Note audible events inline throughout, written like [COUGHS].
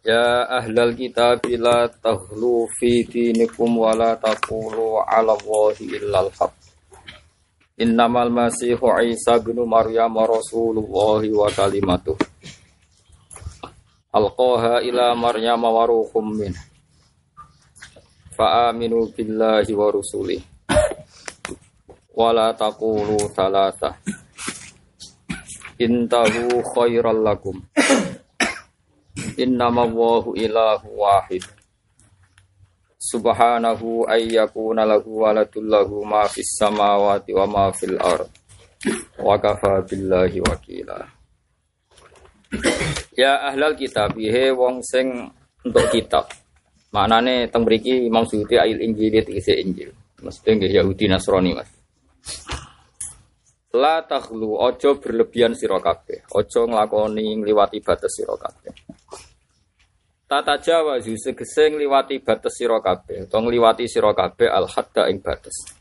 Ya ahlal kitab la taghlu fi dinikum wa la taqulu 'ala Allahi illal haq. Innamal masihu Isa bin Maryam rasulullah wa kalimatuh. Alqaha ila Maryam wa ruhum min. Fa aminu billahi wa rusulih. Wa la taqulu thalatha. Intahu khairal lakum. Innama Allahu ilahu wahid. Subhanahu ayyakuna lahu waladul lahu ma fis samawati wa ma fil ard. Wa kafa billahi wakila. Ya ahlal kitab, he wong sing untuk kitab. Maknane teng mriki Imam Suyuti ayil Injil tegese Injil. Mesti nggih Yahudi Nasrani, Mas. La takhlu ojo berlebihan sira kabeh, ojo nglakoni ngliwati batas sira kabeh. Tata Jawa zu segese ngliwati batas sira kabeh, utawa ngliwati sira kabeh al hadda ing batas.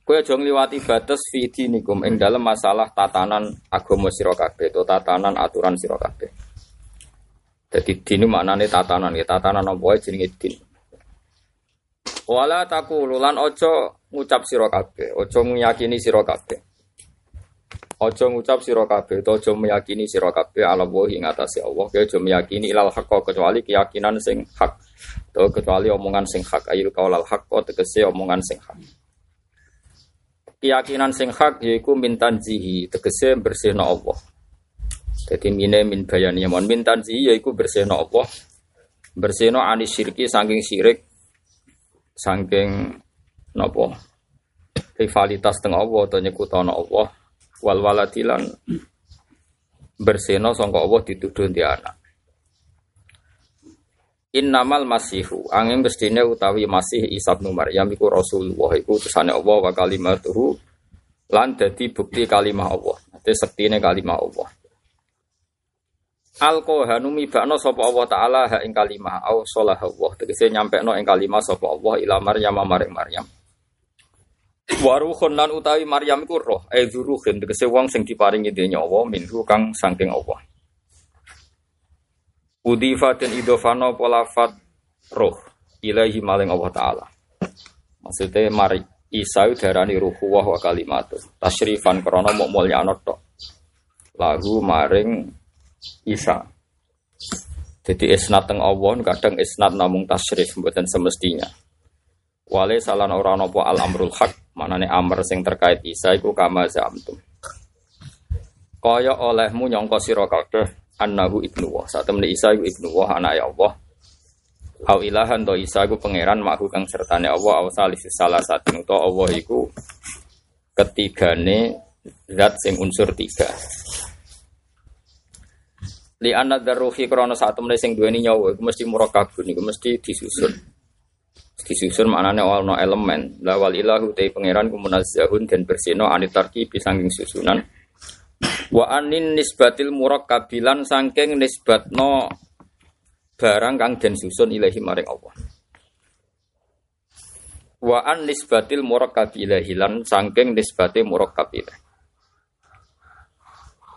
Kowe aja ngliwati batas fi dinikum ing dalam masalah tatanan agama sira kabeh, utawa tatanan aturan sira kabeh. Jadi din maknane tatanan, ya tatanan apa wae jenenge din. Wala takulu lan ojo ngucap sira kabeh, ojo sira kabeh. Ojo ngucap sira kabeh, ojo meyakini sira kabeh ala wa ing atase Allah, ke ojo meyakini ilal haqq kecuali keyakinan sing hak. To kecuali omongan sing hak ayil qaulal haqq tegese omongan sing hak. Keyakinan sing hak yaiku min tanzihi, tegese bersihna Allah. Jadi mine min bayani mon min tanzihi yaiku bersihna Allah. Bersihna anis syirki saking syirik saking napa rivalitas teng Allah atau nyekutana Allah wal waladilan berseno sangka Allah dituduh di anak Innamal masihu angin mestine utawi masih Isa bin Maryam iku Rasulullah iku utusane Allah wa kalimatuhu lan dadi bukti kalimah Allah. Dadi sektine kalimah Allah. Alkohanu mibakno sapa Allah taala ha ing kalimah au salah Allah tegese nyampekno ing kalimah sapa Allah ila Maryam maring Maryam. Waruhun lan utawi Maryam iku roh, e zuruhin tegese wong sing diparingi dene nyawa minhu kang saking Allah. Udifa dan idofano polafat roh ilahi maling Allah taala. Maksudnya mari Isa darani ruhu wa kalimat tasyrifan krana mok mulyano tok. Lahu maring Isa. Jadi isnat teng Allah kadang isnat namung tasrif mboten semestinya. Wale salan ora napa al amrul haq, manane amr sing terkait Isa iku kama zamtum. Kaya olehmu nyangka sira kabeh annahu ibnu wa. Satemene Isa iku ibnu wa anak Allah. Au ilahan to Isa iku pangeran makhu kang sertane Allah au salis salah satu to Allah iku ketigane zat sing unsur tiga li anak daruhi krono saat temen sing duweni nyawa iku mesti murakabun iku mesti disusun disusun maknane ono elemen. Lawal ilahu te pangeran ku munazzahun dan bersino anitarki bisangking susunan. Wa anin nisbatil murakkabilan saking nisbatno barang kang den susun ilahi maring Allah. Wa an nisbatil murakkabi ilahi lan saking nisbate murakkab ilahi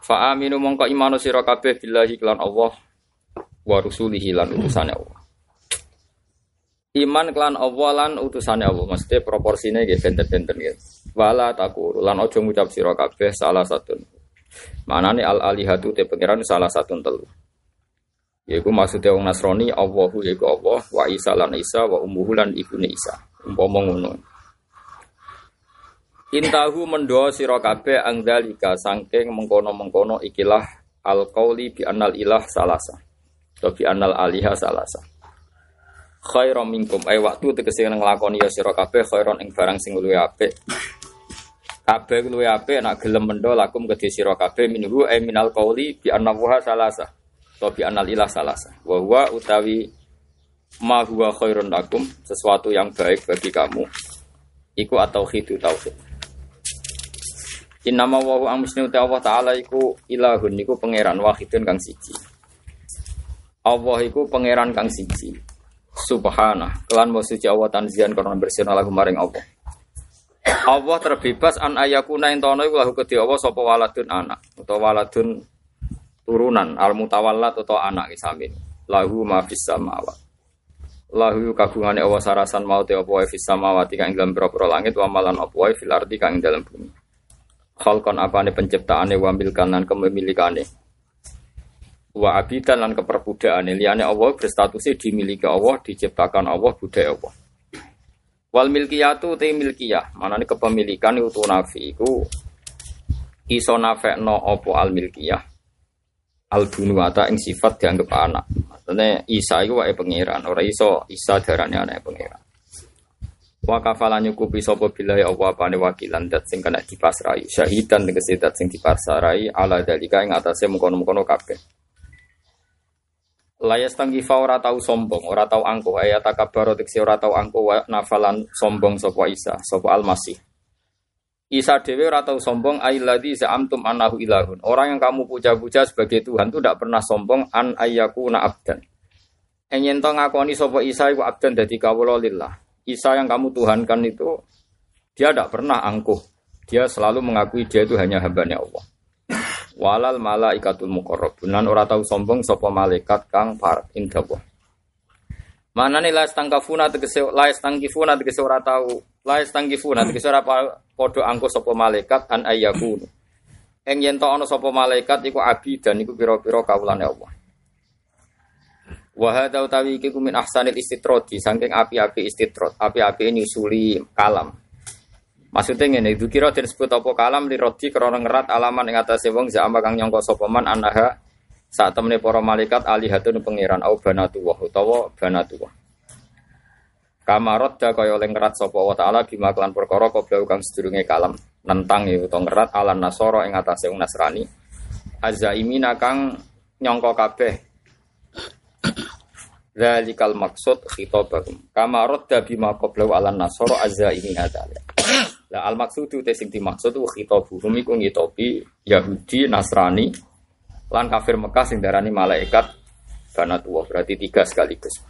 Fa aminu mongko imanu sira kabeh billahi Allah wa rusulihi lan utusane Allah. Iman kelan Allah lan utusane Allah mesti proporsinya nggih benten-benten nggih. Wala takuru lan aja ngucap sira kabeh salah satu. Manane al alihatu te pangeran salah satu telu. Yaiku maksudnya wong Nasrani Allahu yaiku Allah wa Isa lan Isa wa ummuhu lan ibune Isa. Umpama ngono. Intahu mendo sira kabeh angdalika saking mengkono-mengkono ikilah al qauli bi annal ilah salasa. Atau bi annal aliha salasa. Khairum minkum ay waktu tegese nglakoni ya sira kabeh khairon ing barang sing luwih apik. Kabeh luwih apik nek gelem mendo lakum kedhe sira kabeh minhu ay minal qauli bi annahu salasa. Tobi anal ilah salasa. Wa huwa utawi ma huwa khairun lakum, sesuatu yang baik bagi kamu. Iku atau khidu tauhid. Innama wa huwa muslimu Allah taala iku ilahun iku pangeran wahidun kang siji. Allah iku pangeran kang siji. Subhanah, kelan mau suci Allah tanzian karena bersihna lagu maring Allah. Allah terbebas an ayakuna entono iku lahu kedhi Allah sapa waladun anak. Utawa waladun turunan al atau anak isamin lahu ma fis samawat. Lahu kagungane Allah sarasan mau te apa fis samawati kang dalam pira langit wa malan apa fil ardi kang dalam bumi. Khalqan apane penciptaane wa milkan lan kepemilikane wa abidan lan keperbudakane liyane Allah berstatusnya dimiliki Allah diciptakan Allah budaya Allah. Wal milkiyatu te milkiyah. Manane kepemilikan itu nafi. Iku iso nafekno apa al milkiyah? Al bunuwata ing sifat dianggap anak. Maksudnya Isa itu wae pangeran, ora iso Isa darane anak pangeran. Wa kafalan nyukupi sapa ya Allah apane wakilan dat sing kena dipasrai, syahidan tegese dat sing dipasrai ala dalika ing atase mengkono-mengkono kabeh. Layas tanggifa ora tau sombong, ora tau angkuh, ayat takabaro tegese ora tau angkuh nafalan sombong sapa Isa, sapa Al-Masih. Isa dewe ratau sombong ailadi za'amtum anahu ilahun. Orang yang kamu puja-puja sebagai Tuhan itu tidak pernah sombong an ayyaku na abdan. Enyen to ngakoni sapa Isa iku abdan dadi kawula lillah. Isa yang kamu tuhankan itu dia tidak pernah angkuh. Dia selalu mengakui dia itu hanya hambanya Allah. Walal malaikatul muqarrabun lan ora tau sombong sapa malaikat kang par indah Mana nih la stangkafuna tegese la stangkifuna tegese ora tau la stangkifuna tegese ora padha angko sapa malaikat an ayyakunu. Eng yen to ana sapa malaikat iku abi dan iku pira-pira kawulane Allah. Wa hadza utawi iki min ahsanil istitrodi saking api-api istitrod, api-api nyusuli kalam. Maksudnya ngene, itu kira disebut apa kalam li rodi krana ngerat alaman ing atase wong zama kang nyangka sapa man anaha saat temene para malaikat alihatun pangeran au banatu wa utawa banatu wa. Kamarot da kaya oleh ngerat sapa wa taala bima kelan perkara koblau kang sedurunge kalam nentang ya utawa ngerat alan nasara ing atase wong Nasrani. Azaimina kang nyangka kabeh Zalikal maksud khitabahum. Kamarot da bima qablau alan nasara azaimina dzalik. Lah al maksudu te sing dimaksud ku khitabuhum iku ngitopi Yahudi Nasrani lan kafir Mekah sing darani malaikat banatullah berarti tiga sekaligus.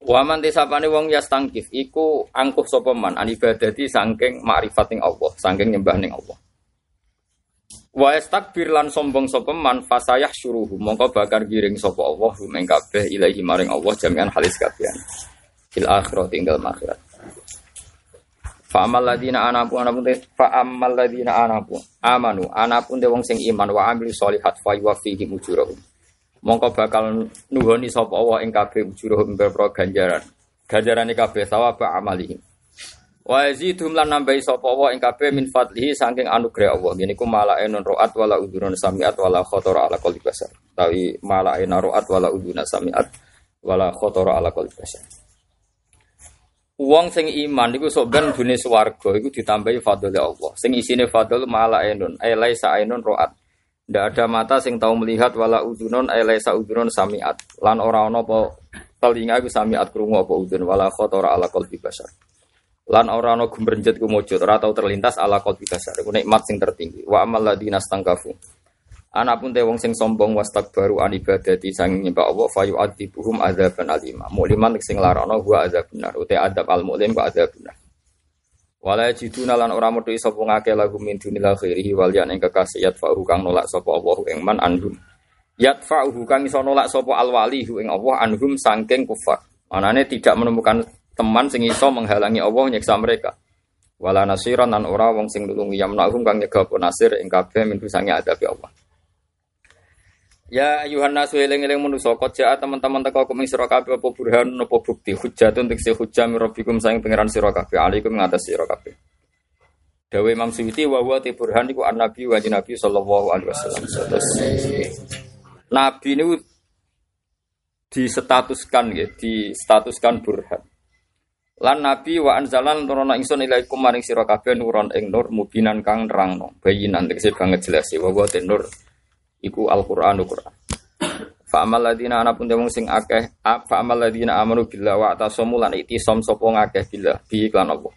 Waman tisapane wong yastangkif iku angkuh sapa man an ibadati saking makrifating Allah, saking nyembah ning Allah. Wa istakbir lan sombong sapa man fasayah syuruhu mongko bakar giring sapa Allah ing kabeh ilahi maring Allah jami'an halis kabehan. Fil akhirat tinggal akhirat. Fa amal ladina anapu anapun te fa amal ladina anapu amanu anapun te wong sing iman wa amil sholihat fa yuwaffihim ujurahum mongko bakal nuhoni sapa Allah ing kabeh ujuruhum berpro ganjaran. Ganjarane kabeh sawaba amalihi. Wa yazidhum lan nambahi sapa Allah ing kabeh min fadlihi saking anugerah Allah. Ngene ku malaenun roat wala udurun samiat wala khatara ala qalbi basar. Tawi malaena roat wala uduna samiat wala khatara ala qalbi basar. Wong sing iman iku sok ben dunia swarga iku ditambahi fadl Allah. Sing isine fadl malaenun ay laisa ainun roat Ndak ada mata sing tahu melihat wala udunun ailesa udunun samiat. Lan ora ana apa telinga iku samiat krungu apa udun wala khotora ala qalbi basar. Lan ora ana gumrenjet ku mujud ora tau terlintas ala qalbi basar. Iku nikmat sing tertinggi. Wa amal ladina stangkafu. Anapun te wong sing sombong wastakbaru an ibadati sang nyembah Allah fayu adibuhum adzaban alima. Muliman sing larono gua adzab benar. Ute adab al mulim ku adzab benar. Wala jiduna lan ora metu sapa ngake lagu min dunil khairihi wal yan ing kekasih yatfa'u kang nolak sapa Allah ing man anhum. Yatfa'u kang iso nolak sapa al wali ing Allah anhum sangking kufar. Manane tidak menemukan teman sing iso menghalangi Allah nyiksa mereka. Wala nasiran lan ora wong sing nulungi yamnahum kang nyegah nasir ing kabeh min sange adabi Allah. Ya ayuhan nasu eling-eling manusa jaa teman-teman teko kuming sira kabeh apa burhan apa bukti hujatun tekse hujjah mirabbikum saing pangeran sira kabeh alaikum ngatas sira kabeh. Dawe Imam Suyuti wa huwa ti burhan iku an-nabi wa nabi sallallahu alaihi wasallam. Nabi niku disetatuskan ya, distatuskan burhan. Lan nabi wa anzalan turuna ingsun ilaikum maring sira kabeh nuron ing nur mubinan kang nerangno bayinan tegese banget jelas ya wa huwa nur iku Al-Qur'an Quran. Fa amal ladina ana pun demung sing akeh fa amal ladina amanu billah wa atasamu lan itisam sapa ngakeh billah bi iklan Allah.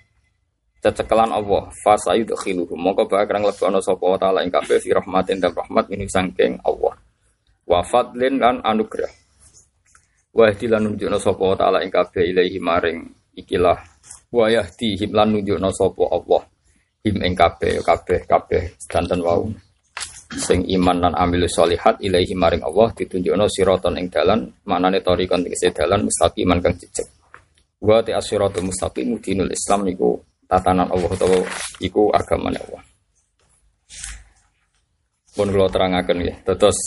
Cecekelan Allah fa sayudkhiluhum mongko bakal nglebokno sapa wa taala ing kabeh fi rahmatin dan rahmat min sangking Allah. Wa fadlin lan anugerah. Wa ihdilan nunjukna sapa taala ing kabeh ilaihi maring ikilah wa yahdihim lan nunjukna sapa Allah him ing kabeh kabeh kabeh sedanten wau sing iman lan amilu solihat ilaihi maring Allah ditunjukno siraton ing dalan manane tariqon tegese dalan mustaqiman kang jejeg. Wa ta asiratul mustaqim dinul islam niku tatanan Allah utawa iku agamane Allah. Pun kula terangaken nggih. Terus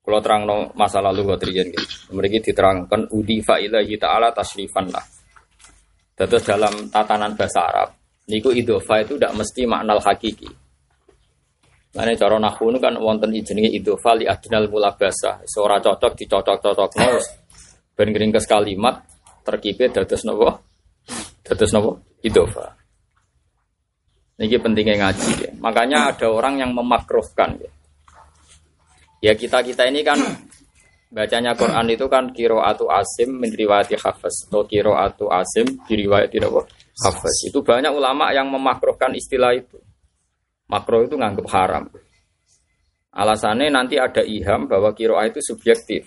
kula terangno masa lalu kok riyen mriki diterangkan udifa ilahi taala tasrifan lah. Terus dalam tatanan bahasa Arab niku idofa itu tidak mesti makna hakiki Nah, cara nahu kan wonten jenenge idofa li adnal mulabasa. Seora cocok dicocok-cocok nol. Ben ke kalimat terkipe dados nopo? Dados nopo? Idofa. Ini pentingnya ngaji ya. Makanya ada orang yang memakruhkan ya. Ya kita kita ini kan [CLEARS THROAT] bacanya Quran itu kan kiro atu asim menriwati hafaz atau kiro atu asim diriwayati? Hafaz. Itu banyak ulama yang memakruhkan istilah itu. Makro itu nganggep haram. Alasannya nanti ada iham bahwa kiroah itu subjektif.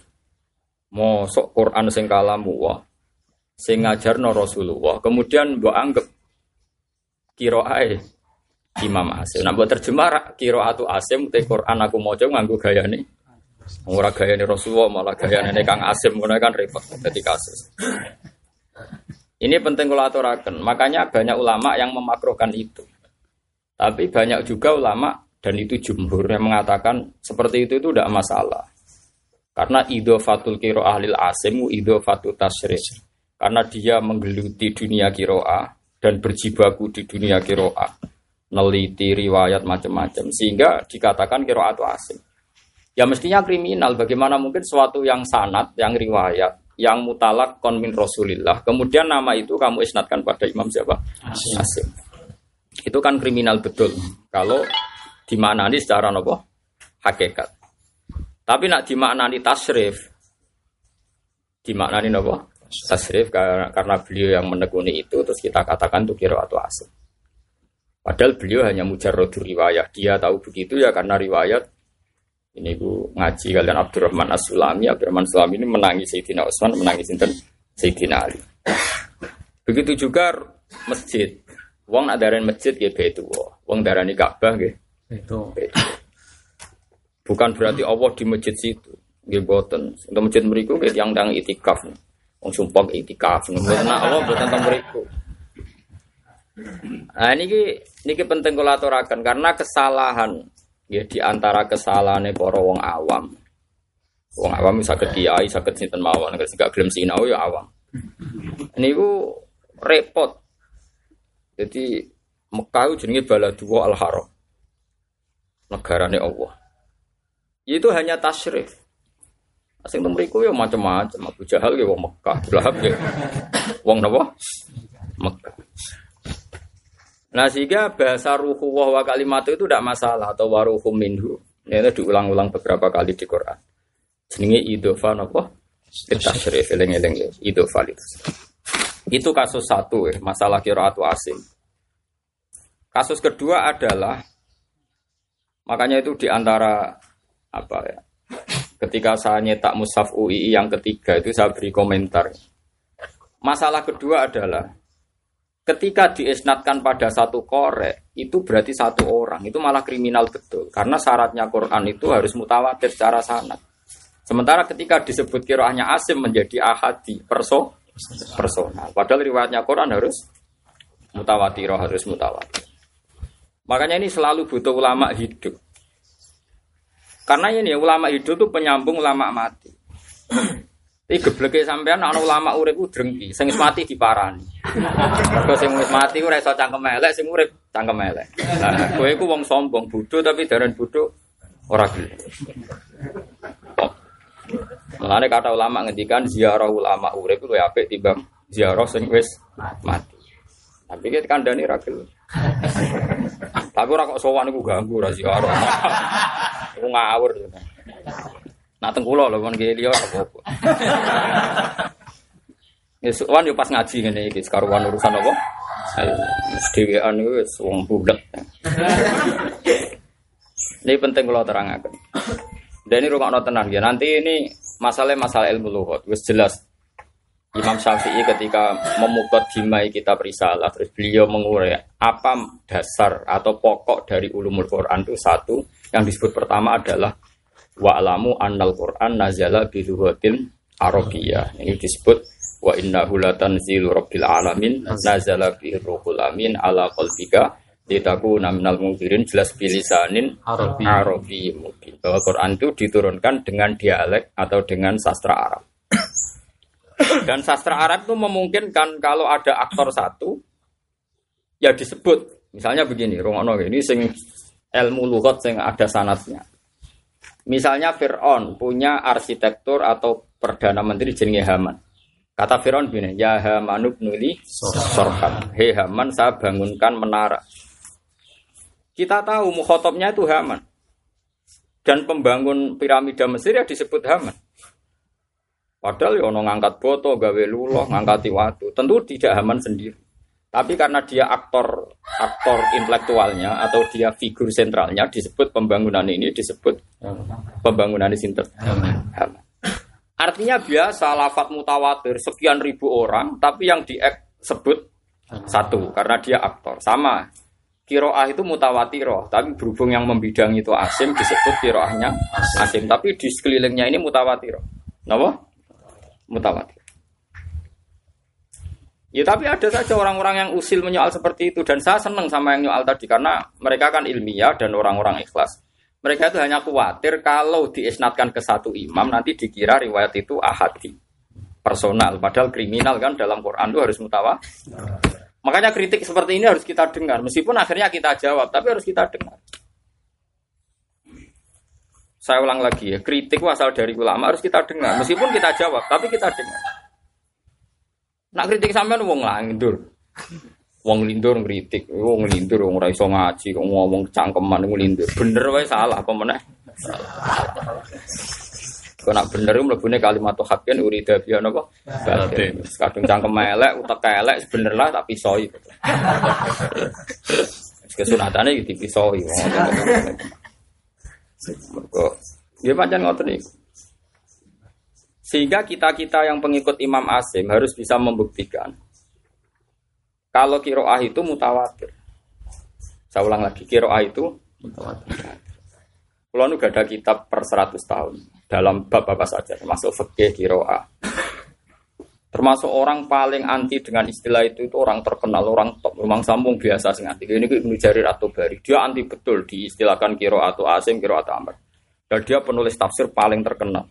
Mosok Quran sing kalamu wah, sing no Rasulullah. Kemudian mbok anggap kiroah Imam Asim. Nah, buat terjemah kiroah itu Asim, te Quran aku mau coba nganggu gaya nih. Gaya nih Rasulullah malah gaya nih Kang Asim, mana kan repot jadi kasus. Ini penting aturakan. Makanya banyak ulama yang memakrokan itu. Tapi banyak juga ulama dan itu jumhur yang mengatakan seperti itu itu tidak masalah. Karena fatul kiro ahlil asimu fatul tasrih. Karena dia menggeluti dunia kiroah dan berjibaku di dunia kiroah. Neliti riwayat macam-macam. Sehingga dikatakan kiroah itu asim. Ya mestinya kriminal. Bagaimana mungkin suatu yang sanat, yang riwayat, yang mutalak konmin rasulillah. Kemudian nama itu kamu isnatkan pada imam siapa? Asim. asim. Itu kan kriminal betul. Kalau dimaknani secara nopo hakikat. Tapi nak dimaknani tasrif, dimaknani nopo tasrif karena, karena beliau yang menekuni itu terus kita katakan itu kira atau asal. Padahal beliau hanya mujarrodur riwayat. Dia tahu begitu ya karena riwayat ini bu ngaji kalian Abdurrahman As-Sulami. Abdurrahman As-Sulami ini menangis Sayyidina Utsman, menangis Sayyidina Ali. Begitu juga masjid. Wong nak darani masjid nggih betu. Wong darani Ka'bah nggih. Itu. Bukan berarti Allah di masjid situ. Nggih boten. Untuk masjid mriku nggih yang dang itikaf. Wong sumpah itikaf. Mboten Allah boten teng mriku. Nah ini niki penting kula aturaken karena kesalahan ya di antara kesalahannya para wong awam. Wong awam saged kiai, saged sinten mawon, nek gak gelem sinau ya awam. Niku repot jadi Mekah itu jenenge Baladua Al-Haram. Negarane Allah. Itu hanya tasrif. Asing temriku ya macam-macam. Abu Jahal ya wong Mekah, Lahab ya [COUGHS] wong napa? Mekah. Nah sehingga bahasa ruhu wa kalimat itu tidak masalah atau waruhu minhu. Ini diulang-ulang beberapa kali di Quran. Jenenge idofa napa? Tasrif eling-eling idofa itu. Itu kasus satu ya, masalah kiraatu asim. Kasus kedua adalah makanya itu di antara apa ya? Ketika saya nyetak Musaf UI yang ketiga itu saya beri komentar. Masalah kedua adalah ketika diisnatkan pada satu korek itu berarti satu orang itu malah kriminal betul karena syaratnya Quran itu harus mutawatir secara sanad. Sementara ketika disebut kiroahnya asim menjadi ahadi perso personal. Padahal riwayatnya Quran harus mutawatir, harus mutawatir. Makanya ini selalu butuh ulama hidup. Karena ini ulama hidup itu penyambung ulama mati. [CLEARS THROAT] Ini gebleke sampean ana ulama urip ku drengki, sing mati diparani. Mergo sing wis mati ora iso cangkem elek, sing urip cangkem elek. Nah, kowe iku wong sombong, bodho tapi daran bodho ora gelem. Mulane kata ulama ngendikan ziarah ulama urip kuwi apik timbang ziarah sing wis mati. Tapi kita kandani ra gelem. Tapi ora kok sowan iku ganggu ra ziarah. Iku ngawur. Nak teng kula lho kon liya apa-apa. Ya sowan yo pas ngaji ngene iki karuan urusan apa? Wis dhewean budak. Ini penting kalau terangkan. Dan ini rumah tenan ya. Nanti ini masalah masalah ilmu luhut. Wis jelas. Imam Syafi'i ketika memukot dimai kitab risalah, terus beliau mengurai apa dasar atau pokok dari ulumul Quran itu satu yang disebut pertama adalah wa'lamu annal Quran nazala biluhatil Arabiyah. Ini disebut wa innahu latanzilu rabbil alamin nazala bi ruhul amin ala qalbika ditaku naminal mungkirin jelas bilisanin Arabi. Arabi mungkin. Bahwa Quran itu diturunkan dengan dialek atau dengan sastra Arab. [COUGHS] Dan sastra Arab itu memungkinkan kalau ada aktor satu ya disebut. Misalnya begini Rongono ini sing ilmu lugat sing ada sanatnya. Misalnya Fir'aun punya arsitektur atau perdana menteri jenenge Haman. Kata Fir'aun begini ya Hamanub nuli sorham. Hei Haman saya bangunkan menara kita tahu mukhotobnya itu Haman. Dan pembangun piramida Mesir ya disebut Haman. Padahal ya ngangkat boto, gawe luloh, ngangkati waktu. Tentu tidak Haman sendiri. Tapi karena dia aktor aktor intelektualnya atau dia figur sentralnya disebut pembangunan ini disebut pembangunan ini sinter. Haman. Artinya biasa lafat mutawatir sekian ribu orang tapi yang disebut satu karena dia aktor. Sama kiroah itu mutawatiroh, tapi berhubung yang membidang itu asim disebut kiroahnya asim. Tapi di sekelilingnya ini mutawatiroh. Kenapa? Mutawatir. Ya tapi ada saja orang-orang yang usil menyoal seperti itu dan saya senang sama yang nyoal tadi karena mereka kan ilmiah dan orang-orang ikhlas. Mereka itu hanya khawatir kalau diisnatkan ke satu imam nanti dikira riwayat itu ahadi personal padahal kriminal kan dalam Quran itu harus mutawatir. Makanya kritik seperti ini harus kita dengar, meskipun akhirnya kita jawab, tapi harus kita dengar. Saya ulang lagi ya, kritik asal dari ulama harus kita dengar, meskipun kita jawab, tapi kita dengar. Nak kritik sampean wong lindur. Wong lindur ngritik, wong lindur wong ora iso ngaji, ngomong cangkeman lindur. Bener wae salah apa meneh? Kau nak bener mlebune kalimat hakin urida biya napa? Batin. Kadung cangkem elek, utek elek bener lah tak pisoi. Kesunatane iki dipisoi. Mergo ya pancen ngoten niku. Sehingga kita-kita yang pengikut Imam Asim harus bisa membuktikan kalau kiroah itu mutawatir. Saya ulang lagi, kiroah itu mutawatir. Kalau nu gak ada kitab per 100 tahun dalam bab apa saja, termasuk fikih kiroa. Termasuk orang paling anti dengan istilah itu itu orang terkenal, orang top, memang sambung biasa sih anti. Ini Ibnu Jarir atau Bari, dia anti betul diistilahkan kiro atau asim, kiro atau amr. Dan dia penulis tafsir paling terkenal.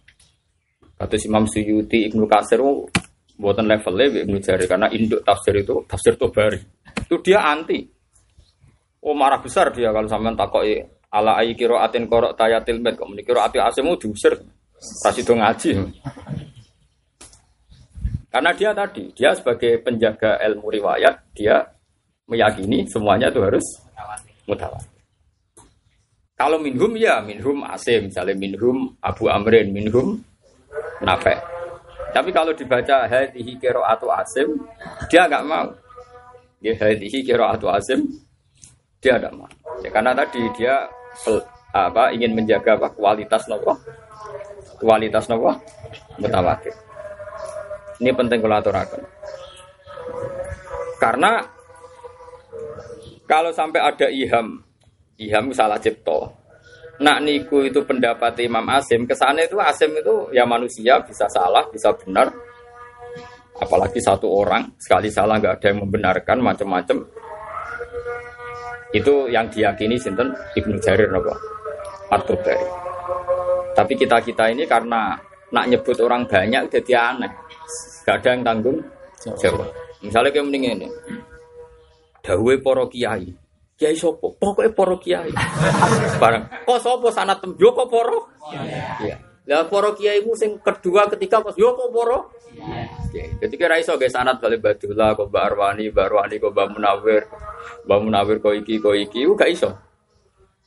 Kata Imam Suyuti, Ibnu Kasir, oh, buatan levelnya Ibnu Jarir karena induk tafsir itu tafsir Tobari. Itu dia anti. Oh marah besar dia kalau sampean takoi ala ayi kiro atin korok tayatil med kok menikiro ati asemu diusir pas itu ngaji. Karena dia tadi dia sebagai penjaga ilmu riwayat dia meyakini semuanya itu harus mutawatir kalau minhum ya minhum asim. Misalnya minhum abu amrin minhum nafek. Tapi kalau dibaca hadhihi atau asim dia nggak mau. Ya hadhihi atau asim dia tidak mau. Ya, karena tadi dia apa ingin menjaga apa kualitas nopo? Kualitas nopo? Mutawatir ini penting kalau karena kalau sampai ada iham iham salah cipto nak niku itu pendapat Imam Asim ke sana itu Asim itu ya manusia bisa salah bisa benar. Apalagi satu orang sekali salah nggak ada yang membenarkan macam-macam itu yang diyakini sinten Ibnu Jarir nopo atau dari. Tapi kita kita ini karena nak nyebut orang banyak jadi aneh. Gak ada yang tanggung jawab. Misalnya kayak mending ini. Dawei poro kiai. Kiai sopo? Pokoknya poro kiai. [LAUGHS] Barang. Kok sopo sanat tem? Yo kok poro? Iya. Lah poro kiai sing kedua ketika pas yo kok? Iya. Ketika raiso guys sanat kali Badullah, kok Mbak Arwani, Mbak Arwani, kok Mbak Munawir, Mbak Munawir kok iki kok iki u gak iso.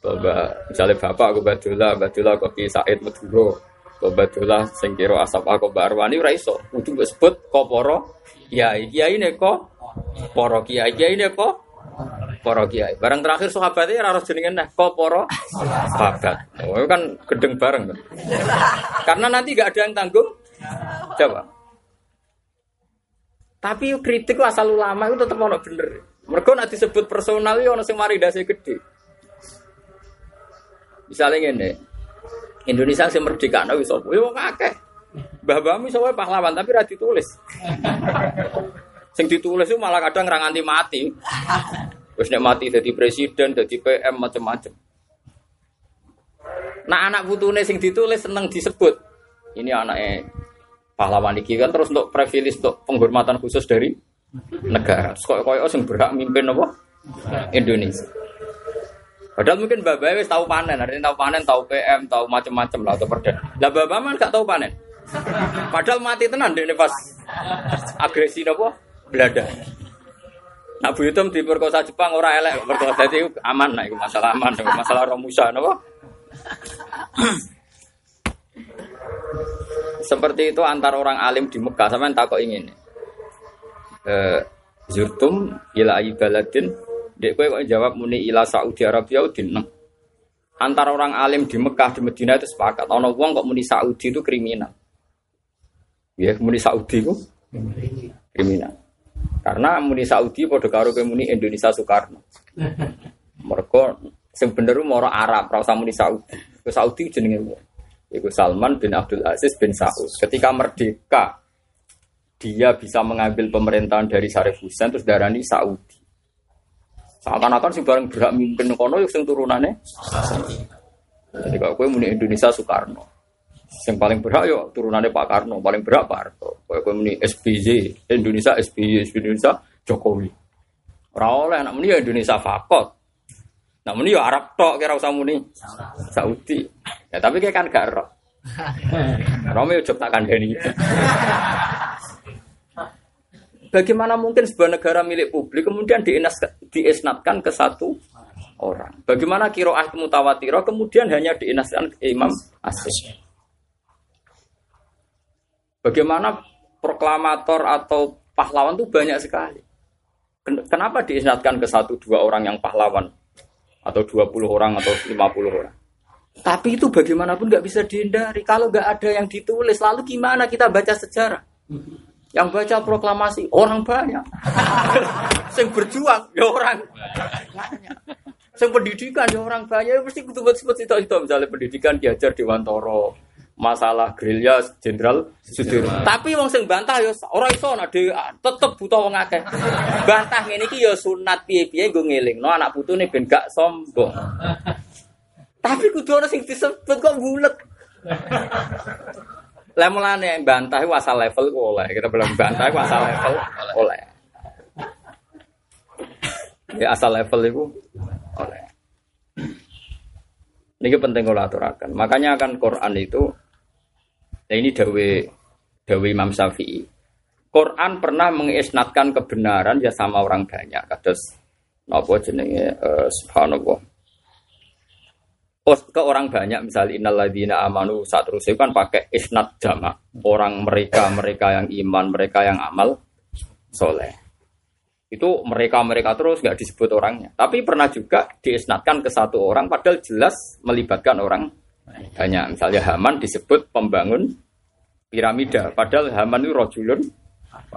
Mbak misalnya bapak aku Badullah, Badullah kok Ki Said Maduro. Kobadullah sing kira asap aku barwani ora iso. Kudu sebut kok para kiai. Kiai ne kok para kiai. Kiai kok para kiai. Barang terakhir sahabatnya ora harus jenenge nah kok para sahabat. Oh kan gedeng bareng. Kan? Karena nanti gak ada yang tanggung Coba. Tapi kritik asal ulama itu tetap ono bener. Mereka nak disebut personal yo ono sing mari dasi gede. Misalnya ini, Indonesia sing merdeka nah wis? Yo akeh. Mbah Bami sowe pahlawan tapi ra ditulis. sing ditulis itu malah kadang ra nganti mati. Wis nek mati jadi presiden, jadi PM macam-macam. Nah anak putune sing ditulis seneng disebut. Ini anaknya pahlawan iki kan terus untuk privilege untuk penghormatan khusus dari negara. Kok koyo sing berhak mimpin apa? Indonesia. Padahal mungkin Bapak wis tahu panen, hari ini tahu panen, tahu PM, tahu macam-macam lah atau perden. Lah Bapak man gak tahu panen. Padahal mati tenan deh pas agresi nopo Belanda. Nah Bu Yutum perkosa Jepang ora elek perkosa jadi aman nah itu masalah aman, masalah Romusa nopo. Seperti itu antar orang alim di Mekah sama yang takut ingin. Eh, zurtum ila baladin Dek kowe kok jawab muni ila Saudi Arabia udin. Antara orang alim di Mekah di Medina itu sepakat. Ono wong kok muni Saudi itu kriminal. Ya, muni Saudi itu kriminal. Karena muni Saudi pada karo muni Indonesia Soekarno. Mereka sing bener moro Arab, ora usah muni Saudi. Ke Saudi jenenge. Iku Salman bin Abdul Aziz bin Saud. Ketika merdeka, dia bisa mengambil pemerintahan dari Syarif Hussein terus darani Saudi. Seakan-akan sih bareng berhak mimpin kono sing turunannya. Jadi kalau muni Indonesia Soekarno, yang paling berhak yuk turunannya Pak Karno, paling berhak Pak Harto. Gue muni SBY, Indonesia SBY, Indonesia Jokowi. Ora oleh anak muni ya Indonesia Fakot. Nak muni ya Arab tok kira usah muni Saudi. Ya tapi kayak kan gak roh. [LAUGHS] Romeo jok tak kandani. Bagaimana mungkin sebuah negara milik publik kemudian diisnatkan ke satu orang? Bagaimana kiroah mutawatirah kemudian hanya diinaskan ke Imam Asyik? Bagaimana proklamator atau pahlawan itu banyak sekali. Kenapa diisnatkan ke satu dua orang yang pahlawan? Atau dua puluh orang atau lima puluh orang? Tapi itu bagaimanapun nggak bisa dihindari. Kalau nggak ada yang ditulis, lalu gimana kita baca sejarah? Yang baca proklamasi orang banyak. [LAUGHS] Sing berjuang ya orang banyak. Sing pendidikan ya orang banyak. Ya mesti kudu sebut itu itu misalnya pendidikan diajar di Wantoro. Masalah gerilya Jenderal Sudirman. Tapi wong sing bantah ya ora iso nek tetep buta wong akeh. Bantah ngene iki ya sunat piye-piye nggo ngelingno anak putune ben gak sombong. Tapi kudu ana sing disebut kok bulet. Lah mulane bantah iku asal level ku oleh. Kita belum bantah iku asal level oleh. Ya asal level itu oleh. Ini penting kalau aturakan. Makanya akan Quran itu, nah ini dawe dawe Imam Syafi'i. Quran pernah mengisnatkan kebenaran ya sama orang banyak. Kados napa jenenge uh, subhanallah oh, ke orang banyak misalnya innalladzina amanu saat terus kan pakai isnat jama orang mereka mereka yang iman mereka yang amal soleh itu mereka mereka terus nggak disebut orangnya tapi pernah juga diisnatkan ke satu orang padahal jelas melibatkan orang banyak misalnya Haman disebut pembangun piramida padahal Haman itu rojulun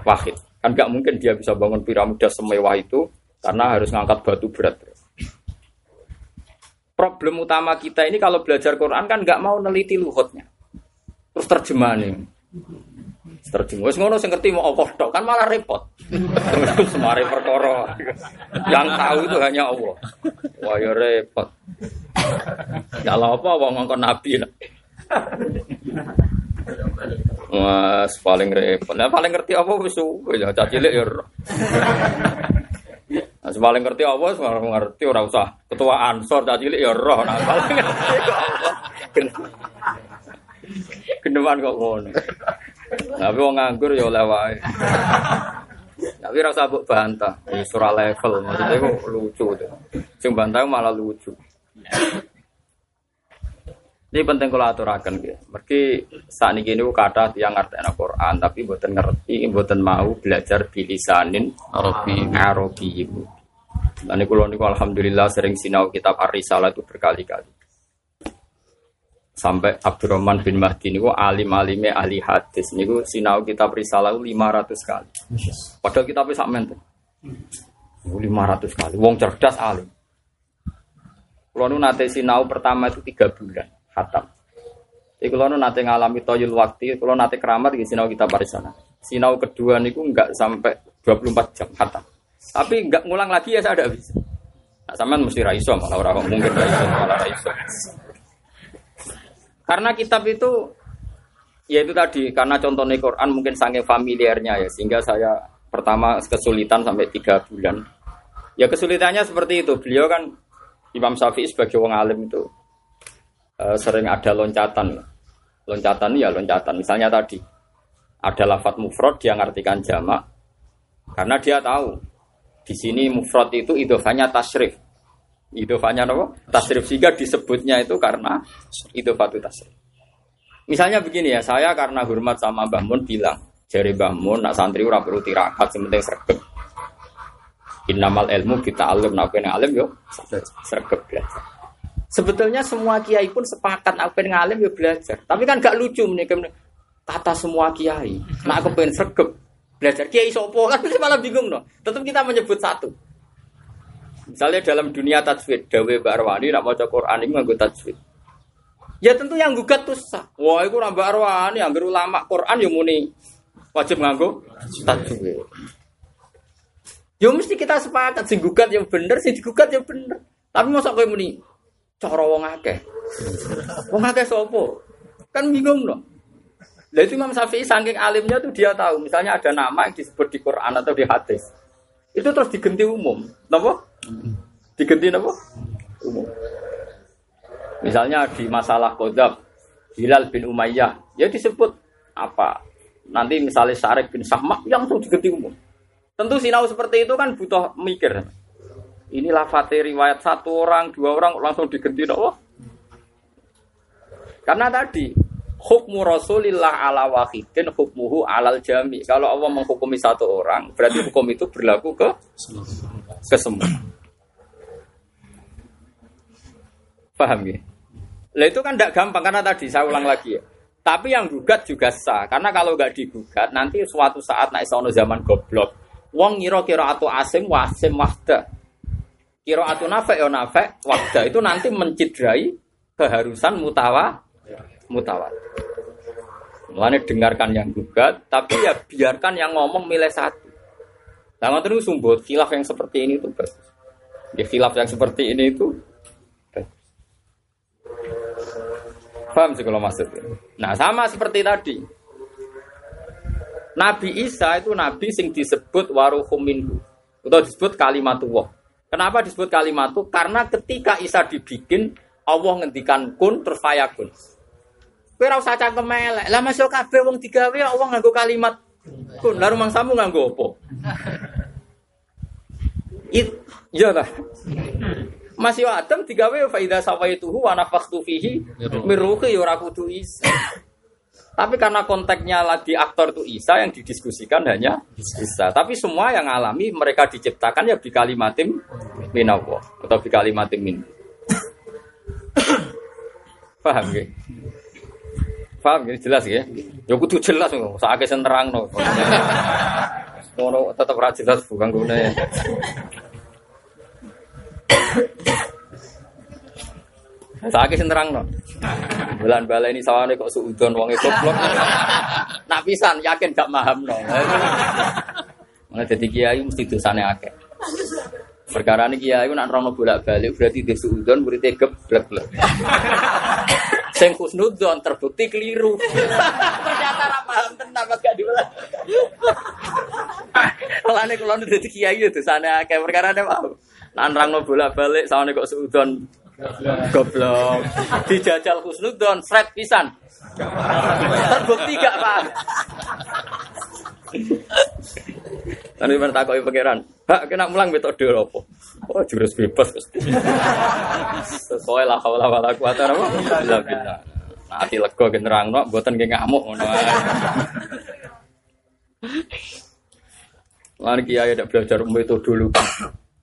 wahid kan nggak mungkin dia bisa bangun piramida semewah itu karena harus ngangkat batu berat problem utama kita ini kalau belajar Quran kan nggak mau neliti luhutnya. Terus terjemahannya. Terjemah. Wes ngono sing ngerti mau Allah tok kan malah repot. Semari perkara. Yang tahu itu hanya Allah. Wah ya repot. [LAUGHS] Kalau apa wong ngongkon nabi lah. Mas paling repot. Nah, paling ngerti apa wis ya cacilik ya. Nah, paling ngerti apa, paling ngerti ora usah ketua ansor tak cilik ya roh. Nah, paling ngerti kok kok ngono. Tapi wong nganggur ya oleh wae. Tapi rasa mbok bantah, ya surah level maksudnya itu lucu tuh. Sing bantah malah lucu. Ini penting kalau aturakan gitu. Mergi saat ini gini kata yang ngerti Quran tapi buatan ngerti, buatan mau belajar bilisanin Arabi Arabi ibu. Dan kalau niku alhamdulillah sering sinau kitab Ar-Risalah itu berkali-kali. Sampai Abdurrahman bin Mahdi niku alim-alime ahli hadis niku sinau kitab Risalah 500 kali. Padahal kitabnya sak menten. 500 kali. Wong cerdas alim. Kalau nate sinau pertama itu tiga bulan khatam. Jadi kalau nanti ngalami toyul waktu, kalau nanti keramat di sinau kita sana. Sinau kedua niku enggak sampai 24 jam khatam. Tapi enggak ngulang lagi ya saya ada bisa. Nah, sama mesti raiso malah orang mungkin raiso malah raiso. Karena kitab itu ya itu tadi karena contohnya Quran mungkin sangat familiarnya ya sehingga saya pertama kesulitan sampai tiga bulan. Ya kesulitannya seperti itu. Beliau kan Imam Syafi'i sebagai orang alim itu uh, sering ada loncatan. Loncatan ya loncatan. Misalnya tadi ada lafat mufrad dia ngartikan jamak karena dia tahu di sini mufrad itu idofanya tasrif. Idofanya apa? Tasrif sehingga disebutnya itu karena idofatu tasrif. Misalnya begini ya, saya karena hormat sama Mbah Mun bilang, jari Mbah Mun, nak santri ora perlu tirakat, sementing sregep. Innamal ilmu kita alim, nak alim yo, sregep belajar. Sebetulnya semua kiai pun sepakat aku pengen ngalim ya belajar. Tapi kan gak lucu nih kata semua kiai. Nah aku pengen sergap belajar kiai sopo kan [LAUGHS] malah bingung no. Tetap kita menyebut satu. Misalnya dalam dunia tajwid, Dawe Mbak Arwani nak maca Quran ini nganggo tajwid. Ya tentu yang gugat tuh sah. Wah, itu Mbak Arwani yang ulama Quran yang muni wajib nganggo tajwid. Ya mesti kita sepakat sing gugat yang bener, sing digugat yang bener. Tapi masa kowe muni cara wong akeh. Wong akeh sapa? Kan bingung loh. Lah itu Imam Syafi'i saking alimnya tuh dia tahu, misalnya ada nama yang disebut di Quran atau di hadis. Itu terus diganti umum. Napa? Diganti napa? Umum. Misalnya di masalah kodab, Hilal bin Umayyah, ya disebut apa? Nanti misalnya Syarif bin Sahmak yang langsung diganti umum. Tentu sinau seperti itu kan butuh mikir. Ini lafate riwayat satu orang, dua orang langsung diganti Allah. Karena tadi hukmu Rasulillah ala wahidin hukmuhu alal jami. Kalau Allah menghukumi satu orang, berarti hukum itu berlaku ke ke semua. Paham ya? Lah itu kan tidak gampang karena tadi saya ulang lagi ya. Tapi yang gugat juga sah karena kalau nggak digugat nanti suatu saat naik sono zaman goblok. Wong ngira kira atau asim wasim wahda. Kiro atu nafek ya nafek, wakda itu nanti mencidrai keharusan mutawa mutawa. Mulanya dengarkan yang gugat, tapi ya biarkan yang ngomong milih satu. Nah, terus sumber khilaf yang seperti ini itu bagus. Di khilaf yang seperti ini itu bagus. Paham sih kalau maksudnya. Nah, sama seperti tadi. Nabi Isa itu nabi sing disebut waruhum minhu. Atau disebut kalimatullah. Kenapa disebut kalimat itu? Karena ketika Isa dibikin, Allah ngendikan kun terus fayakun. Kowe ora usah cangkem elek. Lah masuk kabeh wong digawe Allah nganggo kalimat kun. Lah rumang samu nganggo apa? It, iya lah. Masih Adam digawe fa idza sawaituhu wa nafakhtu fihi min ruhi ya ora kudu Isa. Tapi karena konteksnya lagi aktor itu Isa yang didiskusikan hanya Isa. Tapi semua yang alami mereka diciptakan ya di kalimatim minallah atau di kalimatim min. Paham gak? Paham gak? Jelas ya? Ya kudu jelas kok. Saake senterang no. Ngono tetap ra jelas bukan guna ya. Saiki sing terangno. Bulan baleni sawane kok suudon wong goblok. Nak pisan yakin gak pahamno. Mana jadi kiai mesti dosane akeh. Perkara ini kiai nak rono bolak balik berarti dia suudon berarti geblek. Sing khusnudon terbukti keliru. Ternyata ra paham tenan gak diulang. Lane kula dadi kiai itu sana akeh perkara ne mau. Nak rono bolak balik sawane kok suudon Goblok. Dijajal Husnudon sret pisan. Terbukti gak, Pak? Kan men takoki pangeran. Hak kena mulang metode apa? Oh, jurus bebas. Sesuai lah haula wala quwata illa billah. Nah, ati lega ge nerangno, mboten ge ngamuk ngono ae. Lan kiai ada belajar metodologi.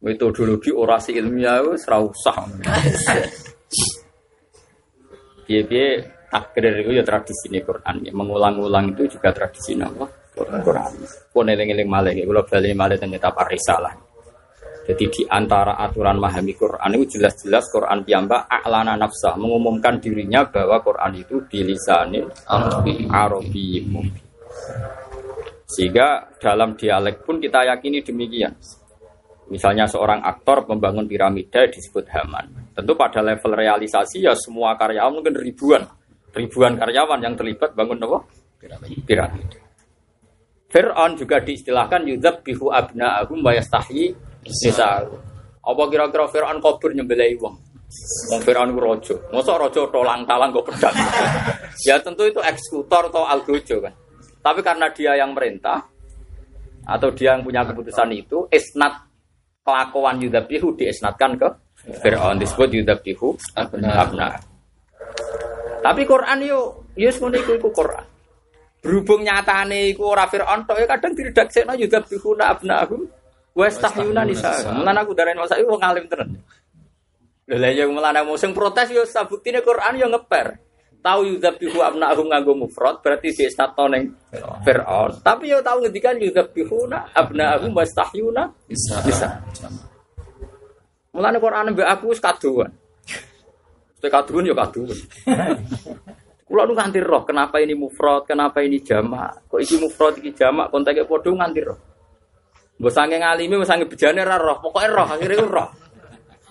Metodologi orasi ilmiah wis ora usah. Piye-piye takdir itu ya tradisi ini Quran. Ya, mengulang-ulang itu juga tradisi Allah. Quran. Pun eling-eling malih, kalau balik malih dan kitab risalah. Jadi di antara aturan memahami Quran itu jelas-jelas Quran piyambak a'lana nafsa mengumumkan dirinya bahwa Quran itu bilisanin Arabi mubin. Sehingga dalam dialek pun kita yakini demikian. Misalnya seorang aktor membangun piramida disebut Haman. Tentu pada level realisasi ya semua karyawan mungkin ribuan. Ribuan karyawan yang terlibat bangun apa? Piramida. Fir'aun juga diistilahkan yudhab bihu abna'ahum wa yastahyi Sisa. Apa kira-kira Fir'aun kabur nyembelai wong? Wong Fir'aun ku rojo. Masa rojo tolang-talang kok pedang. [LAUGHS] ya tentu itu eksekutor atau algojo kan. Tapi karena dia yang merintah atau dia yang punya keputusan itu, isnat kelakuan Yudabihu diesnatkan ke Fir'aun disebut Yudabihu abna. Tapi Quran yo yes ngono iku iku Quran. Berhubung nyatane iku ora Fir'aun tok kadang diredaksekno Yudabihu abnahum Wes tahyuna nisa. Mulane aku darani masa iku wong alim tenan. Lha lha yang mulane musim protes yo sabuktine Quran yo ngeper. Tahu yudzabihu abna'ahum nganggo mufrad berarti di stato ning Firaun. Tapi yo tahu ngendikan yudzabihuna abna'ahum wastahyuna bisa. Bisa. Mulane Quran mbek aku wis kaduan. Wis kaduan yo kaduan. Kulo nu nganti roh, kenapa ini mufrad, kenapa ini jamak? Kok iki mufrad iki jamak, konteknya padha nganti roh. Mbok sange ngalimi, mbok sange bejane ra roh, pokoke roh, akhire roh.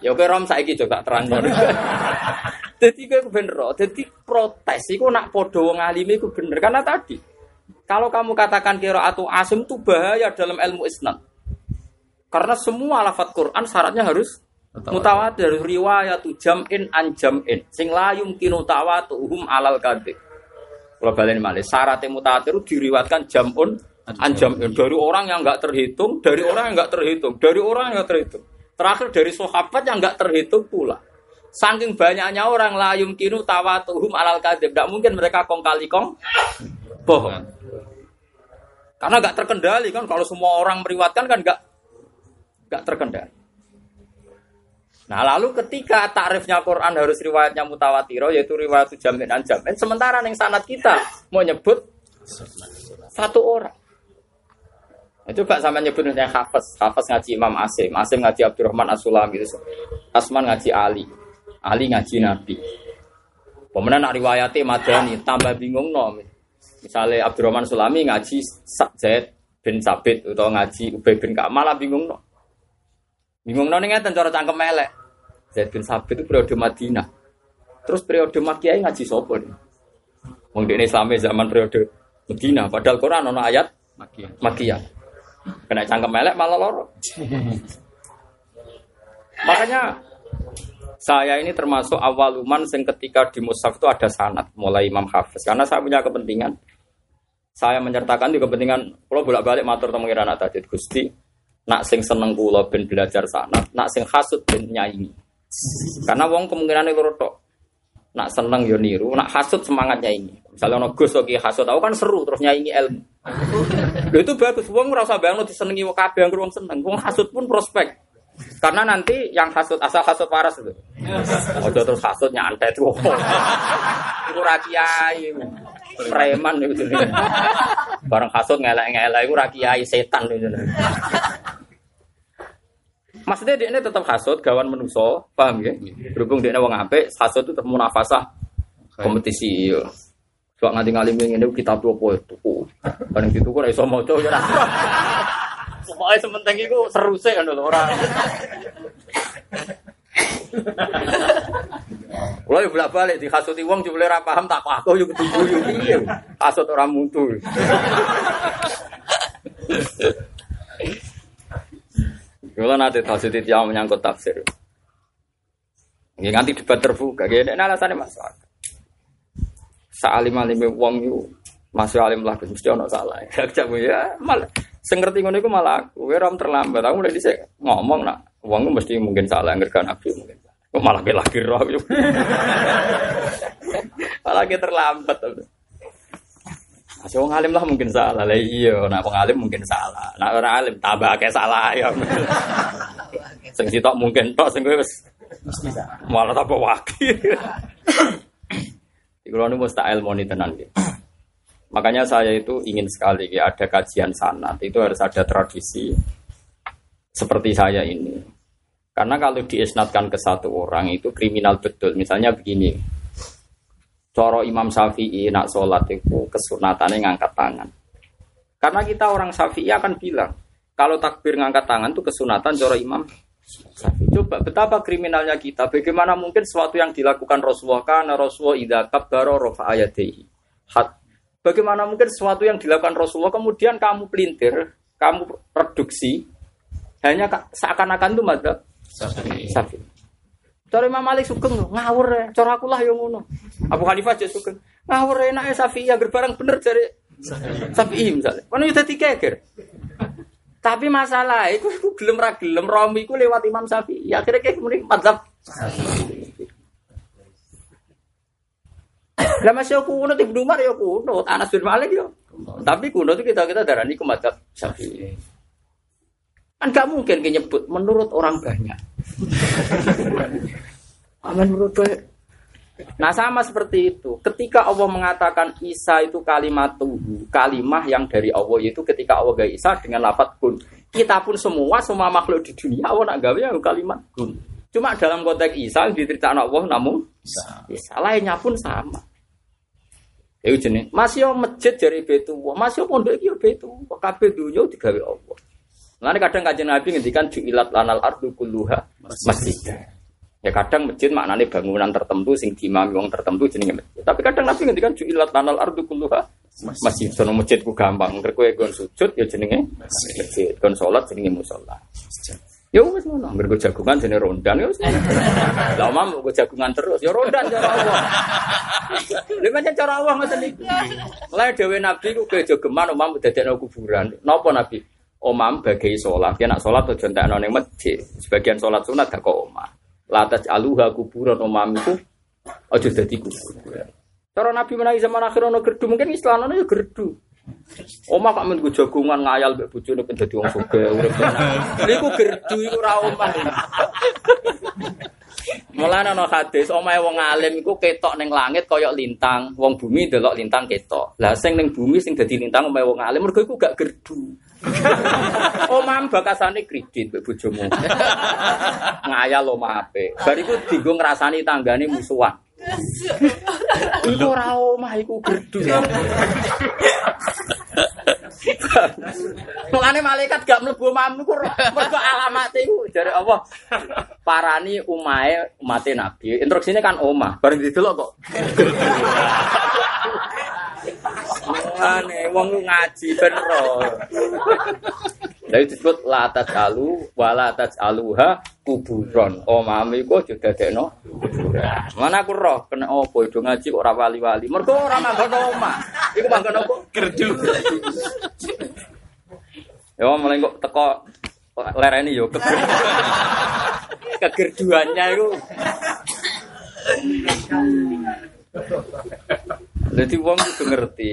Ya oke rom saiki tak terang [LAUGHS] Dadi kowe ben roh, dadi protes iku nak padha wong ngalimi iku bener karena tadi kalau kamu katakan kira atau asim itu bahaya dalam ilmu isnad. Karena semua lafat Quran syaratnya harus mutawatir, harus riwayat jam'in an jam'in. Sing la yumkinu tawatuhum alal kadhib. Kalau balen malih syaratnya mutawatir diriwatkan jam'un Anjam dari orang yang nggak terhitung, dari orang yang nggak terhitung, dari orang yang nggak terhitung. Terakhir dari sahabat yang nggak terhitung pula. Saking banyaknya orang layum kinu tawatuhum alal kadib, tidak mungkin mereka kong kali kong bohong. Karena nggak terkendali kan, kalau semua orang meriwatkan kan nggak nggak terkendali. Nah lalu ketika takrifnya Quran harus riwayatnya mutawatiro yaitu riwayat jamin dan jamin. Sementara yang sanat kita mau nyebut satu orang. Nah, coba sama nyebut misalnya Hafiz, Hafiz ngaji Imam Asim, Asim ngaji Abdurrahman As-Sulam gitu. Asman ngaji Ali, Ali ngaji Nabi. Pemenang nak Madani, tambah bingung no. Misalnya Abdurrahman Sulami ngaji Zaid bin Sabit atau ngaji Ubay bin Ka'ab malah bingung no. Bingung no nih cara cangkem melek. Zaid bin Sabit itu periode Madinah. Terus periode Makkiyah ngaji sopo nih? Wong ini Islamnya zaman periode Medina, padahal Quran ono ayat Makkiyah. Makkiyah. Kena cangkem melek malah loro. [LAUGHS] Makanya saya ini termasuk awaluman yang ketika di Musaf itu ada sanat mulai Imam Hafiz karena saya punya kepentingan saya menyertakan di kepentingan kalau bolak-balik matur temu anak tadi Gusti nak sing seneng kula ben belajar sanat nak sing hasut ben nyanyi karena wong kemungkinan itu tok nak seneng yo niru nak hasut semangatnya ini misalnya ono Gus oke hasut aku kan seru terus nyanyi ilmu itu bagus. Wong ora usah bayangno disenengi wong kabeh wong seneng. Wong hasud pun prospek. Karena nanti yang hasut asal hasut waras itu. Ojo terus hasut nyantet. Iku ra kiai. Preman itu. Bareng hasut ngelek-ngelek iku ra kiai setan itu. Maksudnya dia ini tetap hasut, gawan menuso, paham ya? Berhubung dia wong apik, hasut itu tetap munafasah kompetisi. Iya. Kok nganti ngalim ini kita tuh apa itu? Bareng gitu kok iso maca ya. Pokoknya sementing itu seru sih kan orang. Kalau ya bolak balik di kasut wong cuma ora paham tak aku yo ketemu yo piye. Kasut ora mutu. Kalau nanti tafsir yang menyangkut tafsir. Ini nanti debat terbuka. Gini alasannya masalah. Sa'alim alim wong yu masih alim lah mesti ono salah. [LAUGHS] Gak ya mal Sing ngerti ngono iku malah aku, kowe ram terlambat. Aku mulai dhisik ngomong nak wong mesti mungkin salah ngerti nabi mungkin. Kok malah ke lagi roh. [LAUGHS] malah ke terlambat. Masih wong alim lah mungkin salah. Lah iya, nak wong alim mungkin salah. Nak orang alim tambah kayak salah ya. [LAUGHS] sing sitok mungkin tok sing kowe wis malah tambah wakil. [COUGHS] Iku lho mustahil moni tenan gitu. Makanya saya itu ingin sekali ya, ada kajian sanat itu harus ada tradisi seperti saya ini. Karena kalau diisnatkan ke satu orang itu kriminal betul. Misalnya begini, coro Imam Syafi'i nak sholat itu kesunatannya ngangkat tangan. Karena kita orang Syafi'i akan bilang, kalau takbir ngangkat tangan itu kesunatan coro Imam Syafi'i. Coba betapa kriminalnya kita. Bagaimana mungkin sesuatu yang dilakukan Rasulullah karena Rasulullah idha kabbaro rofa ayatehi. Bagaimana mungkin sesuatu yang dilakukan Rasulullah kemudian kamu pelintir, kamu reduksi, hanya seakan-akan itu madzhab Sapi. Cara Imam Malik sugeng ngawur ya. Cara aku lah yang ngono. Abu Hanifah aja sugeng. Ngawur enak ya Safi ya barang bener dari Safi misalnya. Kan itu tiga geger. Tapi masalah itu aku [LAUGHS] gelem ra gelem romi ku lewat Imam Safi. Ya akhirnya kayak kemudian madzhab Lah masih aku kuno Ibnu Umar ya kuno, Anas bin Malik ya. Tapi kuno itu kita kita darani ke madzhab Syafi'i. Kan gak mungkin nyebut menurut orang banyak. [LAUGHS] menurut banyak. Nah sama seperti itu. Ketika Allah mengatakan Isa itu kalimat tuh, kalimah yang dari Allah itu ketika Allah gak Isa dengan lafat kun. Kita pun semua, semua makhluk di dunia Allah nak gawe yang kalimat kun. Cuma dalam konteks Isa diceritakan Allah namun Isa lainnya pun sama. Ya jenis masih masjid dari betu, masih pondok iki betu, kabeh dunia digawe Allah. Nanti kadang kajian Nabi ngendikan ju'ilat lanal ardu kulluha masjid. Ya kadang masjid maknanya bangunan tertentu sing dimami wong tertentu jenenge masjid. Tapi kadang Nabi ngendikan ju'ilat lanal ardu kulluha masjid. Sono masjid ku gampang. Engger kowe gon sujud ya jenenge masjid. Gon salat jenenge musala. Ya wis ngono. Engger jagungan jenenge rondan ya wis. [LAUGHS] Lah omah go jagungan terus ya rondan cara Allah. [LAUGHS] Lha pancen cara Allah ngoten iki. Mulai dhewe Nabi ku kejogeman omah dadekno kuburan. Napa Nabi? omam bagai sholat. Ya nak sholat tuh jontek nong masjid. Sebagian sholat sunat gak kok omah. Latas aluha kuburan omam itu ojo jadi kuburan. Cara Nabi menawi zaman akhir ono gerdu mungkin Islam ono ya gerdu. Omah kok men jagungan ngayal mbek bojone ben dadi wong sugih urip. Niku gerdu iku ora omah. Mulane ana hadis omahe wong alim iku ketok ning langit kaya lintang, wong bumi delok lintang ketok. Lah sing ning bumi sing dadi lintang omahe wong alim mergo iku gak gerdu. [LAUGHS] Omam bakasane kredit mbek bojomu. [LAUGHS] Ngayal omah apik. Bar iku dienggo ngrasani tanggane musuhan. [LAUGHS] Iku ora omah iku gerdu. Mulane malaikat gak mlebu omahmu iku mergo alamat iku jare Allah. Parani umahe umate Nabi. Instruksine kan omah. Bareng didelok kok. Mulane wong ngaji ben ro. Dari disebut latat alu, walatat aluha kuburon. Oh mami kok juga dekno Mana aku roh kena opo itu ngaji kok ora wali-wali. Mergo ora manggon omah. Iku manggon opo? Gerdu. Ya mulai kok teko lereni yo kegerduannya itu. Jadi wong itu ngerti.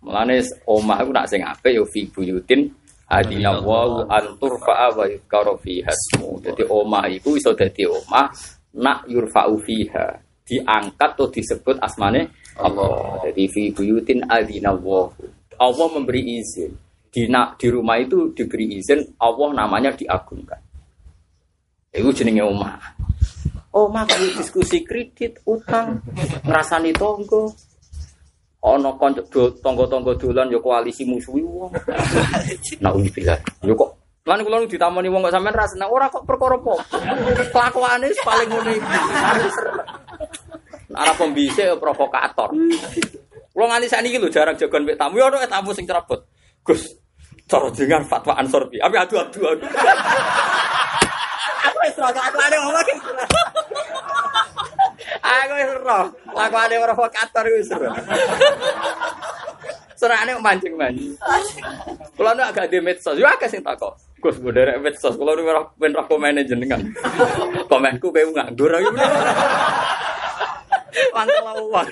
Mulane omah aku nak sing apik yo fi buyutin adina wa antur fa'a wa yuzkaru fiha ismu. Dadi omah iku iso dadi omah nak yurfa'u fiha diangkat atau disebut asmane Allah. Jadi fi buyutin adina wa. Allah memberi izin. Di, di rumah itu diberi izin Allah namanya diagungkan. Itu jenenge omah. Omah kayak diskusi kredit, utang, ngrasani tonggo, ana kanca tangga-tangga dolan ya koalisi musuhi wong. [LAUGHS] Nauzubillah. Yo kok Lan kula nu ditamoni wong kok sampean ra seneng ora kok perkara apa. Kelakuane paling ngene iki. Arah pembisik ya provokator. Kula nganti sakniki lho jarang jagon mek tamu ya ono tamu sing cerobot. Gus, cara dengan fatwa Ansor bi. Abi adu-adu. [LAUGHS] Aku wis ora kelakuane ngomong Aku wis roh, lakone provokator wis roh. Serane mancing-mancing. Kalau anda agak di medsos, ya agak sing takok. Gus bodere medsos, kalau ora ben ra komen jenengan. Komenku kayak nganggur iki. Mangkel lawan.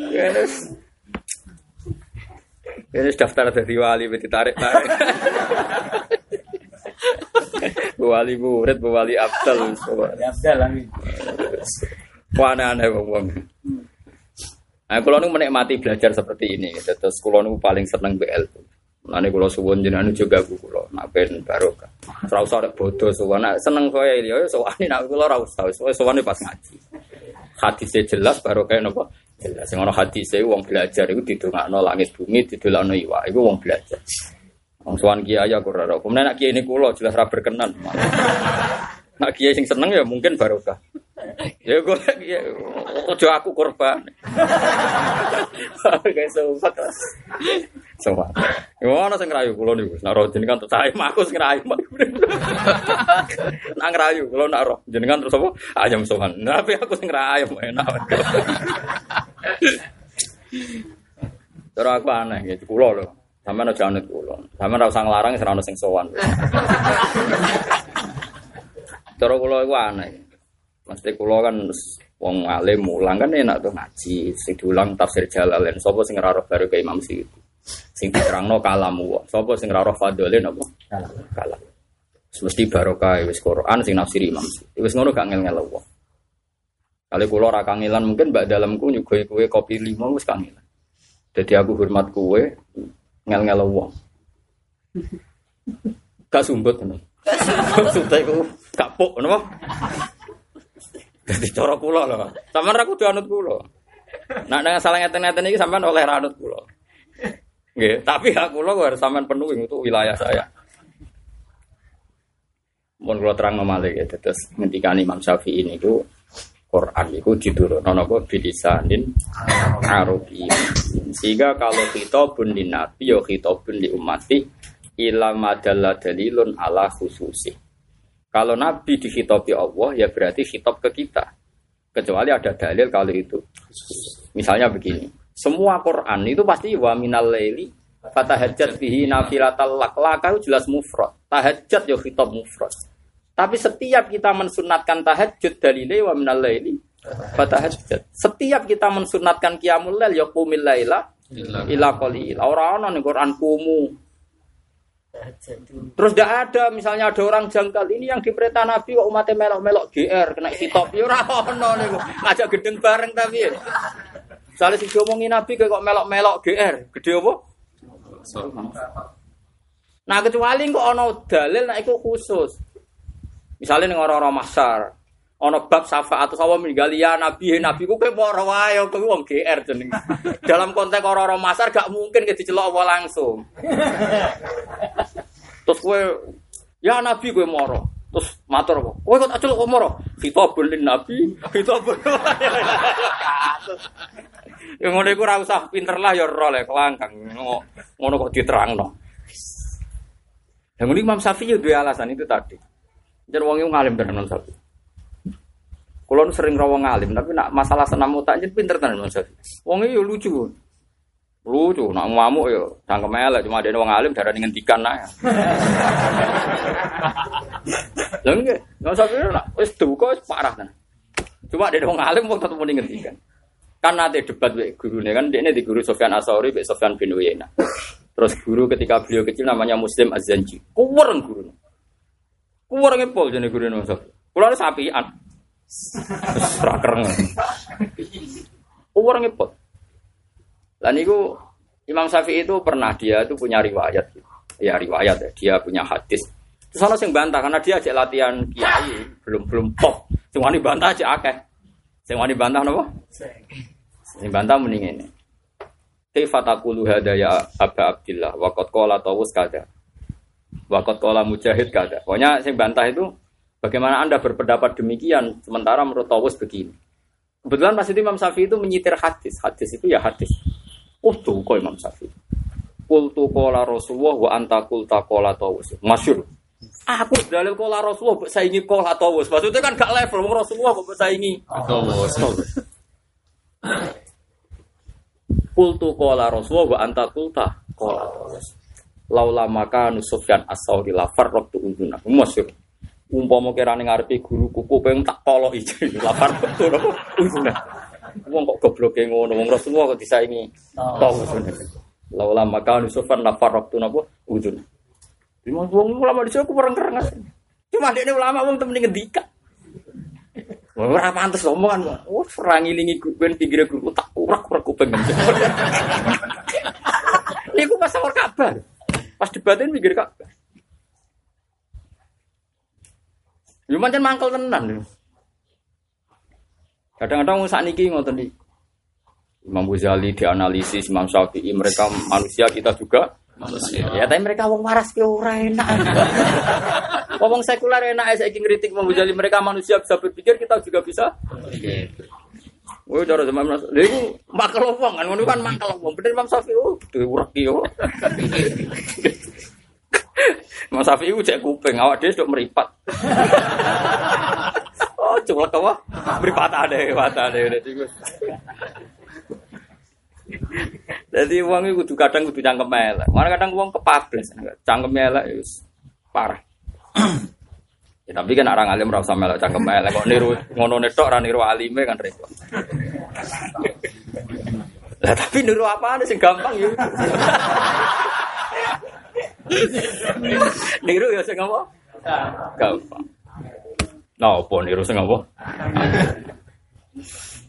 Yes. Ini daftar dari wali, ditarik tarik. Wali murid, wali abdal. Abdal lagi. Wah aneh-aneh wong. Nah, kalau menikmati belajar seperti ini, terus kalau paling seneng BL. Nanti kalau suwon jenengan juga aku kalau nak ben barokah. Usah ada bodoh suwon, nak seneng kaya ini, ya suwon ini nak kalau ora usah, suwon pas ngaji. Hadisnya jelas barokah nopo jelas. Sing ana hadise wong belajar iku didongakno langit bumi, didolakno iwak, iku wong belajar. Wong suwan kiai aku ora ora. Kemudian nak kiai ini kula jelas ra berkenan. Nak kiai sing seneng ya mungkin barokah. Ya gue ya ojo aku korban. [LAUGHS] Kayak sobat. Sobat. Ya ono sing ngrayu kula niku. Nak roh jenengan terus saya aku sing ngrayu. [LAUGHS] Nak ngrayu kula nak roh jenengan terus apa? Ayam sowan. Nah, tapi aku sing ngrayu enak. [LAUGHS] Terus aku aneh gitu kula lho. Sampeyan aja anut kula. Sampeyan ora usah nglarang sing ono sing sowan. [LAUGHS] Terus kula iku aneh. Mesti kula kan wong alim mulang kan enak tuh ngaji, sing diulang tafsir Jalalain. Sapa sing ora roh baru ke Imam Suyuti. Sing diterangno kalamu. Sapa sing ora roh fadhole napa? Kalam. Mesti barokah wis Quran sing nafsiri Imam Suyuti. Wis ngono gak ngel-ngel wong. Kali kula ora kangelan mungkin mbak dalamku nyugoi kue kopi lima wis kangelan. Jadi aku hormat kue ngel-ngel wong. Gak sumbut ngono. Sumpah iku kapuk napa? Dadi cara kula lho. Sampeyan ra kudu anut kula. Nak dengan salah ngeten-ngeten sampean oleh anut kula. Nggih, tapi hak kula harus sampean penuhi untuk wilayah saya. Mun kula terang malih ya, terus ngendikan Imam Syafi'i ku Quran itu diturunkan apa bilisanin Arabi. Sehingga kalau khitabun di nabi ya khitabun di umati ila madalla dalilun ala khususi. Kalau nabi dikhitabi Allah ya berarti khitab ke kita. Kecuali ada dalil kalau itu. Misalnya begini. Semua Quran itu pasti wa minal laili fatahajjat bihi nafilatal lak. Laka itu jelas mufrad. Tahajjat ya khitab mufrad. Tapi setiap kita mensunatkan tahajud dalile wa minal laili fatahajjat. Setiap kita mensunatkan qiyamul lail ya qumil laila ila qalil. Ora ana ning Quran kumu. Terus tidak ada, misalnya ada orang jangkal ini yang diperintah Nabi kok umatnya melok-melok GR kena hitop ya ora ono niku. Ngajak gedeng bareng tapi. Misalnya si ngomongin Nabi kok melok-melok GR, gede apa? Nah kecuali kok ono dalil nah iku khusus. Misalnya ning orang-orang masar, ono bab syafaat atau sawa meninggal ya nabi nabi ku kowe ora wae kowe wong GR jeneng. [LAUGHS] Dalam konteks orang-orang masar gak mungkin ke dicelok apa langsung. [LAUGHS] Terus kowe ya nabi kowe moro. Terus matur kok. Kowe kok celok kok moro? Khitabul lin nabi, [LAUGHS] khitabul. Ya ngono iku ora usah pinter lah ya ora lek kelangkang. Ngono kok diterangno. Yang ini Imam Syafi'i dua alasan itu tadi. Jadi wong ngalim tenan Imam Syafi'i. Kulo sering rawang ngalim, tapi nak masalah senam otak jadi pinter tenan Imam Syafi'i. Wong yo lucu. Lucu, nak ngamuk yo cangkem elek cuma ada wong alim darani ngentikan ae. [LAUGHS] Lha nggih, Imam Syafi'i nak wis duka wis parah tenan. Cuma ada wong alim wong tetep muni ngentikan. Kan nanti debat wek gurune kan dia di guru Sofyan Asauri, wek Sofyan bin Uyainah. Terus guru ketika beliau kecil namanya Muslim Az-Zanji. Guru. Kuweren ngepol jadi guru Syafi'i. Kulo ada sapian. Rakereng. Kuweren ngepol. Dan itu Imam Syafi'i itu pernah dia itu punya riwayat. Ya riwayat ya, dia punya hadis. Terus ono sing bantah karena dia ajak latihan kiai, belum belum pop. Sing wani bantah aja akeh. Sing wani bantah napa? Sing bantah mending ini. Kaifa taqulu hada ya Aba Abdillah wa qad qala Tawus kada. Wa qad qala Mujahid kada. Pokoknya sing bantah itu bagaimana Anda berpendapat demikian sementara menurut Tawus begini. Kebetulan pas itu Imam Syafi'i itu menyitir hadis. Hadis itu ya hadis. Oh tuh kok Imam Syafi'i. Kultu kola Rasulullah wa anta kulta kola Tawus. Masyur. Aku dalil kola Rasulullah mbok saingi kola Tawus. Maksudnya kan gak level Rasulullah kok mbok saingi Tawus. Kultu qala Rasulullah wa anta kulta qala Laula maka Sufyan as-Sauri la farraqtu uduna. Masyhur. Umpama kirane ngarepe guru kuku pengen tak toloki la farraqtu uduna. Wong kok gobloke ngono wong Rasulullah kok disaingi. Tol Laula maka Sufyan la farraqtu napa uduna. Dimang wong ulama dhisik aku pereng-kereng. Cuma dekne ulama wong temen ngendika. Ora pantes omongan. Oh, serang ilingi kuping pinggir guru tak urak-urak kuping. [LAUGHS] Niku pas awal kabar. Pas debatin mikir Ka'bah. Yo mancen mangkel tenan. Kadang-kadang saat niki ngoten iki. Imam Ghazali dianalisis Imam Syafi'i mereka manusia kita juga manusia. Ya tapi mereka wong waras ki ora enak. [LAUGHS] Ngomong sekuler enak saya ingin kritik Imam Ghazali mereka manusia bisa berpikir kita juga bisa. Woi cara zaman Mas. Lha iku makel wong kan kan makel wong. Bener Imam Syafi'i oh duwe urak yo. Imam cek kuping awak dhewe sok meripat. [LAUGHS] oh coba apa? Meripat ada, meripat ada Jadi uang itu kadang kudu cangkem elek. Mana kadang uang kepablas, cangkem elek wis parah. Ya, tapi kan orang alim rasa melok cangkem elek kok niru ngono netok ra niru alime kan repot. Lah tapi niru apa sing gampang ya. niru ya sing apa? Gampang. Nah, apa niru sing apa?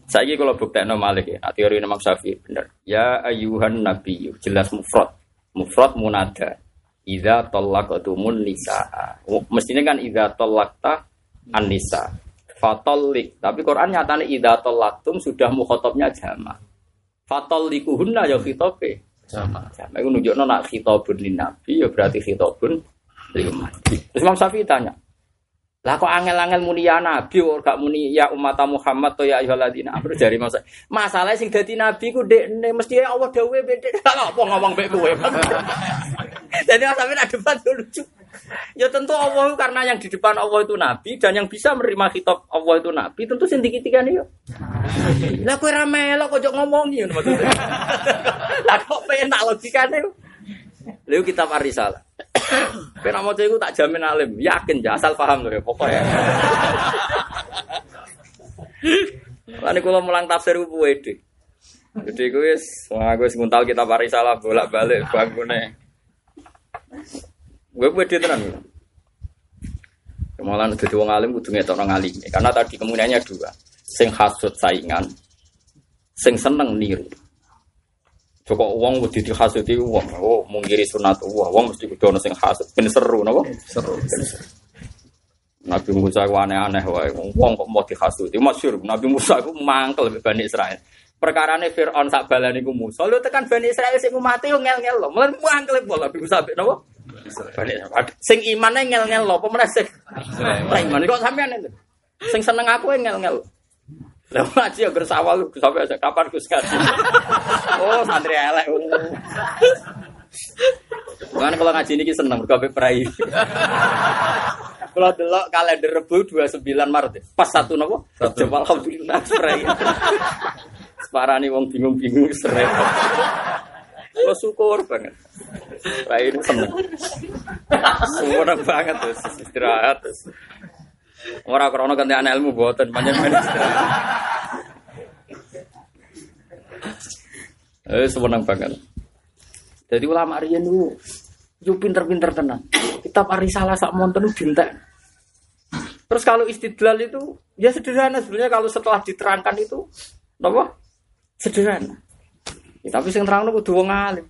Saya kalau buktikan Malik ya, teori Imam Syafi'i benar. Ya ayuhan nabi, jelas mufrad. Mufrad munada. Idza talaqtumun nisaa. Mestinya kan idza talaqta an-nisa. Fatalik. Tapi Quran nyatanya idza talaqtum sudah mukhatabnya jama. Fatallikuhunna ya khitabe. Jama. Jama itu nunjukno nak khitabun lin nabi ya berarti khitabun lil Terus Imam Syafi'i tanya, lah kok angel-angel muni ya nabi kok gak muni ya umat Muhammad to ya ayyuhalladzina dari [LAUGHS] masa. Masalah sing dadi nabi ku dekne mesti Allah dawuhe. [LAUGHS] Lah apa ngomong mek kowe. [LAUGHS] Jadi sampe nak debat lucu. Ya tentu Allah karena yang di depan Allah itu nabi dan yang bisa menerima kitab Allah itu nabi tentu sing dikitikan yo. Lah kowe ra melok kok ngomongi ngono maksudnya. Lah kok penak logikane. Lalu kitab Arisalah. [COUGHS] Kena mau itu tak jamin alim, yakin ya asal paham loh ya pokoknya. [LAUGHS] Lalu kalau mulang tafsir gue pede. Jadi gue wah gue semuntal kita salah bolak balik bangunnya. Gue pede tenan. Malah jadi wong alim kudu ngetok nang alim. Karena tadi kemudiannya dua. Sing hasut saingan, sing seneng niru. Joko uang wedi dihasuti uang, oh mungkiri sunat uang, uang mesti kudu ono sing hasut. Ben seru napa? Seru. Nabi Musa ku aneh-aneh wae. Wong kok mau dihasuti. Masyhur Nabi Musa ku mangkel Bani Israel. Perkarane Firaun sak balane ku Musa. Lho tekan Bani Israel sing mati yo ngel-ngel lho. Mulai mangkel pola Nabi Musa napa? Bani Sing imane ngel-ngel lho, apa meneh sing? Iman kok sampean itu. Sing seneng aku ngel-ngel. Lah ngaji ya bersawal sampai aja kapan Gus ngaji. oh, santri elek. Kan kalau ngaji ini seneng berkabe perai. Kalau delok kalender Rebu 29 Maret. Pas satu nopo? Coba alhamdulillah perai. Separani wong bingung-bingung serai. Lo syukur banget. Perai ini seneng. Semua banget terus istirahat terus. Ora krana ganti anak ilmu boten panjenengan. Eh seneng banget. Jadi ulama riyen niku yo pinter-pinter tenan. Kitab Arisalah sak monten dintek. Terus kalau istidlal itu ya sederhana sebenarnya kalau setelah diterangkan itu apa? Sederhana. Ya, tapi sing terang kudu wong alim.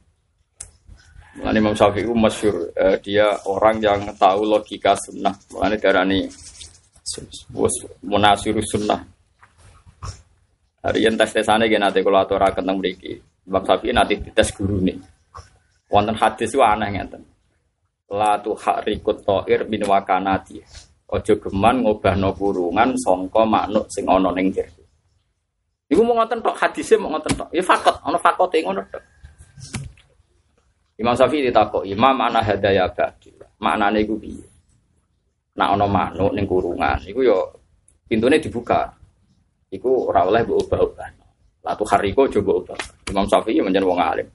Mulane Imam Syafi'i masyhur eh, dia orang yang tahu logika sunnah. Mulane darani Wes munasiru sunnah. Hari yang tes tesane gak nanti kalau atur akan tentang mereka. Bab sapi nanti tes guru nih. Wonten hadis itu aneh ngeten. La tu rikut to'ir bin wakanati. Ojo geman ngobah no kurungan songko maknuk sing ono ning jero. Iku mau ngoten tok hadisnya mau ngoten tok. Ya fakot, ono fakot yang ngono tok. Imam Syafi'i ditakok, Imam ana hadaya ba'di. Maknane iku piye? Nak ono manuk ning kurungan iku yo pintune dibuka iku ora oleh mbok ubah-ubah Latu hariko coba ubah. Imam Syafi'i menjadi wong alim.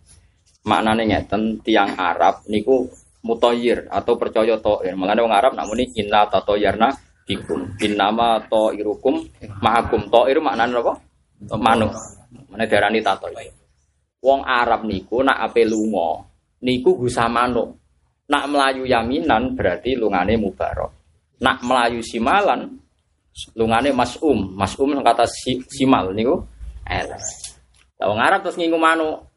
Maknane ngeten tiang Arab niku mutoyir atau percaya toir. Mulane wong Arab namuni inna tatoyarna bikum. Innama toirukum ma'akum. Toir maknane apa? Manuk. Mana darani tatoir. Wong Arab niku nak ape lunga niku gusa manuk. Nak melayu yaminan berarti lungane mubarok. Nak melayu simalan lungane masum. Masum kata si, simal niku elek. Lah wong Arab terus ngingu manuk.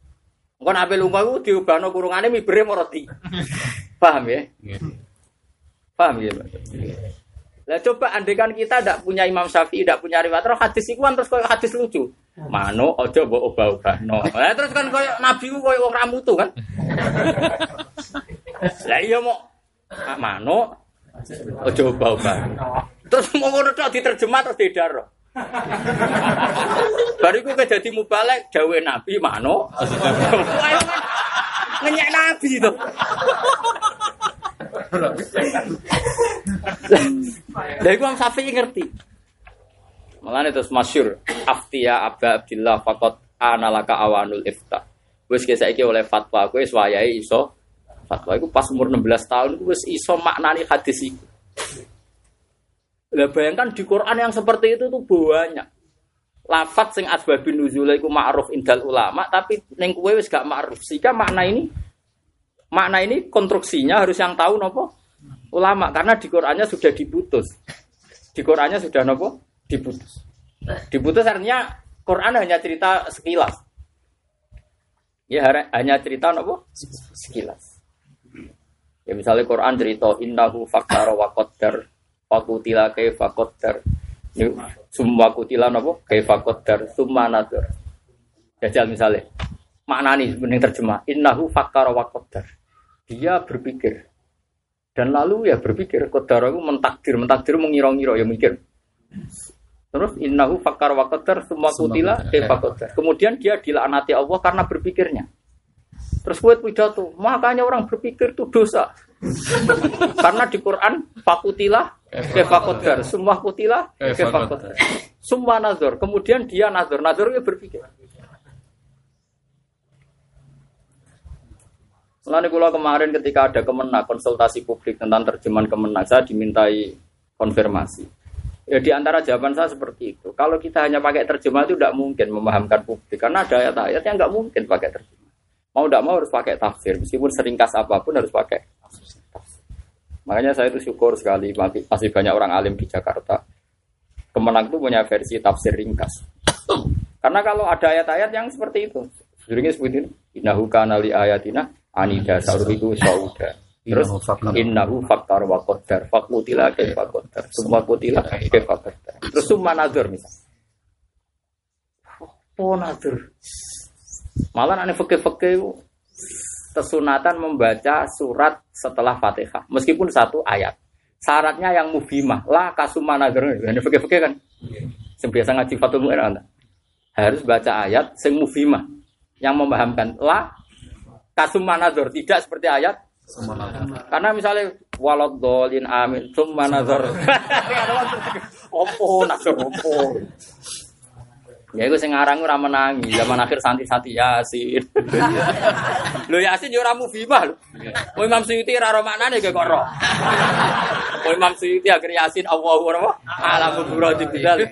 Engko nak ape lunga iku diubahno kurungane mibere moroti. [LAUGHS] Paham ya? Paham ya? Lah coba andekan kita tidak punya Imam Syafi'i, tidak punya riwayat, terus hadis itu kan terus kayak hadis lucu. Mano ojo mbok obah-obahno. Lah terus kan koyo nabi ku koyo wong ramutu kan. [LAUGHS] Lah iya mau mano ojo obah-obah. Terus mau ngono tok diterjemah terus didar. Bariku ke dadi mubalek dawe nabi mano. Ngenyek nabi itu. Iku Imam Syafi'i ngerti. Mulane terus masyur aftiya Aba Abdillah faqat analaka awanul ifta. Ke saiki oleh fatwa kowe wis iso fatwa iku pas umur 16 tahun iku wis iso maknani hadis iku. Lah bayangkan di Quran yang seperti itu tuh banyak. Lafat sing asbabun nuzul iku ma'ruf indal ulama tapi ning kowe wis gak ma'ruf. Sehingga makna ini makna ini konstruksinya harus yang tahu nopo ulama karena di Qurannya sudah diputus. Di Qurannya sudah nopo diputus. Diputus artinya Quran hanya cerita sekilas. Ya hanya cerita nopo sekilas. Ya misalnya Quran cerita innahu fakara wa qaddar fakutila kaifa qaddar. Semua kutila nopo kaifa qaddar summa nadur. Jajal misalnya maknani sebenarnya terjemah innahu fakara wa qaddar. Dia berpikir dan lalu ya berpikir qaddar itu mentakdir, mentakdir mengira-ngira ya mikir. Terus innahu fakar wa qadar semua kutila kaifa qadar. Kemudian dia dilaknati Allah karena berpikirnya. Terus buat pidato, makanya orang berpikir itu dosa. karena di Quran fakutila kaifa qadar, semua kutila kaifa qadar. Semua nazar. Kemudian dia nazar, nazar dia berpikir. Selain kula kemarin ketika ada kemenang konsultasi publik tentang terjemahan kemenang, saya dimintai konfirmasi. Ya di antara jawaban saya seperti itu. Kalau kita hanya pakai terjemah itu tidak mungkin memahamkan publik karena ada ayat-ayat yang nggak mungkin pakai terjemah. Mau tidak mau harus pakai tafsir meskipun seringkas apa pun harus pakai. Makanya saya itu syukur sekali masih banyak orang alim di Jakarta. Kemenang itu punya versi tafsir ringkas. Karena kalau ada ayat-ayat yang seperti itu, sebenarnya seperti ini, innahu kana li ayatina anida sauriku sauda. Terus innahu faktar wa qaddar fakutila kaifa qaddar semua kutila kaifa qaddar terus summa nazar misal oh nazar malah aneh fakir-fakir kesunatan membaca surat setelah Fatihah meskipun satu ayat. Syaratnya yang mufimah lah kasuma nazar ini fakir-fakir kan? Yang biasa ngaji Fatul Mu'in harus baca ayat sing mufimah yang memahamkan. La kasuma nazar. Tidak seperti ayat. Karena misalnya walad dolin amin summa nazar. opo nazar. [LAUGHS] Opo. Ya iku sing aran ora menangi zaman akhir santi-santi Yasin. [LAUGHS] Lho Yasin yo ora mufimah lho. Kowe Imam Suyuti ora ro maknane kok ro. Kowe Imam Suyuti akhir Yasin Allahu apa? Alamu burati bidal.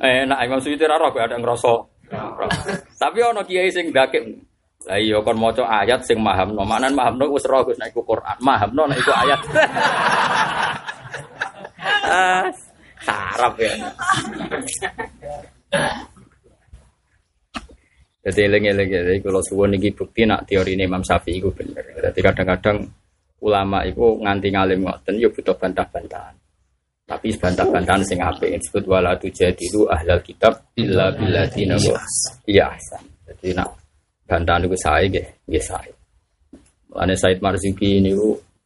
Eh, nak Imam Suyuti ora ro ada ngrasa tapi ono kiai sing dakek. Lah iya kon maca ayat sing mahamno. Maknan mahamno wis ora Gus nek iku Quran. Mahamno nek iku ayat. Ah, sarap ya. Jadi eling-eling ya, jadi kalau suwon ini bukti nak teori ini Imam Syafi'i itu bener. Jadi kadang-kadang ulama itu nganti ngalim ngoten yo butuh bantah-bantahan. Tapi bantah-bantahan sing apik disebut wala tujadilu ahlal kitab illa billadina iya ahsan. Jadi nak bantahan itu saya nggih, nggih saya. Ane Said Marzuki ini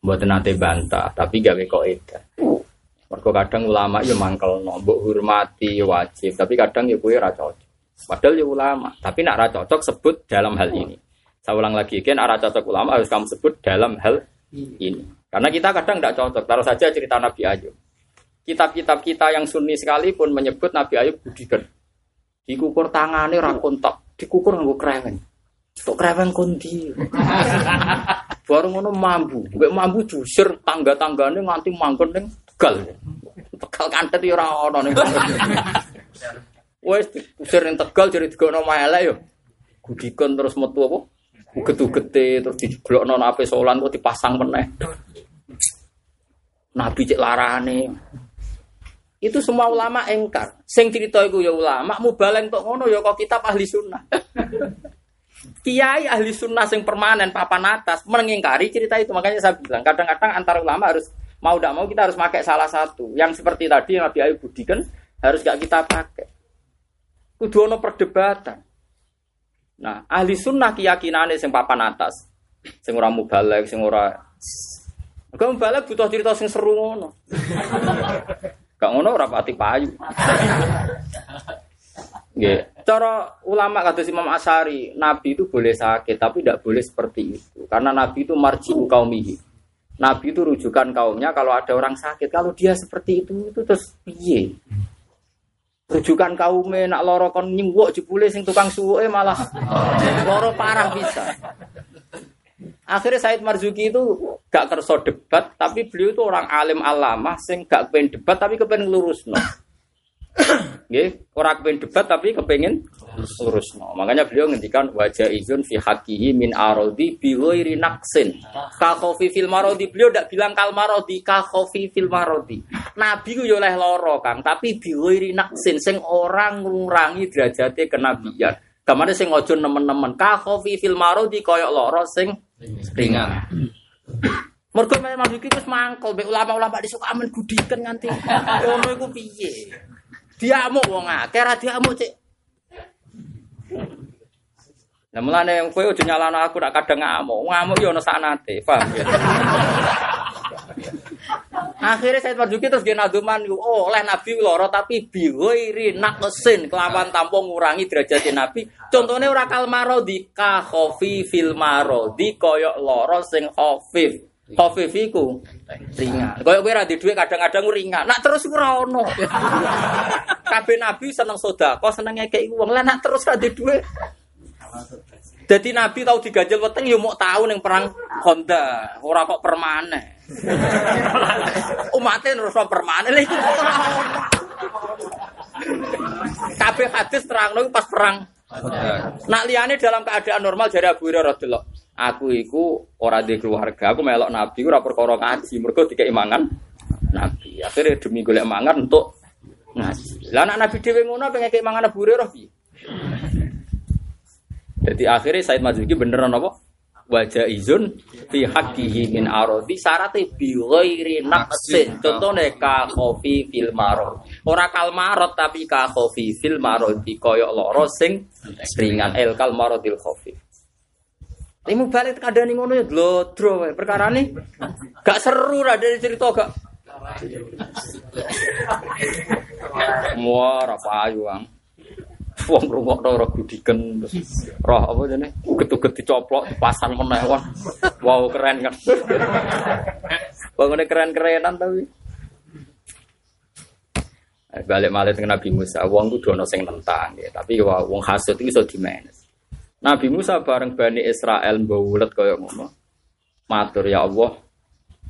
buat nate bantah, tapi gawe kok edan. Mergo kadang ulama ya mangkel mbok hormati ya wajib, tapi kadang ya kuwi ora cocok. Padahal ya ulama, tapi nak ra cocok sebut dalam hal ini. Saya ulang lagi, kan arah cocok ulama harus kamu sebut dalam hal ini. Karena kita kadang tidak cocok. Taruh saja cerita Nabi Ayub. kitab-kitab kita yang sunni sekalipun menyebut Nabi Ayub budikan. Dikukur tangannya rakontak, dikukur nganggo kreweng. Tok kreweng kondi. [LAUGHS] Baru ngono mambu, gue mambu jusir tangga-tanggane nganti manggon ning Tegal. Tegal kantet ya ora ono ning. Wes diusir ning Tegal jadi digono elek yo. Gudikon terus metu apa? Uget-ugete terus dijeblokno ape solan kok dipasang meneh. Nabi cek larane. Itu semua ulama engkar. Sing cerita iku ya ulama, mubaleng tok ngono ya kok kitab ahli sunnah. Kiai ahli sunnah sing permanen papan atas mengingkari cerita itu. Makanya saya bilang kadang-kadang antar ulama harus mau tidak mau kita harus pakai salah satu. Yang seperti tadi yang Nabi Ayub budikan harus gak kita pakai. Kudu ono perdebatan. Nah, ahli sunnah keyakinannya sing papan atas. Sing ora mubalek, sing ora Gak mubalek butuh cerita sing seru ngono. Gak ngono ora pati payu. Nggih. Cara ulama kata Imam Asari, Nabi itu boleh sakit tapi tidak boleh seperti itu. Karena Nabi itu marjiu kaumihi. Nabi itu rujukan kaumnya kalau ada orang sakit. Kalau dia seperti itu itu terus piye? Rujukan kaumnya nak loro kon nyingwok jebule sing tukang suwe malah [LAUGHS] loro parah bisa. Akhirnya Said Marzuki itu gak kerso debat, tapi beliau itu orang alim alama, sing gak kepengen debat tapi kepengen lurus no. Nggih, orang kepengen debat tapi kepengen lurus no. Makanya beliau ngendikan wajah izun fi hakihi min arodi bi ghairi naqsin. Ka khofi fil marodi beliau ndak bilang kal marodi ka khofi fil marodi. Nabi ku yo oleh loro Kang, tapi bi ghairi naqsin sing orang ngurangi derajate kenabian. Kamane sing ojo nemen-nemen ka khofi fil marodi koyok loro sing ringan. Mergo memang iki wis mangkel ulama-ulama disuka amen gudiken nganti [LAUGHS] ngono iku piye? Diamuk wong akeh ra diamuk cek. Nah mulane yang kowe aja nyalano aku nak kadang ngamuk. Ngamuk yo ono sanate, paham ya? Akhirnya saya Marzuki terus dia naduman, oh oleh Nabi loro tapi biwiri naqsin kelawan tampung ngurangi derajat Nabi. Contohnya ora kal marodi ka khofi fil marodi koyok loro sing khofif. Khofif iku ringan. Koyok kowe ra dhuwit kadang-kadang ringan. Nak terus ora ono. [LAUGHS] Kabeh Nabi seneng sedekah, seneng ngekeki wong. Lah nak terus ra dhuwit. Jadi Nabi tahu diganjel weteng ya mau tahu ning perang Honda, ora kok permanen. [LAUGHS] Umatnya terus permanen iku Kabeh hadis terang pas perang. Nak liane dalam keadaan normal jadi Abu Hurairah radhiyallahu Aku iku ora di keluarga, aku melok Nabi ora perkara ngaji, mergo dikek mangan Nabi. Akhirnya demi golek mangan untuk ngaji. Lah anak Nabi dhewe ngono pengen kek mangan Abu Hurairah piye? Jadi akhirnya Said Mazuki beneran apa? Wajah izun fi haqqihi min arodi syarate bi ghairi naqsin. Contone ka khofi fil marad. Ora kal marad tapi ka khofi fil marad koyok loro sing ringan el kal maradil khofi. Tapi mau balik kadang ngono ya glodro perkara nih gak seru lah dari cerita gak. Wah, apa ayu ang. Wong rungokno ora gudiken roh apa jane uget-uget dicoplok dipasang meneh. Wow keren kan. Bangune keren-kerenan tapi. Balik malah dengan Nabi Musa, wong kudu ana sing nentang ya, tapi wah wong hasud iki iso dimenes. Nabi Musa bareng Bani Israel mbawulet kaya ngono. Matur ya Allah,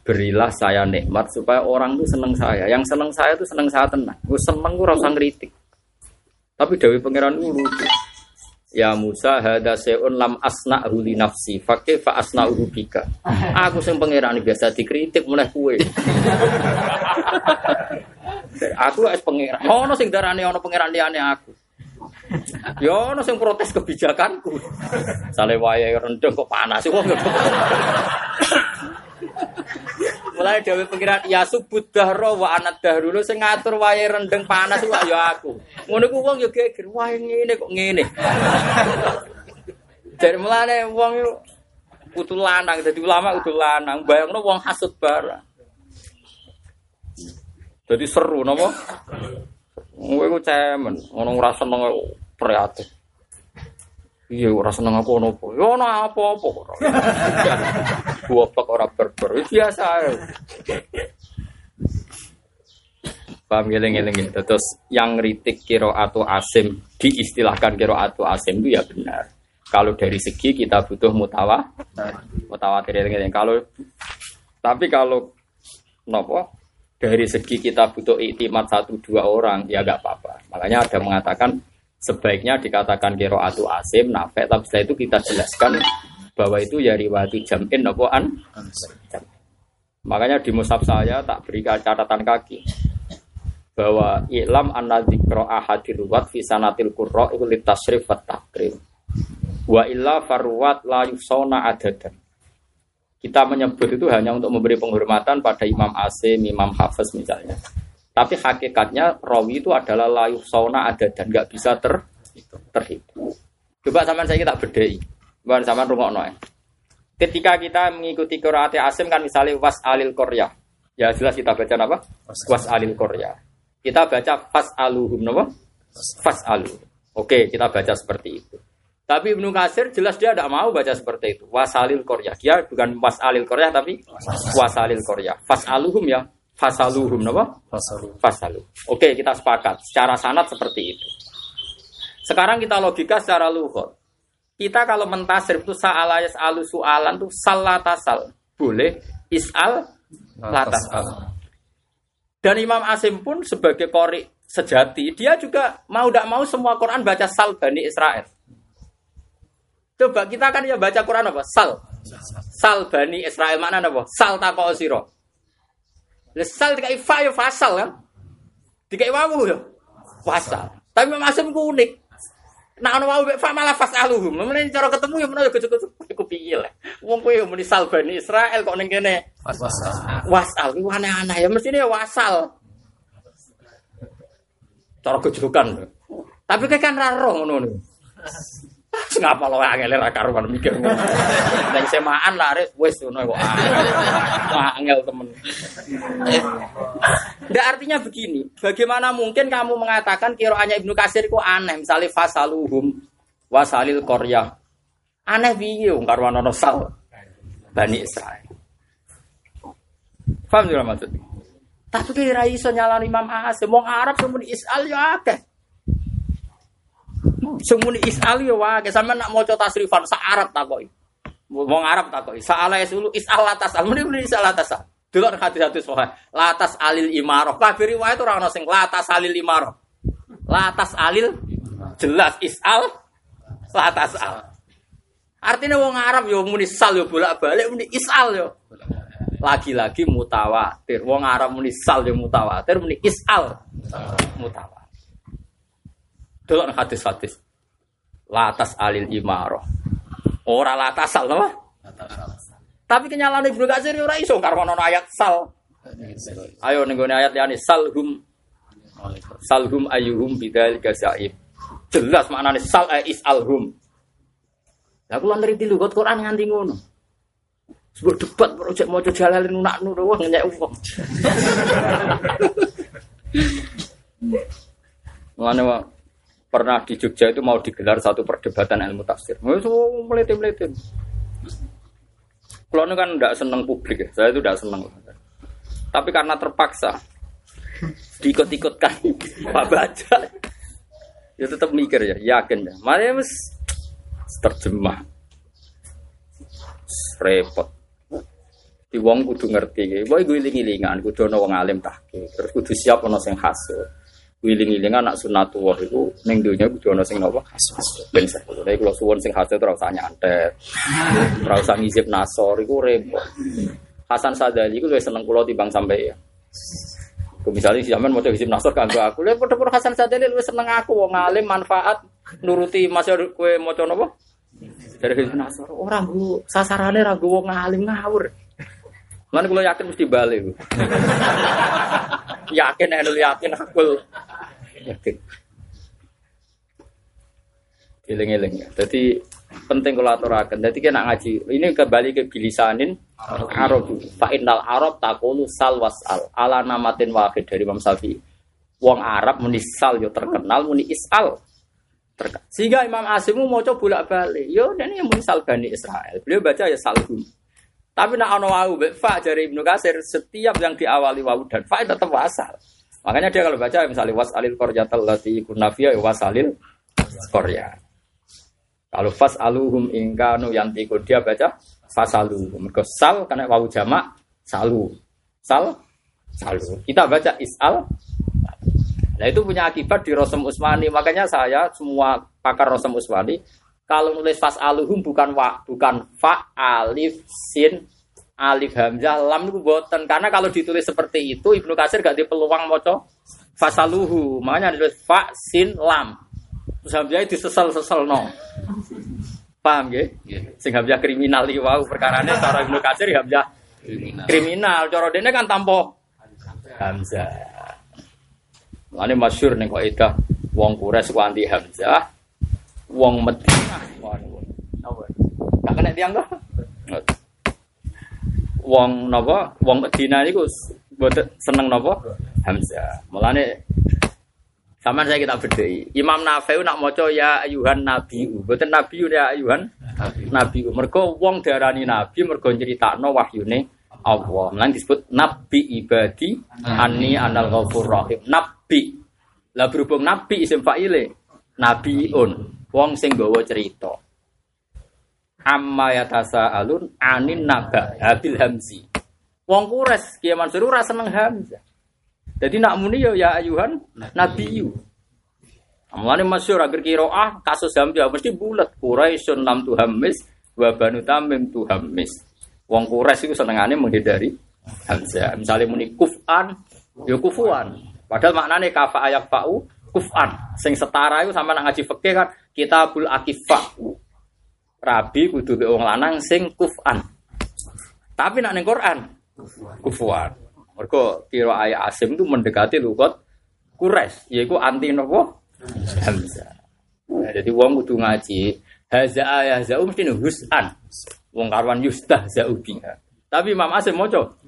berilah saya nikmat supaya orang itu seneng saya. Yang seneng saya itu seneng saya tenang. Gue seneng gue rasa ngeritik. Tapi Dewi Pangeran itu lucu. Ya Musa hada seun lam asna huli nafsi fakih fa asna bika. [LAUGHS] Aku sing pangeran biasa dikritik mulai kue. [LAUGHS] aku es pangeran. Ono sing darane ono pangeran liyane aku. Ya ono sing protes kebijakanku. Sale wayahe rendeng kok panas wong. [LAUGHS] Mulai dewe pengiran ya subut dahro wa anat dahru lu sing ngatur wayahe rendeng panas wae ya aku. Ngono ku wong ya geger wae ngene kok ngene. [LAUGHS] Dari mulane wong yo kudu lanang dadi ulama kudu lanang bayangno wong hasud barang. Jadi seru napa? Kowe ku cemen, ngono ora seneng prihatin. Iya ora seneng apa apa. Ya ono apa-apa ora. Goblok [LAUGHS] ora berber. Biasa. Paham geleng-geleng Terus yang kritik kiro atau asim diistilahkan kiro atau asim itu ya benar. Kalau dari segi kita butuh mutawa, mutawatir geleng Kalau tapi kalau nopo dari segi kita butuh iktimat satu dua orang ya gak apa-apa. Makanya ada mengatakan sebaiknya dikatakan kiro atau asim nafek tapi setelah itu kita jelaskan bahwa itu ya riwayat jam'in nopo an. Makanya di musab saya tak berikan catatan kaki bahwa ilam anna dzikra ahadir ruwat fi sanatil qurra litasrif wa takrim. Wa illa farwat la yusona adadan. Kita menyebut itu hanya untuk memberi penghormatan pada Imam Asim, Imam Hafiz misalnya. Tapi hakikatnya rawi itu adalah layu sauna ada dan nggak bisa ter terhitung. Coba zaman saya kita bedai, bukan zaman rumah noy. Ketika kita mengikuti Qur'an Asim kan misalnya was alil Korea, ya jelas kita baca apa? Was alil Korea. Kita baca fas aluhum, nama? Fas alu. Oke, kita baca seperti itu. Tapi Ibnu Kasir jelas dia tidak mau baca seperti itu. Wasalil Korea. Dia bukan wasalil Korea tapi wasalil Korea. Fas aluhum ya. Fasaluhum nama? Fasalu. Fasalu. Oke, kita sepakat. Secara sanat seperti itu. Sekarang kita logika secara luhur. Kita kalau mentasir itu sa'alayas alu su'alan itu salatasal. Boleh is'al latasal. Dan Imam Asim pun sebagai kori sejati, dia juga mau tidak mau semua Quran baca sal Bani Israel. Coba kita kan ya baca Quran apa? Sal. Sal Bani Israel mana apa? Sal tako siro. Sal dikai fa ya fasal kan? Dikai wawu ya? Fasal. Tapi Asim ku unik. Nah ono wae fa malah fasaluhum. Mulane cara ketemu ya menawa gejek-gejek iku piye lah. Wong kowe yo muni sal bani Israel kok ning kene wasal. Wasal ku aneh-aneh ya mestine ya wasal. Cara gejekan. Tapi kan ra roh ngono. [LAUGHS] Ngapa lo angel ra karuan mikir ngono. Ning semaan lah wis ngono kok. Angel temen. Nggak artinya begini, bagaimana mungkin kamu mengatakan kiroannya Ibnu Kasir itu aneh, misalnya fasaluhum wasalil korya. Aneh biyo, karuan ono sal. Bani Israel. Paham juga maksudnya? Tapi kira iso nyalani Imam Asim, wong Arab semua isal ya akeh. Semua isal ya wae, sama nak mau tasrifan sa Arab takoi. Wong Arab takoi, sa ala isulu isal atas, muni muni isal atas. Delok hadis-hadis sahih. Latas alil imaroh. Kabeh riwayat ora ana sing latas alil imaroh. Latas alil jelas isal latas al. Artinya wong Arab yo muni sal yo bolak-balik muni isal yo. Lagi-lagi mutawatir. Wong Arab muni sal yo mutawatir, muni isal mutawatir. Delok hadis-hadis. Latas alil imaroh. Ora latas al apa? Tapi kenyalaan Ibnu Katsir ora iso karo ono ayat sal. Ayo ning ayat liyane salhum salhum ayyuhum bidzal gazaib. Jelas maknane sal e isalhum. Lah kula nriti lho Quran nganti ngono. Sebut debat projek mau jalalin nak nur wah ngenyek wong. [LAUGHS] Mulane pernah di Jogja itu mau digelar satu perdebatan ilmu tafsir. Wes melete-melete. Kalau ini kan tidak senang publik ya, saya itu tidak senang. Tapi karena terpaksa diikut-ikutkan [LAUGHS] Pak Baca, ya tetap mikir ya, yakin ya. Mana mas terjemah, repot. Di wong kudu ngerti, boy gue iling-ilingan, kudu ono wong alim tahke, terus kudu siap ono sing hasil. Wiling-wilingan anak sunatullah itu neng dunia kudu ono sing nopo ben Tapi kalau suwon sing hasil terus tanya nyantet. Ora usah ngizip nasor iku repot. Hasan Sadali iku luwih seneng kula timbang sampai ya. Misalnya si zaman mau hizib nasor kanggo aku, lha padha Hasan Sadali luwih seneng aku wong alim manfaat nuruti masih kue maca napa? Dari hizib nasor orang sasarane ra wong alim ngawur. Mana kalau yakin mesti balik. yakin, enul yakin aku yakin. Eling-eling. Jadi penting kalau aturakan. Jadi kena ngaji. Ini kembali ke bilisanin Arab. Fa'inal Arab takulu sal wasal. Ala namatin wahid dari Imam Syafi'i. Wong Arab muni sal yo terkenal muni isal. Terkenal. Sehingga Imam Asimu mau coba bolak balik. Yo ini yang muni sal bani Israel. Beliau baca ya salhum. Tapi nak ono wau fa dari Ibnu Kasir setiap yang diawali wau dan fa tetap wasal. Makanya dia kalau baca misalnya was alil korjatal lati kunafia was alil korya. Kalau fas aluhum ingkanu yang tikun dia baca fasaluhum. Mereka sal karena wau jamak salu. Sal salu. Kita baca isal. Nah itu punya akibat di Rosem Usmani. Makanya saya semua pakar Rosem Usmani kalau nulis fas aluhum bukan wa, bukan fa alif sin alif hamzah lam itu boten karena kalau ditulis seperti itu Ibnu Kasir gak di peluang moco fasaluhu makanya ditulis fa sin lam Terus Hamzah disesal-sesal no. Paham ya? Sing Hamzah kriminal iki wau perkarane cara Ibnu Katsir ya Hamzah kriminal. Kriminal cara dene kan tanpa Hamzah. Lane masyhur ning kok itu wong Quraisy ku anti Hamzah, wong Madinah. Apa? Gak kena tiang. Wong napa? Wong Madinah niku boten seneng napa? Hamzah. Mulane sama saya kita bedai. Imam Nafi nak maca ya ayuhan nabi. Betul nabi ya ayuhan nabi. Mergo wong darani nabi mergo nyeritakno wahyune Allah. Melang disebut nabi ibadi ani anal ghafur rahim. Nabi. Lah berhubung nabi isim fa'ile. Nabiun. Wong sing gawa cerita. Amma yatasa alun anin naba habil hamzi. Wong kures Kiai Mansur ora seneng hamzah. Jadi nak muni ya ya ayuhan nabiyu. Mulane masyhur agar ah kasus Hamzah mesti bulat Quraisyun lam tuhammis wa banu tamim tuhammis. Wong Quraisy itu senengane menghindari Hamzah. Misalnya muni kufan ya kufuan. Padahal maknane kafa ayak fa'u kufan. Sing setara itu sama nak ngaji fikih kan kitabul akifah. Rabi kudu be wong lanang sing kufan. Tapi nak ning Quran kufuan. Mergo kira ayat Asim itu mendekati lugat Quraisy, yaiku anti nopo? Nah, jadi wong kudu ngaji haza ayah zau mesti husan. Wong karwan yustah zau biha. Tapi Imam Asim moco.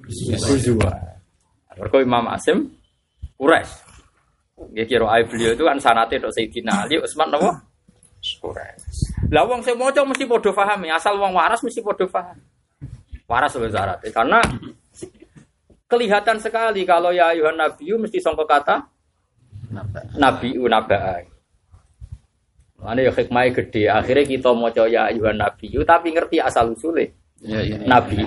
Mergo Imam Asim Quraisy. Ya kira ayat beliau itu kan sanate tok Sayyidina Ali Utsman? Quraisy. Lah wong sing maca mesti padha paham, asal wong waras mesti padha paham. Waras lho syarat. Karena kelihatan sekali kalau ya ayuhan nabiyu mesti sangka kata nabi unaba. Mana ya hikmahnya gede. Akhirnya kita mau ya ayuhan nabiyu tapi ngerti asal usulnya. Ya, ya, ya. Nabi.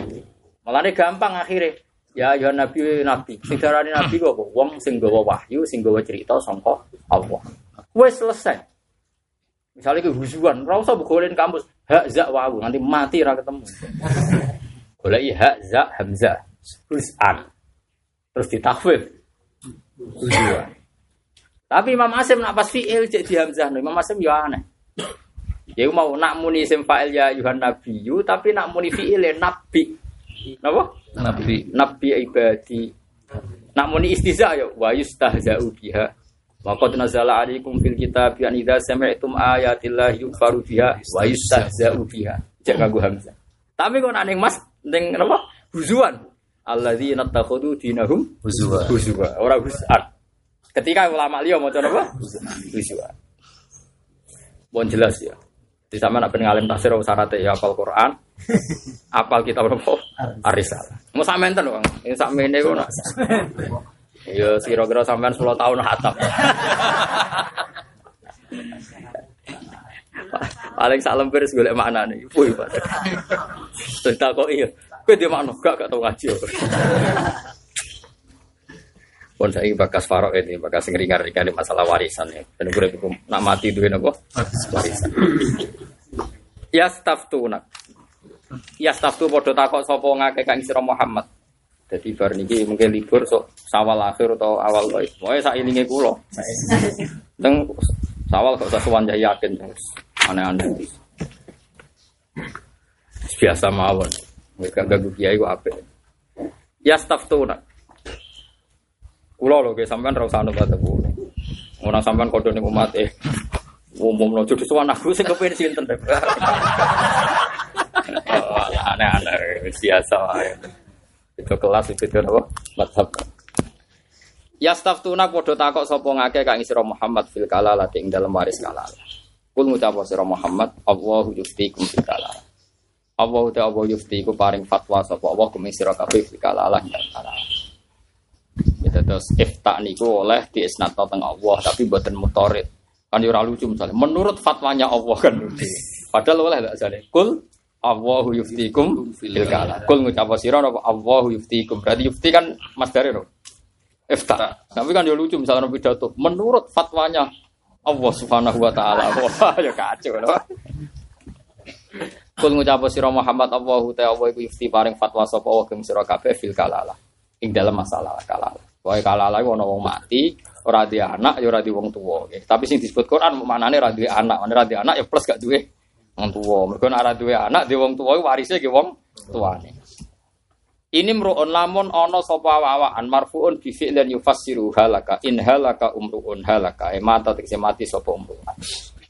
Malah gampang akhirnya. Ya ayuhan nabi nabi. Sing darani nabi kok wong sing gawa wahyu, sing gawa cerita sangka Allah. Wes selesai. Misalnya ke hujuan, ora usah golek kampus hak za wawu nanti mati ra ketemu. Golek hak za hamzah. Hus'an. Terus ditakwif. Hujuan. Tapi Imam Asim nak pas fi'il cek di hamzah Imam Asim ya aneh. Ya mau nak muni isim fa'il ya Yuhan Nabiyu tapi nak muni fi'il ya nabi. Napa? Nabi. Nabi ibadi. Nak muni istiza ya wa yustahza'u biha. Wa qad nazala 'alaikum fil kitab an idza sami'tum ayatillahi yukfaru biha wa yustahza'u biha. Jangan gua hamzah. Tapi kok nak ning Mas ning napa? Huzuan. Alladzina takhudhu dinahum Huzwa. huzwa. Ora huzan. Ketika ulama liya maca napa? Huzwa. Bon jelas ya. Di sama nak ngalim tafsir syaratnya ya apal Quran. [LAUGHS] apal kitab apa? Arisalah. Mau sampean Bang. Ini sakmene kok nak. Ya kira-kira sampean 10 tahun hatam. Paling sak wis golek maknane. Woi, Pak. Terus kok iya. Kowe dia makna gak gak tau ngaji. Pun saya bakas farok ini, bakas ngeringar-ringar di masalah warisan ya. Dan gue itu nak mati duit apa? Warisan. Ya staff tuh nak. Ya staff tuh bodoh takut sopo ngake kang sira Muhammad. Jadi bar niki mungkin libur sok sawal akhir atau awal loh. Pokoknya saat ini kulo. Teng sawal gak usah suwan yakin. Aneh-aneh. Biasa mawon. Mereka ganggu kiai gua apa? Ya staff tuh nak. Kulo lho, kayak sampean rasa anu kata kulo. Orang sampean kodo nih umat eh. Umum lo jadi suan aku sih kepengen sinten deh. [LAUGHS] Aneh-aneh biasa wae. Itu kelas itu apa? Ya staff tuna podo takok sapa ngake kang isra Muhammad fil kalala ing dalam waris kalala. Kul ngucap sira Muhammad, Allahu yuftikum fil kalala. Allah ta Allah yuftiku paring fatwa sapa Allah kum sira kabeh fil kalala ing. Ya Terus ifta niku oleh diisnatno teng Allah tapi mboten mutorid. Kan yo ora lucu misalnya. Menurut fatwanya Allah kan. Padahal oleh gak jane. Kul Allahu yuftikum fil kala. Kul ngucap sira apa Allahu yuftikum. Berarti yufti kan Mas Dari no. Ifta. Tapi kan yo lucu misalnya pidato. Menurut fatwanya Allah Subhanahu wa taala. [LAUGHS] Wah, ya kacau loh. Kul ngucap sira Muhammad Allahu ta Allah iku yufti paring fatwa sapa wa keng sira kabeh fil kalala. Ing dalam masalah kalala. Wae kalala iku ana wong mati, ora anak ya ora di wong tuwa. nggih. Tapi sing disebut Quran maknane ora duwe anak, ora di anak ya plus gak duwe wong tuwa. Mergo nek ora anak, di wong iku warise ki wong tuane. Ini mru'un lamun ana sapa awaan marfuun bi fi'lin yufassiru halaka in halaka umruun halaka e mata tekse mati sapa umruun.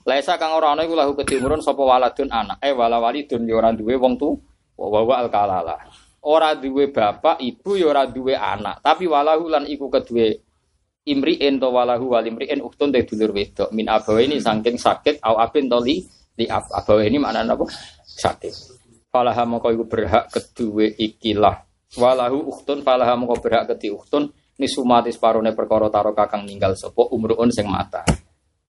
Laisa kang ora ana iku lahu kedimurun sapa waladun anak eh wala walidun ya duwe wong tu wa wa al kalala. Ora duwe bapak, ibu ya ora duwe anak, tapi walahu lan iku kedue imri'in to walahu wal imri'in uhtun te dulur wedok min abawaini saking sakit au abin to li li ab abawaini maknane apa? Sakit. Falaha mongko iku berhak kedue ikilah walahu uhtun falaha mongko berhak kedi uhtun nisumati separone perkara taro kakang ninggal sapa umruun sing mata.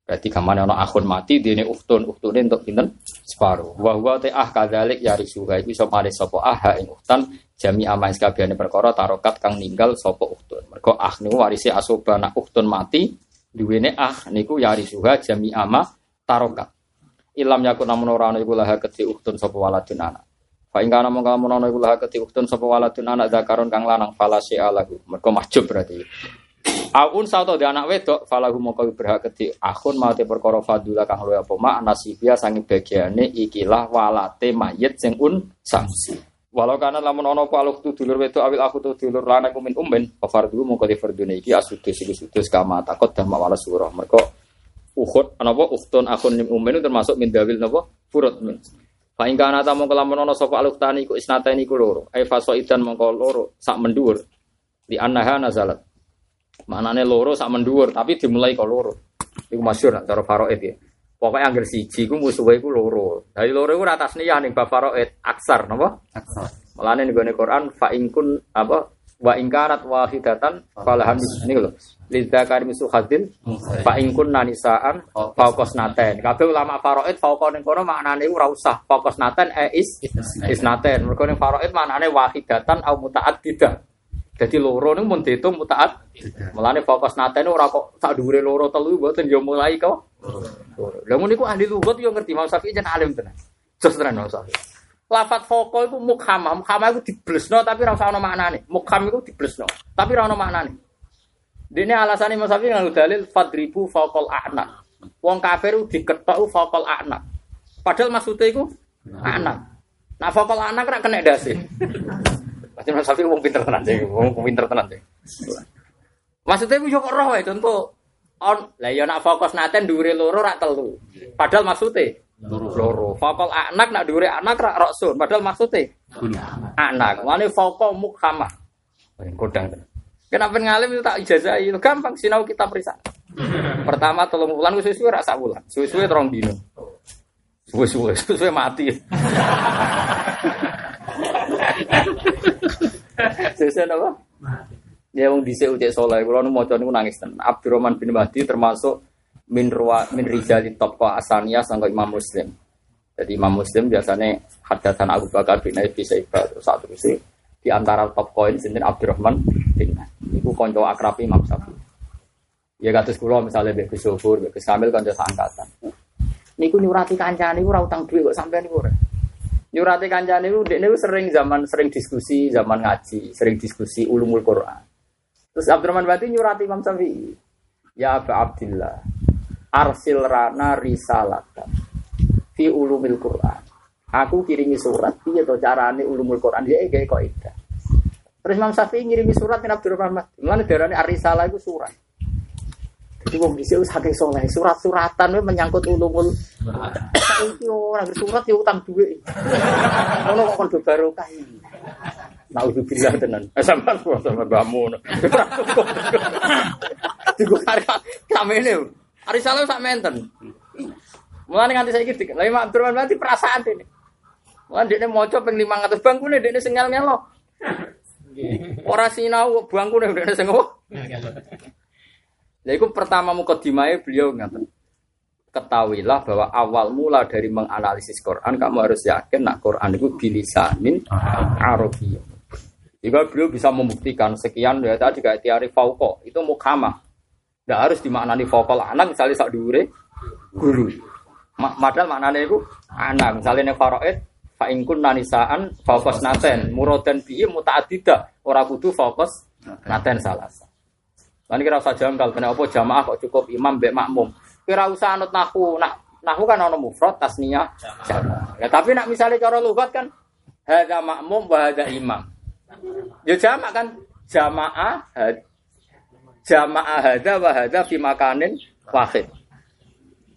Berarti kamane ana akhun mati dene uhtun uhtune untuk pinten separuh. Wa huwa te ah kadzalik ya risuha iku iso mari sapa ah ing uhtan jami amais kabehane perkara tarokat kang ninggal sapa uhtun. Mergo ah niku warise asoba nak uhtun mati duwene ah niku ya risuha jami ama tarokat. Ilam yakun namun ora ana iku laha kedhi uhtun sapa waladun anak. Fa ing kana mongko lamun ana iku laha kedhi uhtun sapa waladun anak zakaron kang lanang falasi alahu. Mergo mahjub berarti. Aun sauto di anak wedok falahu mongko berhak kedhi akhun mate perkara fadula kang luwih apa mak nasibia sangi bagiane ikilah walate mayit sing un samsi. Walau kana lamun ana apa aluk tu dulur wedok awil aku tu dulur lanang kumin umben fardu mongko di fardune iki asudus iki sudus kama takut dah mawala surah. Mergo ukhud napa ukhtun akhun nim umben termasuk min dawil napa furud min. Fa kana ta mongko lamun ana sapa aluk tani iku isnatani iku loro. Ai fasoidan mongko loro sak mendur. Di annaha nazalat. Manane loro sak menduwur, tapi dimulai kok loro. Iku masyhur nak cara faraid ya. Pokoknya angger siji ku musuhe iku loro. Dari loro iku ora tasniyah ning bab faraid aksar napa? Aksar. Mulane ning gone Quran fa in kun apa wa in kanat wahidatan falahan niku lho. Lidzakari misu hadin fa in kun nanisaan fauqos naten. Kabeh ulama faraid fauqa ning kono maknane ora usah fauqos naten e is isnaten. Mergo ning faraid maknane wahidatan au mutaaddidah. Jadi loro niku mun diitung mutaat. Mulane fokus naten ora kok sak dhuwure loro telu mboten ya mulai. Loro. Lah ngono iku ahli lugat yo ngerti Imam Syafi'i jan alim tenan. Jos tenan Syafi'i. Lafat foko iku mukhamah, mukhamah iku diblesno tapi ora usah ana maknane. Mukham iku diblesno, tapi ora ana maknane. Dene alasane Imam Syafi'i nganggo dalil fadribu faqal a'na. Wong kafir diketok faqal a'na. Padahal maksudnya iku anak. Nah faqal anak ora kena dasi. [LAUGHS] Pasti Imam Syafi'i wong pinter tenan sih, wong pinter tenan sih. Maksudnya yo kok roh wae contoh on lah ya nak fokus naten dhuwure loro rak telu. Padahal maksudnya loro. Fokol anak nak dhuwure anak rak roksun. Padahal maksudnya anak. Mane fokol mukhama. Kodang. Kenapa ngalim itu tak ijazah itu gampang sinau kita periksa. [LAUGHS] Pertama tolong bulan suwe-suwe rak sak bulan. Suwe-suwe terong dino. Suwe-suwe, suwe mati. [LAUGHS] Suwe-suwe apa? Ya wong dhisik ucek saleh kula nu maca niku nangis tenan. Abdurrahman bin Mahdi termasuk min ruwa min rijali tabqa asaniyah sangka Imam Muslim. Jadi Imam Muslim biasanya hadatan Abu Bakar bin Abi Syaibah saat itu di antara top koin sinten Abdurrahman bin Mahdi. Iku kanca akrab Imam Syafi'i. Ya kados kula misalnya Mbak Gus Sofur, Mbak Kamil kanca angkatan. Niku nyurati kancane niku ora utang dhuwit kok sampean niku ora. Nyurati kancane niku dekne sering zaman sering diskusi, zaman ngaji, sering diskusi ulumul Quran. Terus Abdurrahman Bati nyurati Imam Syafi'i. Ya Aba Abdillah, arsil rana risalatan fi ulumil Quran. Aku kirimi surat, piye to carane ulumul Quran dia gawe kok. Terus Imam Syafi'i ngirimi surat ning Abdurrahman Bati. Mulane darane ar-risalah iku surat. Jadi wong dhisik wis saleh, surat-suratan menyangkut ulumul. Saiki ora surat ya utang dhuwit. Ngono kok kon do barokah iki. Nauzubillah tenan. Eh sampean kok sama bamu. Digo kare kamene. Ari salah sak menten. Mulane nganti saiki dik. Lah Imam Abdurrahman berarti perasaan dene. Mulane dekne maca ping 500 bangkune dekne sing ngel-ngelo. Ora sinau bangku nek ndekne sing ngopo. Lha iku pertama mukadimahnya beliau ngaten. Ketahuilah bahwa awal mula dari menganalisis Quran kamu harus yakin nak Quran itu bilisanin Arabiyyah. Jika beliau bisa membuktikan sekian ya tadi kayak teori fauko itu mukamah. Tidak harus dimaknani fauko anak misalnya sak dure guru. Madal maknanya itu anak misalnya nih faroid fa ingkun nanisaan fokus naten muradan bi mutaadida ora kudu fokus naten salah. Lan kira usah janggal kena apa jamaah kok cukup imam mbek makmum. Kira usah anut nahu, nak nahu kan ana mufrad tasniyah jamaah. Ya tapi nak misalnya cara lugat kan hadza makmum wa hadza imam. Ya jamak kan jamaah had, jamaah hadza wa hadza fi makanin wahid.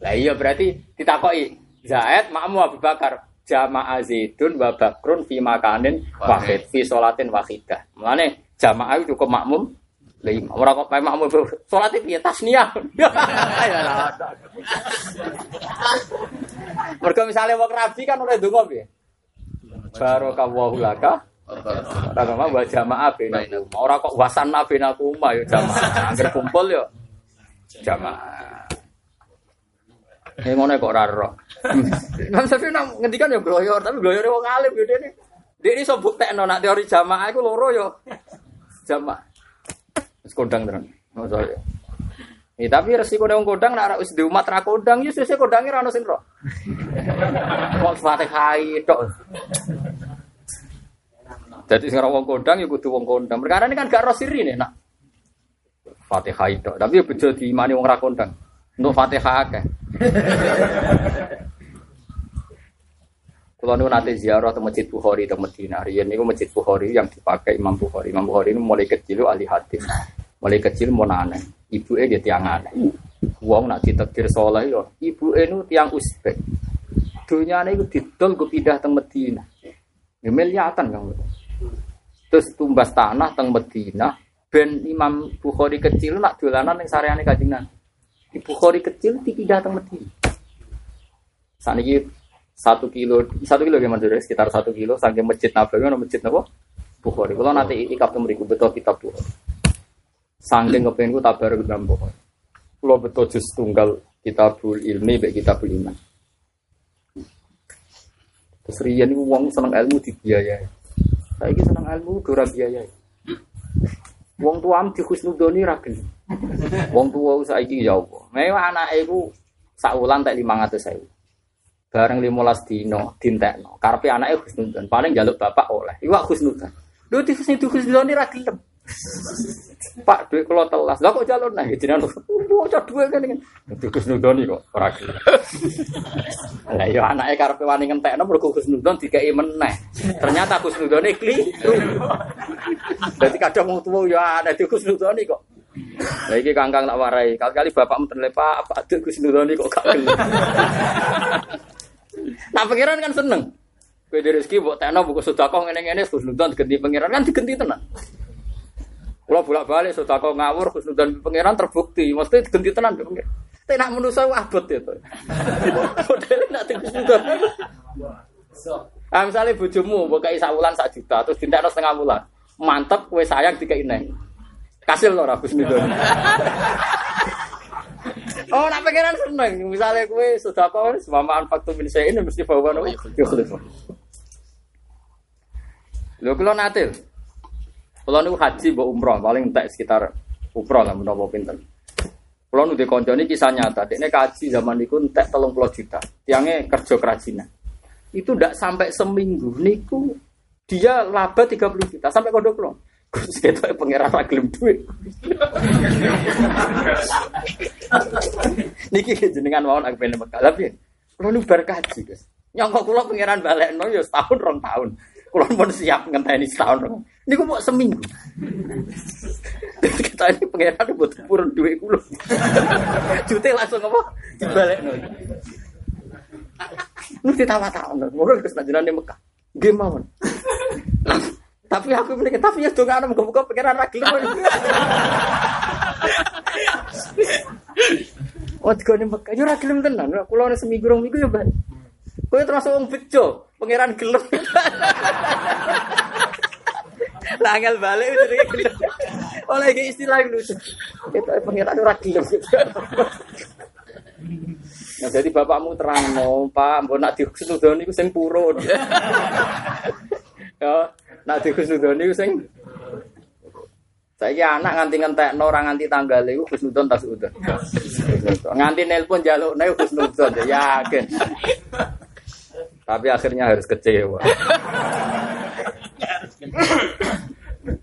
Lah iya berarti ditakoki Zaid makmum Abu Bakar jamaah Zaidun wa Bakrun fi makanin wahid fi salatin wahidah. Mulane jamaah itu cukup makmum lima orang kok kayak makmum sholat itu [LAUGHS] ya tasniah mereka misalnya mau rabi kan udah dungo ya barokallahu laka Orang mah buat jamaah benakum. Orang kok wasana benakum ya jamaah. Angger kumpul ya jamaah. Ini ngono kok ora ro. [LAUGHS] Tapi nang ngendikan ya gloyor, tapi gloyor wong alim yo dene. Dia ini sobuk tekno nak teori jamaah iku loro yo. Jamaah. Wis kondang terus. Maksudnya. Ya, tapi resiko wong kodang nak wis di umat kodang ya sesuk kodange ra sing ro. Kok. Jadi sekarang wong kodang ya kudu wong kodang. Perkara ini kan gak roh siri nih nak. Fatihah. Tapi ya bejo diimani wong ra kodang. Untuk Fatihah. Kalau nu nanti ziarah ke masjid Bukhari ke Medina, Rian ini masjid Bukhari yang dipakai Imam Bukhari. Imam Bukhari ini mulai kecil ahli hadis, mulai kecil mau nane. Ibu dia tiang aneh. Wong nak ditekir soleh yo, ibu nu tiang Uzbek. Dunia ini didol gue pindah ke Medina. Ya miliatan kan. Terus tumbas tanah teng Medina, ben Imam Bukhari kecil nak dolanan yang sareane Nabi. Di Bukhari kecil dipindah teng Medina. Saat ini satu kilo, satu kilo gimana sih? Sekitar satu kilo. Saking masjid Nabawi, ada masjid Nabawi. Bukhari. Kalau nanti ikap tuh beriku betul kitab Bukhari. Saking kepengen gue tabar ke dalam Bukhari. Kalau betul jus tunggal kitabul ilmi, baik kitabul iman. Terus Rian ini uang seneng ilmu dibiayai. Saya ini seneng ilmu dora biayai. Wong tua am di khusnudoni ragen. Wong tua saiki ya Allah. Mewah anak iku saulan tak 500.000. Bareng 15 dino dintekno. Karepe anake khusnudon. Paling jaluk bapak oleh. Iwak khusnudon. Lho di khusnudoni ra gelem. [LAUGHS] Pak duit kalau telas, lah kok jalur nah, jenengan bocah duit kan ini, Gus Nudoni kok ora gelem. [LAUGHS] Lah ya anake karepe wani ngentekno mergo Gus Nudon dikai meneh. Ternyata Gus Nudoni kliru. [LAUGHS] Dadi kadang wong tuwa ya ana di Gus Nudoni kok. Lah iki kangkang tak warai, kali-kali bapakmu Pak, apa ada Gus Nudoni kok gak. Nah pangeran kan seneng. Kowe rezeki mbok tekno buku sedekah ngene-ngene Gus Nudon digenti pangeran kan digenti tenan. Kalau bolak balik sudah kau ngawur dan pangeran terbukti, mesti ganti tenan pangeran. Tapi nak manusia abot itu. [LAUGHS] Modelnya nak khusnudan. Ah misalnya bujumu buka isa bulan sak juta, terus tindak setengah bulan, mantep kue sayang tiga ini. Kasih loh ragus nih [LAUGHS] Oh, nak pangeran seneng. Misalnya kue sudah kau semua faktor min ini mesti bawa nopo. Yo Lho kalau natil, kalau niku haji mbok umroh paling entek sekitar umroh lah menapa pinter. Kalau nu kanca ini kisah nyata, dekne kaji zaman niku entek 30 juta. Tiangnya kerja kerajinan. Itu ndak sampai seminggu niku dia laba 30 juta sampai kodok lo. Gus ketok pangeran ra gelem duit. Niki jenengan mawon aku pengen Mekah. Tapi kalau nu bar kaji, Gus. Nyangka kula pangeran balekno ya setahun rong tahun. Kulo pun siap ngenteni setahun rong. Ini kok mau seminggu. Kita ini pengeran buat purun duit kulo. Jute langsung apa? Dibalik no. Lu ditawa-tawa, mungkin kesenangan di Mekah. Gimana? Tapi aku ini tapi ya tuh buka pengiran lagi Oh, tiga ini Mekah, yo lagi tenan. Kulo seminggu rong minggu ya, Bang. Kowe termasuk wong bejo, pangeran gelem. Langgal balik itu Oleh iki istilah lucu. Kita pengiran ora gelem. Nah, jadi bapakmu terang no, Pak, mbok nak dikusnudoni iku sing purun. [LAUGHS] ya, nak dikusnudoni iku sing saya anak nganti ngentekno ora nganti tanggal iku Husnudon tas udah. Nganti nelpon jalukne Husnudon ya yakin. Tapi akhirnya harus kecewa.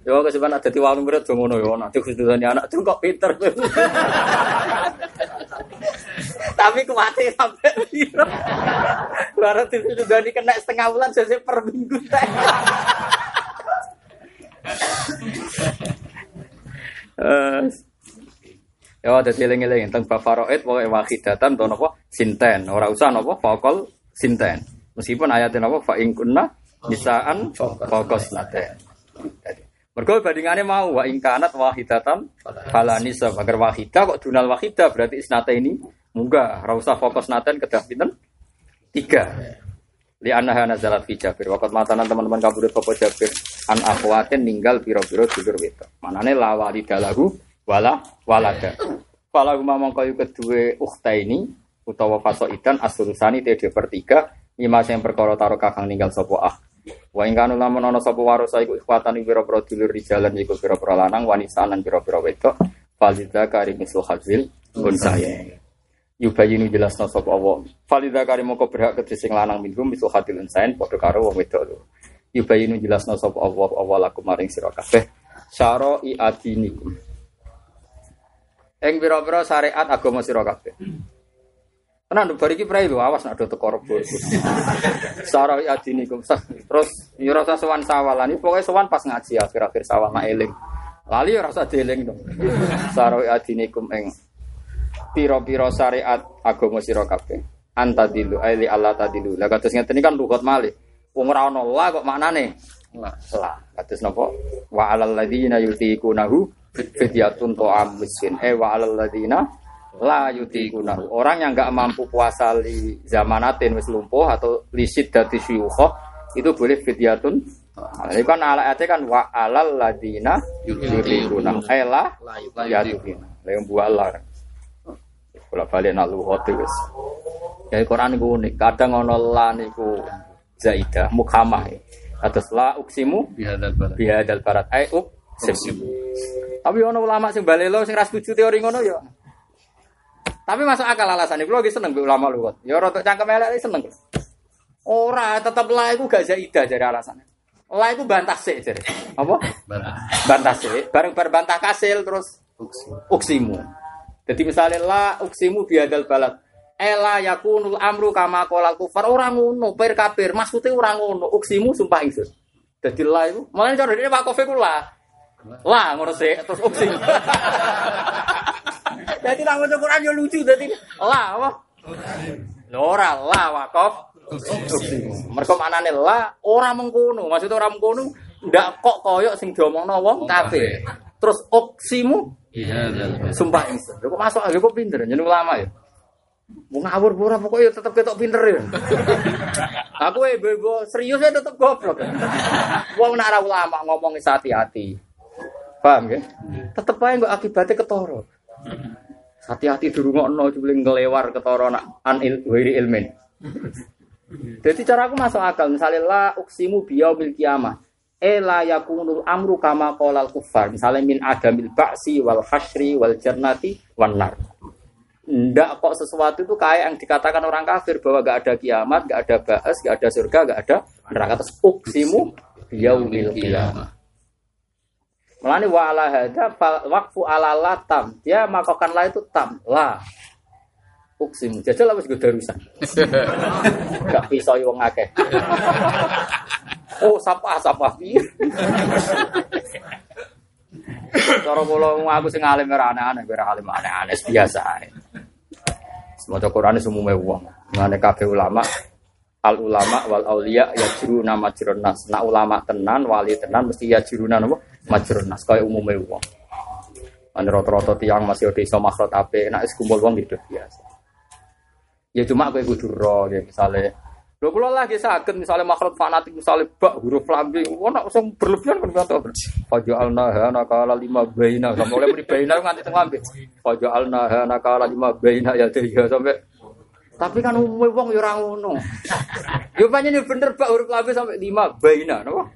Yo kesempatan ada di warung berat ngono yo nanti Husnudon anak tuh kok pinter. Tapi kuwate sampai piro. Baru Husnudon kena setengah bulan sesuai per minggu teh. Eh, ya ada eling-eling tentang bab faraid wahidatan to napa sinten, ora usah napa faqal sinten. Meskipun ayatnya napa fa in nisaan faqas naten. Mergo bandingannya mau wa in kanat wahidatan fala nisa agar wahidah kok dunal wahidah berarti isnata ini munggah ora usah fokus naten kedah pinten? Tiga. Li annaha nazalat fi Jabir. Waqat matanan teman-teman kabudut bapak Jabir an akhwatin ninggal piro-piro dulur wedok. Manane la walidalahu wala walada. Fala huma mongko yu kedue ukhta ini utawa fasoidan asurusani te per tiga lima sing perkara taro kakang ninggal sapa ah. Wa ing kanu lamun ana sapa warasa iku ikhwatan pira-pira dulur rijalan iku pira-pira lanang wanita lan pira-pira wedok. Falidha karim misul hazil kun saya yubayinu jelas sapa Allah. Falidha kari moko berhak kedhe sing lanang minhum misu hadil insain padha karo wong wedok lho. Yubayinu jelas sapa Allah Allah lakum maring sira kabeh syara adinikum. Ing pira-pira syariat agama sira kabeh. Tenan bar iki prai lho awas nak do teko rebo. Syara adinikum. Terus ya rasa sowan sawalan pokoke sowan pas ngaji akhir-akhir sawal mak eling. Lali ya rasa dieling dong. Syara adinikum ing piro-piro syariat agama sira kabeh. Antadilu aili Allah tadilu. Lah kados ngeten kan lugat malih. Wong ora ana la kok maknane? La. Kados napa? Wa alal ladina yutiqunahu fidyatun ta'am miskin. Eh wa alal ladina la yutiqunahu. Orang yang enggak mampu puasa li zamanatin wis lumpuh atau lisit dati syuyukh itu boleh fidyatun Nah, ini kan ala kan wa alal ladina yutiqunahu. Eh la yutiqunahu. Yang buah Allah. Kula balik nak luhut wis. Ya Quran iku unik. Kadang ana la niku zaidah mukhamah. Atas la uksimu bihadal barat. Bihadal barat. Ai uksimu. Tapi ana ulama sing balelo sing ra setuju teori ngono ya. Tapi masuk akal alasan Kulo lagi seneng ulama luhut. Ya rada cangkem elek seneng. Ora, tetep la iku gak zaidah jare alasannya. La iku bantah sih jare. Apa? Bantah. Bantah sih. Bareng-bareng bantah kasil terus uksimu. Jadi misalnya la uksimu biadal balat. Ela yakunul amru kama kolal kufar orang ngono per kafir maksudnya orang ngono uksimu sumpah itu. Jadi la itu malah cara ini Pak Kofi lah. Lah ngono sih terus uksimu. [LAUGHS] Jadi nak maca Quran yo lucu dadi la apa? Ora la wakof uksimu. Mergo maknane la ora mengkono, maksudnya ora mengkono ndak kok koyok sing diomongno wong kafir. Terus uksimu Iya, sumpah itu. Kok masuk aja kok pinter, jadi ulama ya. Mau ngawur pura pokoknya tetap ketok pinter ya. [LAUGHS] Aku eh bebo serius ya tetap goblok. Wong nak ulama ngomong hati-hati. Paham ya? Tetep aja nggak akibatnya ketoro. Hati-hati dulu ngono cuma ngelewar ketoro nak an il, wiri ilmin. Jadi cara aku masuk akal. Misalnya la uksimu biyaumil kiamah ela yakunul amru kama qolal kufar misalnya min adamil ba'si wal hasri wal jannati wan nar ndak kok sesuatu itu kayak yang dikatakan orang kafir bahwa gak ada kiamat, gak ada ba'as, gak ada surga, gak ada neraka. Terus uksimu yaumil kiamat. Melani wa ala hada wakfu ala latam. Dia makokan la itu tam. La. Uksimu. Jajal apa sih darusan. [LAUGHS] Gak pisau wong akeh. Oh, sapa sapa piye? Cara kula aku sing alim ora aneh-aneh, ora alim aneh-aneh biasa Semoga Quran semua wong. Ngene kabeh ulama al ulama wal aulia ya juru nama nas. Nak ulama tenan, wali tenan mesti ya juru nama nas. Kaya umumnya wong. Ane rata-rata tiang masih ada iso makhrot ape, nak es kumpul wong gitu biasa. Ya cuma aku kudu ro, ya misalnya Lho kula lagi sakit misalnya makhluk fanatik misalnya bak huruf lambe, ono sing berlebihan kan kata. Faja'alna ha nakala lima baina sampai oleh muni baina nganti teng lambe. Faja'alna ha nakala lima baina ya tiga sampai tapi kan umumnya wong ya ora ngono. Yo pancen bener bak huruf lambe sampai lima baina napa?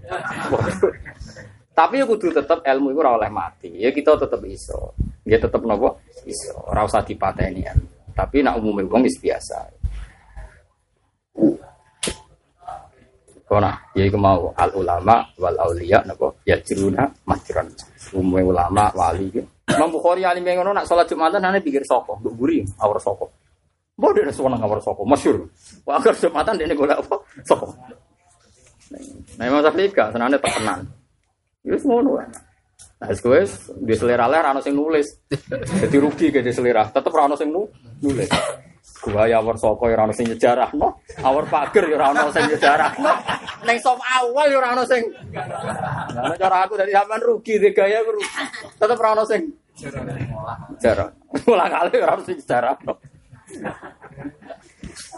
Tapi ya kudu tetep ilmu itu ora oleh mati. Ya kita tetep iso. Ya tetep napa? Iso. Ora usah dipateni. Tapi nak umumnya wong wis biasa. Kona, ya iku mau al ulama wal aulia napa ya jiruna majran. Umum ulama wali iki. Imam Bukhari alim ngono nak salat Jumatan ane pikir mbok guri awar soko. Mbok dene suwana awar soko, masyhur. Wah, agar Jumatan dene golek apa? Soko. Nah, Imam Syafi'i gak senane tekenan. Ya wis ngono wae. Nah, wis di selera ler ana sing nulis. Jadi rugi ke di selera, tetep ora ana sing nulis. Gua ya awar soko ya ora sing nyejarah no. Awar pager ya ora sing nyejarah no. Ning sop awal ya ora sing. Lah cara aku dari sampean rugi de gaya rugi. Tetep ora ono sing sejarah. Ulang kali ora ono sing sejarah no.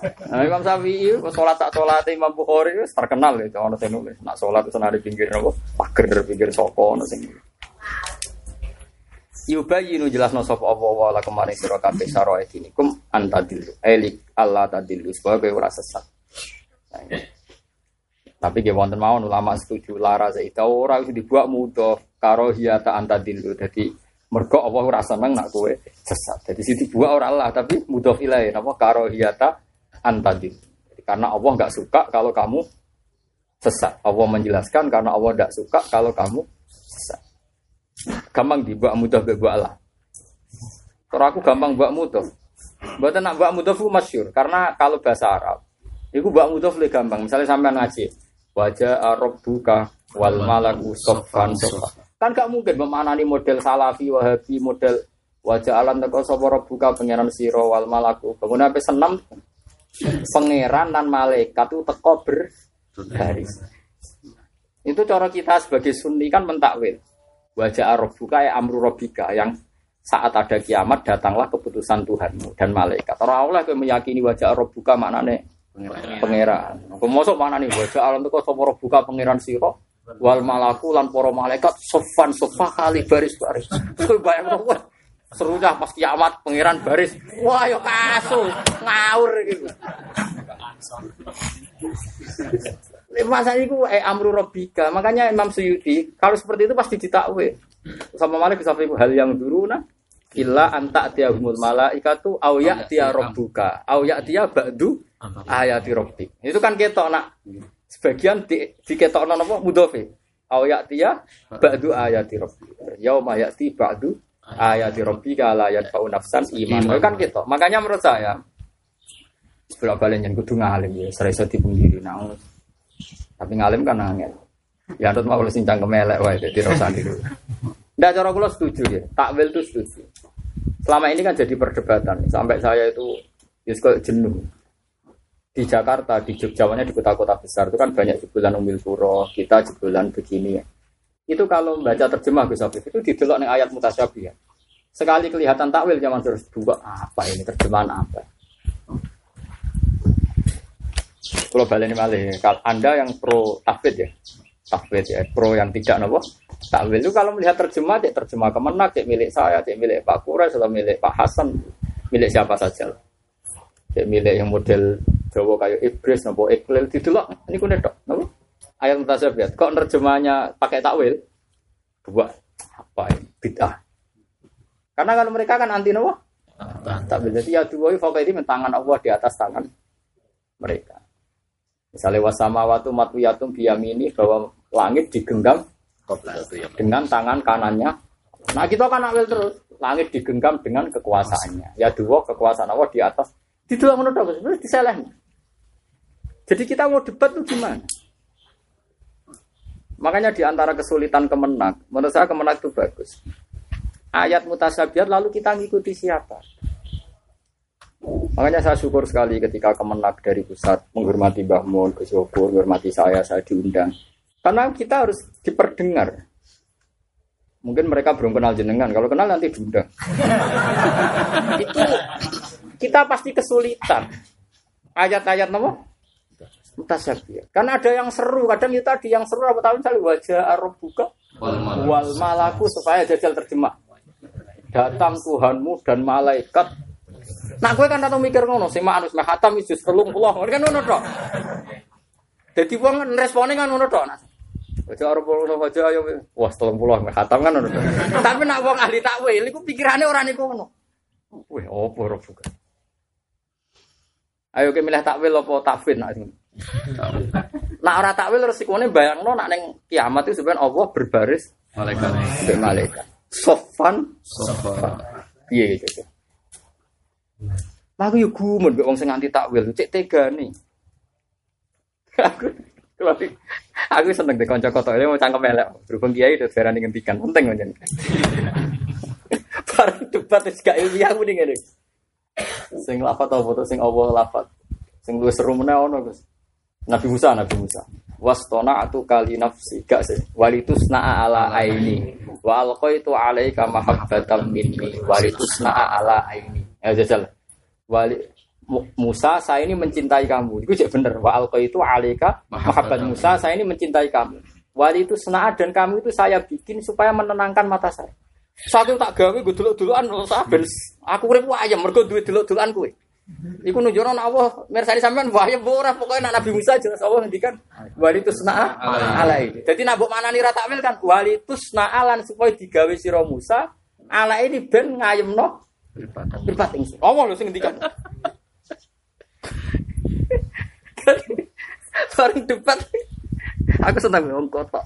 Nah, Imam Syafi'i sholat tak sholat Imam Bukhari terkenal itu ono sing nulis. Nak sholat itu di pinggir apa? Pager pinggir soko ono sing. Yubayinu jelasno sapa apa wa la kemarin sira kabeh saroe dinikum antadilu. Elik Allah tadilu sebagai ora sesat. Nah, tapi dia wonten mawon ulama setuju lara zaita ora wis dibuat mudah karo hiyata antadilu. Jadi mergo Allah ora seneng nak kowe sesat. Jadi sing dibuat ora Allah tapi mudah ilahi napa karo hiyata antadilu. Karena Allah nggak suka kalau kamu sesat. Allah menjelaskan karena Allah tidak suka kalau kamu. Gampang di buat mudah be buat Allah. Kalau aku gampang buat mudah. Buat nak buat mudah itu masyur. Karena kalau bahasa Arab, itu buat mudah lebih gampang. Misalnya sampai ngaji, wajah Arab buka wal malaku sofan sofan. Kan gak mungkin memanani model salafi, wahabi, model wajah alam teko sapa buka pangeran siro wal malaku. Kemudian sampai senam pangeran dan malaikat itu teko berbaris. Itu cara kita sebagai sunni kan mentakwil. Wajah buka ya amru robika yang saat ada kiamat datanglah keputusan Tuhanmu dan malaikat. Orang Allah yang meyakini wajah buka maknane pangeran. Kemasuk mana nih wajah alam itu kok buka pangeran siro wal malaku lan poro malaikat sofan sofa kali baris baris. Kau bayang dong serunya pas kiamat pangeran baris. Wah yo kasus ngawur gitu. Masa itu eh amru robika. Makanya Imam Suyuti kalau seperti itu pasti ditakwe. Sama Malik bisa hal yang dulu nah illa anta tiahumul malaikatu au ya'tiya rabbuka au ya'tiya ba'du ayati rabbik. Itu kan ketok nak sebagian di, di ketokno napa mudhofe. Au ya'tiya ba'du ayati rabbik. Yauma ya'ti ba'du ayati rabbika la yadfa'u nafsan iman. Itu kan ketok. Makanya menurut saya sebelum balen yang kudu ngalim ya, serasa dipungkiri nah tapi ngalim kan angel. Ya anut mau sing cangkem elek wae dadi rasa niku. Ndak cara kula setuju ya. Takwil itu setuju. Selama ini kan jadi perdebatan sampai saya itu ya jenuh. Di Jakarta, di Jogja, di kota-kota besar itu kan banyak jebolan umil puro, kita jebolan begini ya. Itu kalau membaca terjemah Gus Afif itu didelok ning ayat mutasyabih ya. Sekali kelihatan takwil zaman terus dua apa ini terjemahan apa? Kalau balik malih, kalau Anda yang pro tafid ya, tafid ya, pro yang tidak nopo takwil itu kalau melihat terjemah, ya terjemah kemenak, ya milik saya, ya milik Pak Kures atau milik Pak Hasan, milik siapa saja. Ya milik yang model Jawa kayak Ibris, nopo Iqlil, didelok ini kunet dok, nopo ayat mutasabiat. Kok terjemahnya pakai takwil? Buat apa ini? Bid'ah. Karena kalau mereka kan anti nopo takwil. Jadi ya dua ini tangan Allah di atas tangan mereka. Misalnya wasama watu matwiyatum biyamini bahwa langit digenggam dengan tangan kanannya. Nah kita kan ambil terus langit digenggam dengan kekuasaannya. Ya dua kekuasaan Allah di atas. Di dua menurut apa? Sebenarnya diselehnya. Jadi kita mau debat tuh gimana? Makanya di antara kesulitan kemenak, menurut saya kemenak itu bagus. Ayat mutasabiat lalu kita ngikuti siapa? Makanya saya syukur sekali ketika kemenak dari pusat menghormati Mbah Mun, Gus menghormati saya, saya diundang. Karena kita harus diperdengar. Mungkin mereka belum kenal jenengan, kalau kenal nanti diundang. [LAUGHS] Itu kita pasti kesulitan. Ayat-ayat nama Mutasyabih. Kan ada yang seru, kadang itu tadi yang seru apa tahu misalnya wajah Arab buka wal malaku supaya jajal terjemah. Datang Tuhanmu dan malaikat. Nah, gue kan tahu mikir ngono, sing manus meh hatam jus 30, kan ngono tok. Dadi wong responnya kan ngono tok. Wajah Arab ngono wajah ayo wah 30 meh hatam kan ngono. Tapi nak wong ahli takwil iku pikirane ora niku ngono. Wih, opo Arab buka. Ayo ke milih takwil apa tafwid nak Nak ora takwil resikone bayangno nak ning kiamat itu sebenarnya Allah berbaris Malaikat. malaikat. Sofan Sofa. piye gitu. Aku yo gumun mbek wong sing takwil, cek tegane. aku aku seneng deh kanca kotok ini mau cangkem elek. Berhubung kiai udah darani ngentikan, penting menjen. Bareng debat wis gak ilmiah aku ning ngene. Sing lafat apa foto sing Allah lafat. Sing luwih seru meneh ono. Nabi Musa, Nabi Musa. Wastona atu kali nafsi gak sih. Walitus na'a ala aini. Wa alqaitu alaika mahabbatan minni. Walitus na'a ala aini. Ya jajal. Wali Mu- Musa saya ini mencintai kamu. Itu cek bener. Wa alqaitu alaika mahabbat Musa saya ini mencintai kamu. Wali itu sena'a dan kamu itu saya bikin supaya menenangkan mata saya. Saat itu tak gawe gue dulu-duluan ben aku urip ayam mergo duwe dulu-duluan kowe. Iku nek Allah mirsani sampean wahya ora pokoke nek Nabi Musa jelas Allah ngendikan wali tusna alai. Dadi nek mbok manani ra takwil kan wali tusna alan supaya digawe sira Musa ala ini ben ngayemno mripat ingsun. Allah lho sing ngendikan. Bareng debat aku seneng wong kotok.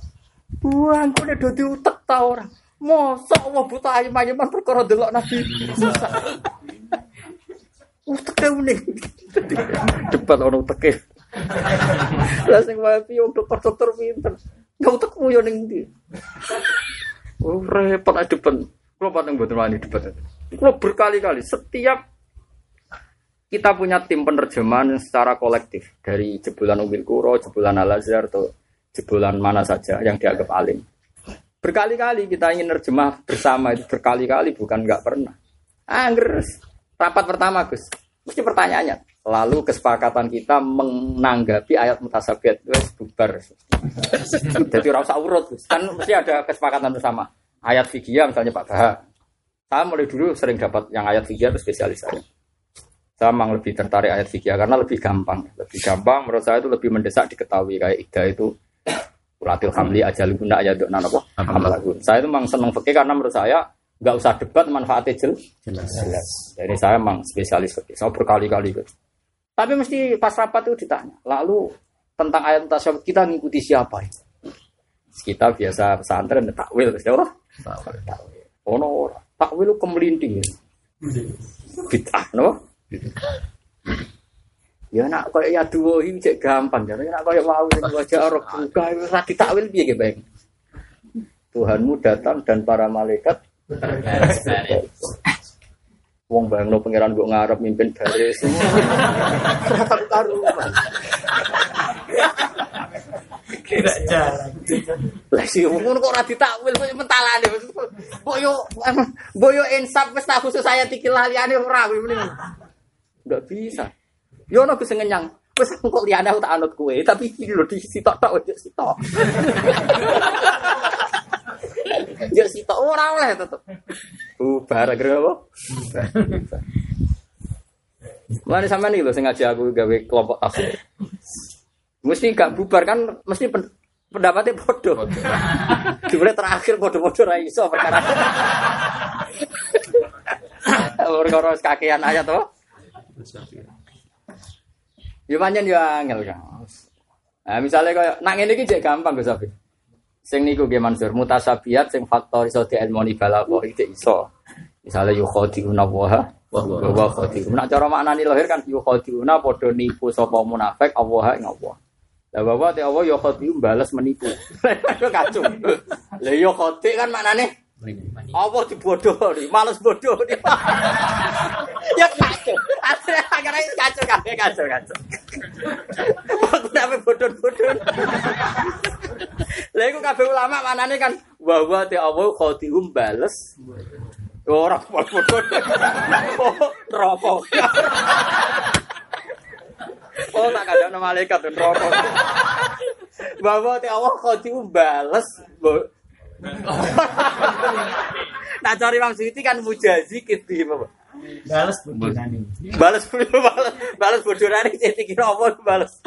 Buang kok do diutek ta ora? Mosok Allah buta ayem-ayeman perkara delok Nabi Musa. Uteke uning. Debat ono uteke. Lah sing wae wong dokter-dokter pinter. Nggak utekmu yo ning ndi? Oh, repot aja depan. Kalau pateng buat wani debat. Kalau berkali-kali setiap kita punya tim penerjemahan secara kolektif dari jebolan Umil Kuro, jebolan Al Azhar atau jebolan mana saja yang dianggap alim. Berkali-kali kita ingin nerjemah bersama itu berkali-kali bukan nggak pernah. Angger rapat pertama Gus, mesti pertanyaannya. Lalu kesepakatan kita menanggapi ayat mutasabiat itu bubar. [LAUGHS] Jadi rasa urut Gus. Kan mesti ada kesepakatan bersama. Ayat fikih misalnya Pak Baha. Saya mulai dulu sering dapat yang ayat fikih itu spesialis saya. Saya memang lebih tertarik ayat fikih karena lebih gampang. Lebih gampang menurut saya itu lebih mendesak diketahui kayak ida itu Ulatil hamli ajal guna ya dok apa? Hamalagun. Saya itu memang senang fikih karena menurut saya nggak usah debat manfaatnya jel. Jelas. Jelas. Jadi saya memang spesialis fikih. Saya berkali-kali ikut. Tapi mesti pas rapat itu ditanya. Lalu tentang ayat tasawuf kita ngikuti siapa? Kita biasa pesantren takwil, siapa? Takwil. Oh no, takwil kemelinting. Bid'ah, no? Ya nak koyo ya duwo iki cek gampang ya. Nak koyo mau wajah Arab buka itu ora ditakwil piye ge, Bang? Tuhanmu datang dan para malaikat Wong bayangno pangeran kok ngarep mimpin baris. Tak karuan. Kira jalan. Lah sih ngono kok ora ditakwil kok mentalane. Mbok yo mbok yo insaf wis tak khusus saya tikil laliane ora kuwi mending. Enggak bisa. Yo ono Gus ngenyang. Wis kok liyane aku tak anut kowe, tapi iki lho di sitok-tok ojo sitok. Yo sitok ora oleh tetep. Bubar akhirnya apa? Mulane sampean iki lho sing ngaji aku gawe kelompok tafsir. Mesti gak bubar kan mesti pen- pendapatnya bodoh. Dimulai terakhir bodoh-bodoh ra iso perkara. Perkara kakean ayat to. Ya pancen ya angel kan. Nah, misalnya kayak nak jek gampang Gus Abi. Sing niku nggih Mansur mutasabiat sing faktor iso diilmoni balaghah iki iso. Misalnya yukhadiuna wa wa khadiun. Nak cara maknani lahir kan yukhadiuna padha nipu sapa munafik Allah ing Allah. Lah bahwa te Allah yukhadiun balas menipu. [LAUGHS] Kacau. Lah yukhadi kan maknane apa dibodohi, males bodoh dia. ya kacau. Akhirnya akhirnya kacau kabeh kacau kacau. Aku sampe bodoh-bodoh. Lah iku kabeh ulama manane kan wa wa te Allah khadihum bales. Ora bodoh. Oh, Rokok. Oh tak ada nama malaikat dan rokok. Bahwa ti Allah kau bales. [LAUGHS] Nah cari Imam Suyuti kan mujazi gitu apa? Balas bodohane. Balas [LAUGHS] balas balas bodorane [LAUGHS] jadi kira apa balas.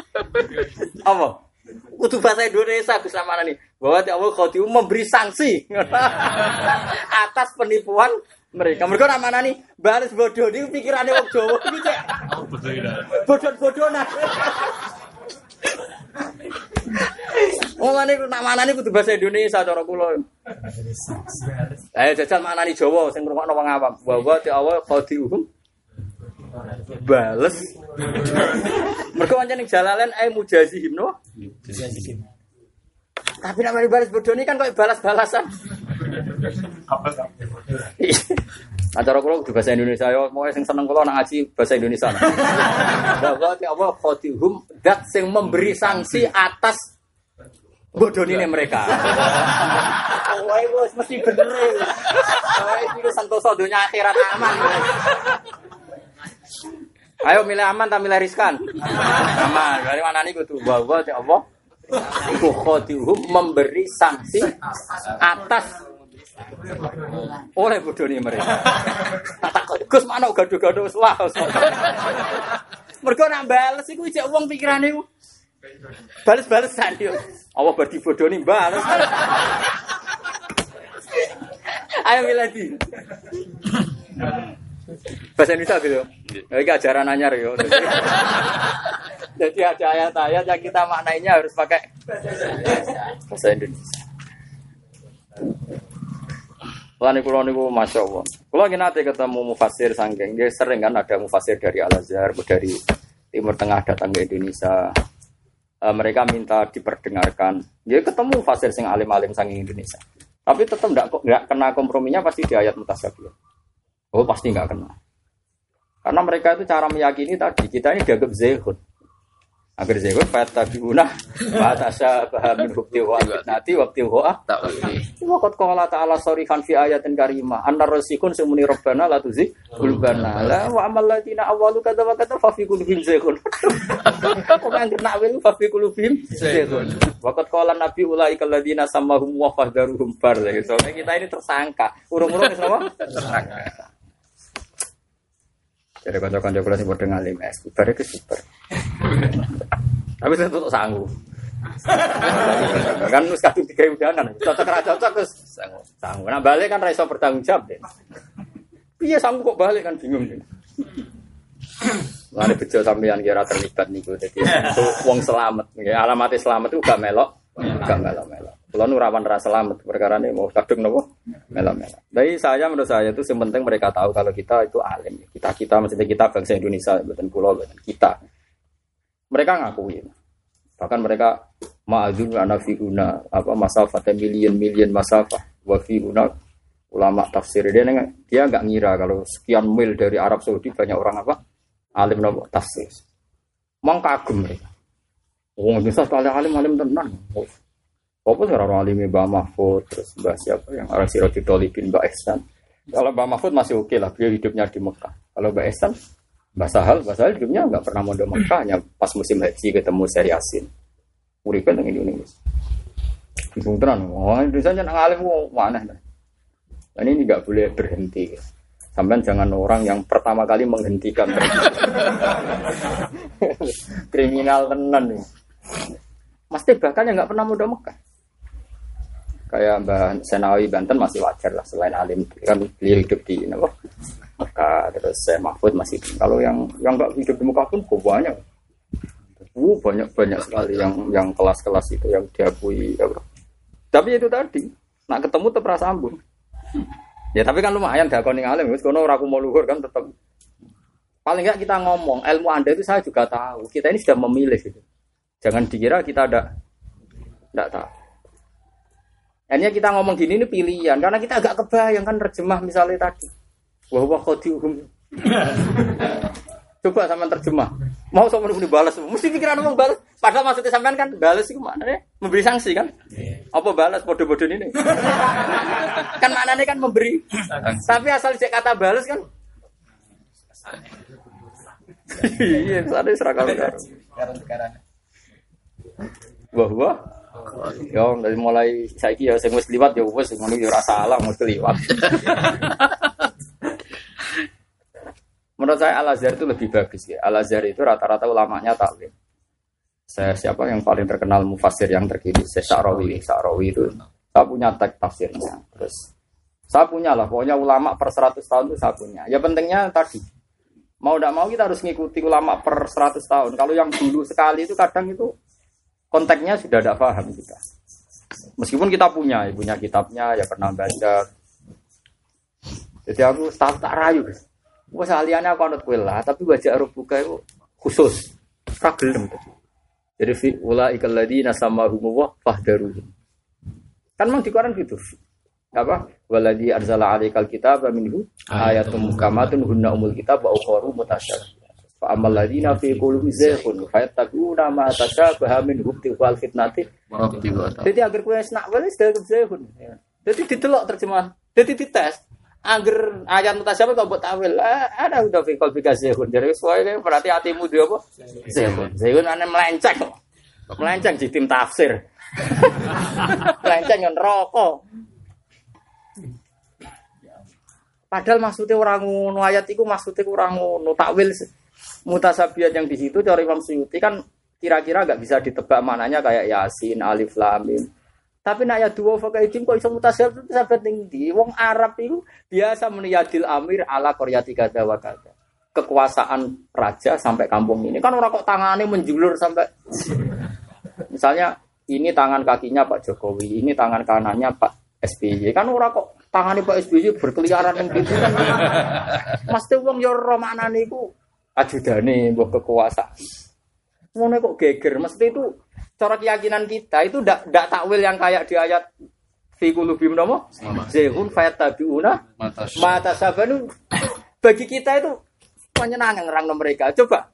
Apa? Kudu bahasa Indonesia Gus Lamanani. Bahwa Allah kau memberi sanksi atas penipuan mereka. Mereka namanya nih balas bodoh ini pikirannya wong Jawa iki cek. Bodoh-bodoh nah. Oh, ini nak mana nih kudu bahasa Indonesia cara kula. Ayo jajal mana nih Jawa sing ngrungokno wong awam. Bahwa ti Allah qadiuhum bales. Mergo pancen ning jalalen ae mujazihim no. Tapi nak mari balas bodoh ini kan kok balas-balasan. [LAUGHS] Acara kula kudu bahasa Indonesia yo, mau sing seneng kula nak ngaji bahasa Indonesia. [LAUGHS] Bahwa ti Allah qadihum dat sing memberi sanksi atas bodoh ini mereka. Wah, bos mesti bener. Wah, itu santoso dunia akhirat aman. Ayo milih aman tak milih riskan? Aman. Dari mana nih kudu bahwa ti Allah iku khadihum memberi sanksi atas oleh bodoh ini mereka. Takut Gus mana gaduh-gaduh wah. Mergo nak bales iku ijek wong pikirane iku. Bales-balesan yo. Allah berdi bodoh ini bales. Ayo milih di. Bahasa Indonesia gitu. Ini ajaran anyar yo. Jadi ada ayat-ayat yang kita maknainya harus pakai bahasa Indonesia. Lan niku niku masya Allah. Kalau lagi nanti ketemu mufasir sangking, dia sering kan ada mufasir dari Al Azhar, dari Timur Tengah datang ke Indonesia. Eh, mereka minta diperdengarkan. Dia ketemu mufasir sing alim-alim sangking Indonesia. Tapi tetap nggak nggak kena komprominya pasti di ayat mutasyabih. Oh pasti nggak kena. Karena mereka itu cara meyakini tadi kita ini dianggap zehud. Agar zehud fatabiuna fatasa bahamin hukti wa nanti waktu wa Wakat qala ta'ala sorihan fi ayatin karimah. Annar rasikun semuni rabbana la tuzik qulubana. La wa amal ladina awalu kata wa kata fa fi qulubihim zaygun [LAUGHS] kok nang kena wil fa fi qulubihim zaygun Wakat qala nabi ulaika ladina samahum wa fahdaruhum bar gitu kita ini tersangka. Urung-urung wis apa? Tersangka jadi kanca-kanca kula sing padha ngalim es bar itu super tapi saya tutup sanggup [LAUGHS] kan wis kadung digawe udanan. Cocok ra cocok terus sanggup. Sanggup. Nah balik kan ra iso bertanggung jawab deh. Piye sanggup kok balik kan bingung deh. Lari bejo sampeyan kira terlibat niku dadi wong selamat. Alamate selamat itu gak melok, gak melok-melok. Kulo nu rawan ra selamat perkara ini mau kadung nopo melok-melok. Jadi saya menurut saya itu yang penting mereka tahu kalau kita itu alim. Kita kita maksudnya kita bangsa Indonesia, bukan pulau, bukan kita. Mereka ngakuin bahkan mereka ma'adun ana fiuna apa masafah million million masafah wa fiuna ulama tafsir dia neng- dia nggak ngira kalau sekian mil dari Arab Saudi banyak orang apa alim nopo tafsir mang kagum mereka Wong Indonesia sekali alim alim tenan. Apa sih orang alim Mbak Mahfud terus Mbak siapa yang orang Siroti Tolibin Mbak Ehsan. Kalau Mbak Mahfud masih oke lah, beliau hidupnya di Mekah. Kalau Mbak Ehsan Mbak Sahal, Mbak Sahal hidupnya nggak pernah mondok Mekah, hanya pas musim haji ketemu Syekh Yasin. Uripen yang Indonesia. Bingung tenan, oh Indonesia jangan ngalim, oh, mana dah. Dan ini nggak boleh berhenti. Sampai jangan orang yang pertama kali menghentikan [LAUGHS] kriminal tenan nih. Mas Teh bahkan yang nggak pernah mondok Mekah. Kayak Mbak Senawi Banten masih wajar lah selain alim. Kan beliau hidup di apa? Mekah terus saya Mahfud masih kalau yang yang nggak hidup di Mekah pun kok banyak. Uh, banyak banyak sekali yang yang kelas-kelas itu yang diakui apa. tapi itu tadi nak ketemu tetap rasa ya tapi kan lumayan dakon ning alim. Wis kono ora mau luhur kan tetap paling nggak kita ngomong ilmu anda itu saya juga tahu. Kita ini sudah memilih gitu. Jangan dikira kita ada tidak tahu Akhirnya kita ngomong gini ini pilihan. Karena kita agak kebayang kan terjemah misalnya tadi. Bahwa khodiuhum coba sama terjemah. Mau sama ini balas mesti pikiran orang balas. Padahal maksudnya sampean kan balas itu maknanya memberi sanksi kan? Apa balas bodoh-bodoh ini? Kan maknanya kan memberi. Tapi asal cek kata balas kan? Iya tadi serakal Sekarang-sekarang. Wah wah. Yo dari mulai saiki ya sing wis liwat ya wis ngono ya ora salah mesti liwat. [LAUGHS] Menurut saya Al Azhar itu lebih bagus ya. Al Azhar itu rata-rata ulamanya takwil. Saya siapa yang paling terkenal mufasir yang terkini? Saya Sa'rawi. Sa'rawi itu saya punya teks tafsirnya. Terus saya punya lah, pokoknya ulama per 100 tahun itu saya punya. Ya pentingnya tadi, mau tidak mau kita harus ngikuti ulama per 100 tahun. Kalau yang dulu sekali itu kadang itu konteksnya sudah tidak paham kita. Meskipun kita punya, ya punya kitabnya, ya pernah baca. Jadi aku tak tak rayu, guys. Wah saliannya aku anut kue lah, tapi baca Arab buka itu khusus, ragilem. Jadi fi ula ikal ladina sama humuwah fahdaruhum. Kan memang di Quran gitu. Apa? Waladi arzala alaikal kitab minhu ayatum muhkamatun hunna umul kitab wa ukharu mutasyabih. Fa amal ladina fi qulubi zayghun fayattaquna ma tashabaha min hubti wal fitnati. Jadi agar kowe nak wis zayghun. Jadi ditelok terjemah. Jadi dites. Agar ayat mutasyabih kok buat tawil. Ah, Ada udah fi qalbi zayghun. Jadi sesuai berarti hatimu dia apa? Zayghun. Zayghun ane melenceng. Melenceng di tim tafsir. [LAUGHS] Melenceng yang rokok. Padahal maksudnya orang ngono ayat itu maksudnya orang ngono takwil mutasabiat yang di situ dari Imam Suyuti kan kira-kira nggak bisa ditebak mananya kayak Yasin, Alif, Lam, Mim. Tapi nak ya dua fakaidim kok iso mutasabiat sampai tinggi. Wong Arab itu biasa meniyadil amir ala koryati kada wa kada. Kekuasaan raja sampai kampung ini kan orang kok tangannya menjulur sampai misalnya ini tangan kakinya Pak Jokowi, ini tangan kanannya Pak SBY. Kan orang kok tangannya Pak SBY berkeliaran yang gitu kan. Mesti wong yo iku ajudane mbok kekuasaan. Ngono kok geger, mesti itu cara keyakinan kita itu ndak ndak takwil yang kayak di ayat fi qulubihim napa? Zehun fayatabiuna mata sabanu bagi kita itu menyenangkan orang mereka. Coba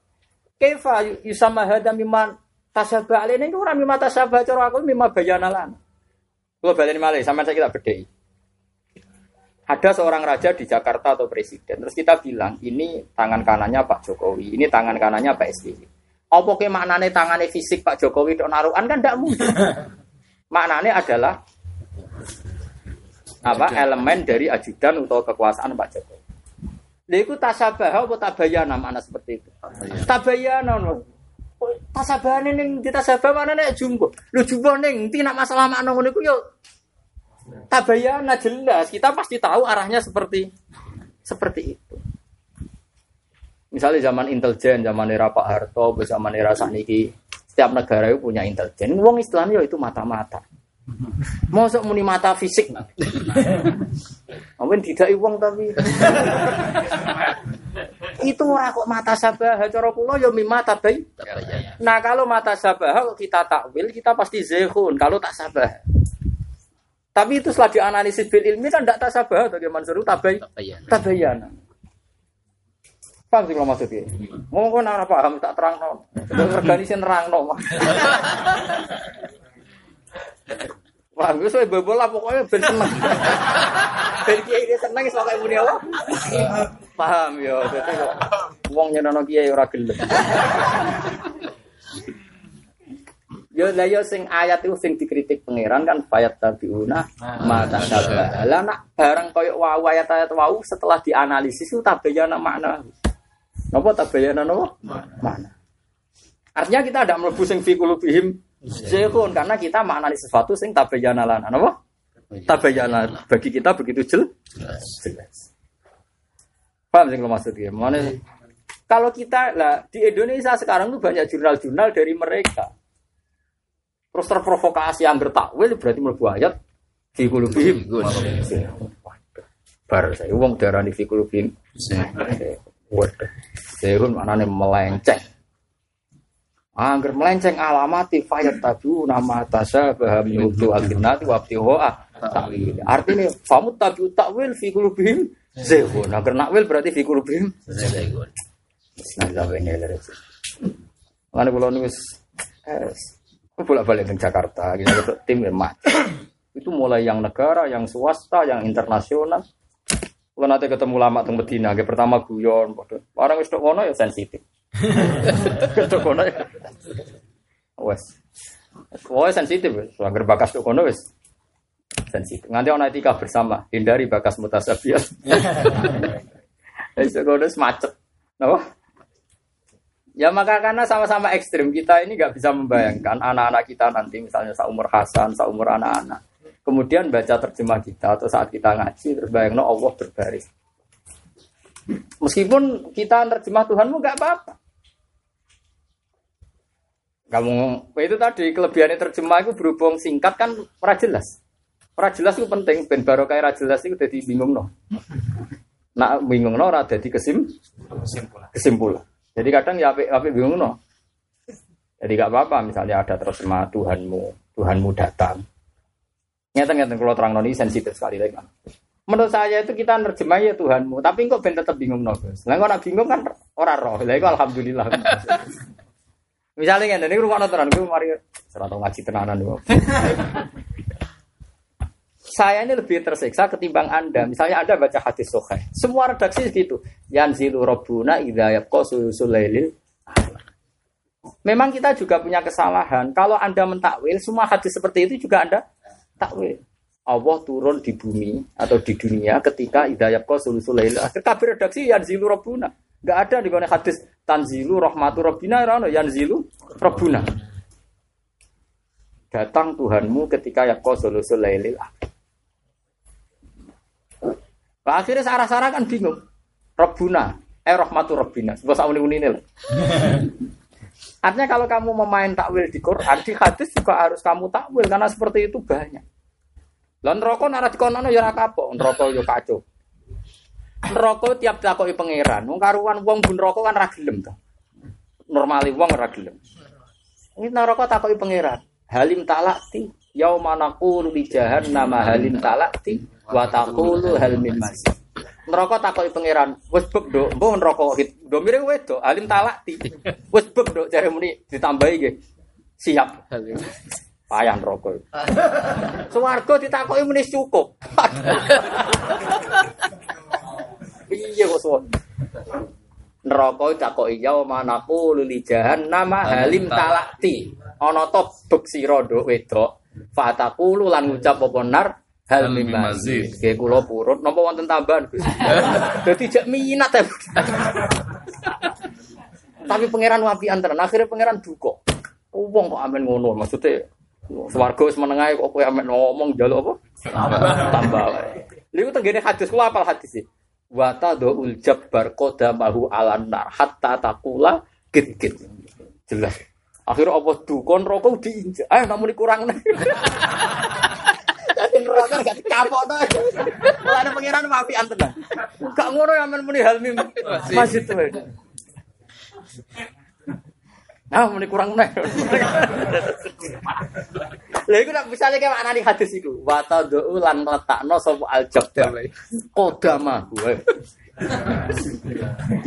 Kefa yusama hada miman tasabah alene itu ora mimma tasabah cara aku mimma bayanalan. Kalau balik malah sama saya kita bedai. Ada seorang raja di Jakarta atau presiden, terus kita bilang ini tangan kanannya Pak Jokowi, ini tangan kanannya Pak SBY. Apa ke maknane tangannya fisik Pak Jokowi dok naruhan kan tidak mungkin. [LAUGHS] maknane adalah apa elemen dari ajudan atau kekuasaan Pak Jokowi. Lha iku tasabah apa tabayana makna seperti itu. Tabayana no. Tasabahane ning ditasabah mana nek jumbo. Lu jumbo ning nak masalah makna ngono iku yo tabayana jelas. Kita pasti tahu arahnya seperti seperti itu. Misalnya zaman intelijen, zaman era Pak Harto, zaman era sakniki, setiap negara itu punya intelijen. Wong Islam yo itu mata-mata. Mosok muni mata fisik. Mungkin [LAUGHS] tidak uang tapi. itu ora kok mata sabah cara kula ya mi mata bay. Nah, kalau mata sabah kita takwil kita pasti zehun kalau tak sabah. Tapi itu setelah dianalisis bil ilmi kan tidak tak sabah atau dia Mansur tabay tabayana. Paham sih kalau maksudnya? Ngomong kok nara paham tak terang no. Organisasi nerang no. Wah, gue soal bebol lah pokoknya ben seneng. Ben kiai ini seneng iso kayak muni apa? Paham ya, dadi kok wong nyeneno kiai ora gelem. Yo lah yo sing ayat itu sing dikritik pangeran kan fayat tabiuna mata sabah. Lah nak barang koyo wau ayat-ayat wau setelah dianalisis itu tabayana makna. Napa tabayana napa? Mana? Artinya kita ada mlebu sing fi qulubihim Zehun karena kita maknani sesuatu sing tabayana lana, apa? Tabayana bagi kita begitu jel jelas. Paham sih kalau maksudnya? Mana? Kalau kita lah di Indonesia sekarang tuh banyak jurnal-jurnal dari mereka. Terus terprovokasi yang bertakwil berarti mlebu ayat fi qulubihim. Bar saya wong darani fi qulubihim. Waduh. Zehun maknane melenceng. Angger melenceng alamati fayat tabu nama tasa baham yudu alfinati wabti hoa takwil. Artinya famut tabu takwil fi kulubihim zehun. Angger nakwil berarti fi kulubihim zehun. Nah, sampai ini dari Mana kalau nulis, aku bolak balik ke Jakarta, kita gitu, tim yang Itu mulai yang negara, yang swasta, yang internasional. Kalau nanti ketemu lama teng Medina, pertama guyon, orang itu wono ya sensitif. [LAUGHS] Tok kono. ya. Wes. Wes sensitif. Agar bakas tok kono wes. Sensitif. Nganti ana etika bersama, hindari bakas mutasabiat. [LAUGHS] Wes kono macet. Napa? Ya maka karena sama-sama ekstrim kita ini nggak bisa membayangkan anak-anak kita nanti misalnya seumur Hasan, seumur anak-anak. Kemudian baca terjemah kita atau saat kita ngaji terus bayangno Allah berbaris. Meskipun kita terjemah Tuhanmu nggak apa-apa. Kamu itu tadi kelebihannya terjemah itu berhubung singkat kan ora jelas. Ora jelas itu penting ben barokah ora jelas itu jadi bingung no. [LAUGHS] Nah bingung no ora jadi kesim kesimpulan. Jadi kadang ya apik apik bingung no. Jadi gak apa-apa misalnya ada terjemah Tuhanmu, Tuhanmu datang. Nyata nyata kalau terang noni sensitif sekali lagi kan. Menurut saya itu kita nerjemah ya Tuhanmu, tapi kok ben tetap bingung no. Lah nak bingung kan ora roh. Lah iku alhamdulillah. [LAUGHS] Misalnya ini rumah nonton, gue mari serata ngaji tenanan gue. [LAUGHS] Saya ini lebih tersiksa ketimbang Anda. Misalnya Anda baca hadis soheh. Semua redaksi segitu. Yanzilu Rabbuna idha yabqa sulailil Memang kita juga punya kesalahan. Kalau Anda mentakwil, semua hadis seperti itu juga Anda takwil. Allah turun di bumi atau di dunia ketika idayab kau sulail. Akhir redaksi yanzilu Rabbuna. Gak ada di mana hadis tanzilu rahmatu rano yanzilu Rabbuna. Datang Tuhanmu ketika yakko sulailil Akhirnya sarah-sarah kan bingung. Rabbuna, eh rahmatu rabbina. Sebab sak uni ini lah. [LAUGHS] Artinya kalau kamu memain takwil di Quran, di hadis juga harus kamu takwil karena seperti itu banyak. Lah neraka nek dikono ya ora kapok, neraka yo kacau. Neraka tiap takoki pangeran, wong karuan wong bun neraka kan ora gelem to. Normali wong ora gelem. Ini neraka takoki pangeran. Halim talakti yauma naqulu li jahannam halim talakti wa taqulu hal min mazid. Neraka takoki pangeran, wis bek nduk, mbok neraka hit. Domire wedok, halim talakti. Wis bek nduk jare muni ditambahi nggih. Siap. Payah neraka. Suwarga ditakoki muni cukup. [LAUGHS] Piye kok suwan? Neraka ditakoki ya manaku lili jahannam halim talakti. Ana to bek sira nduk wedok. Fatakulu lan ngucap apa nar hal Hal mim mim mazid. mazid. Kayak kula purut napa wonten tambahan Gus. [LAUGHS] Dadi jak minat ya. Tapi pangeran wapi antara akhirnya pangeran duka. Wong kok amen ngono maksudnya Swarga wis menengae kok kowe amen ngomong njaluk apa? Tambah. Lha iku tenggene hadis kula apal hadis iki. Wa tadul jabbar qadamahu alan nar hatta taqula git git. Jelas. Akhirnya apa dukon rokok diinjak. Eh namun kurang [LAUGHS] neraka gak dikapok to. Kalau ada pangeran maafi anten. Gak ngono ya men muni hal mim. Masjid tuh. Nah, muni kurang nih. Lha iku nek misale kayak mana di hadis iku, wa tad'u lan letakno sapa al-jabbar. Kodama gue.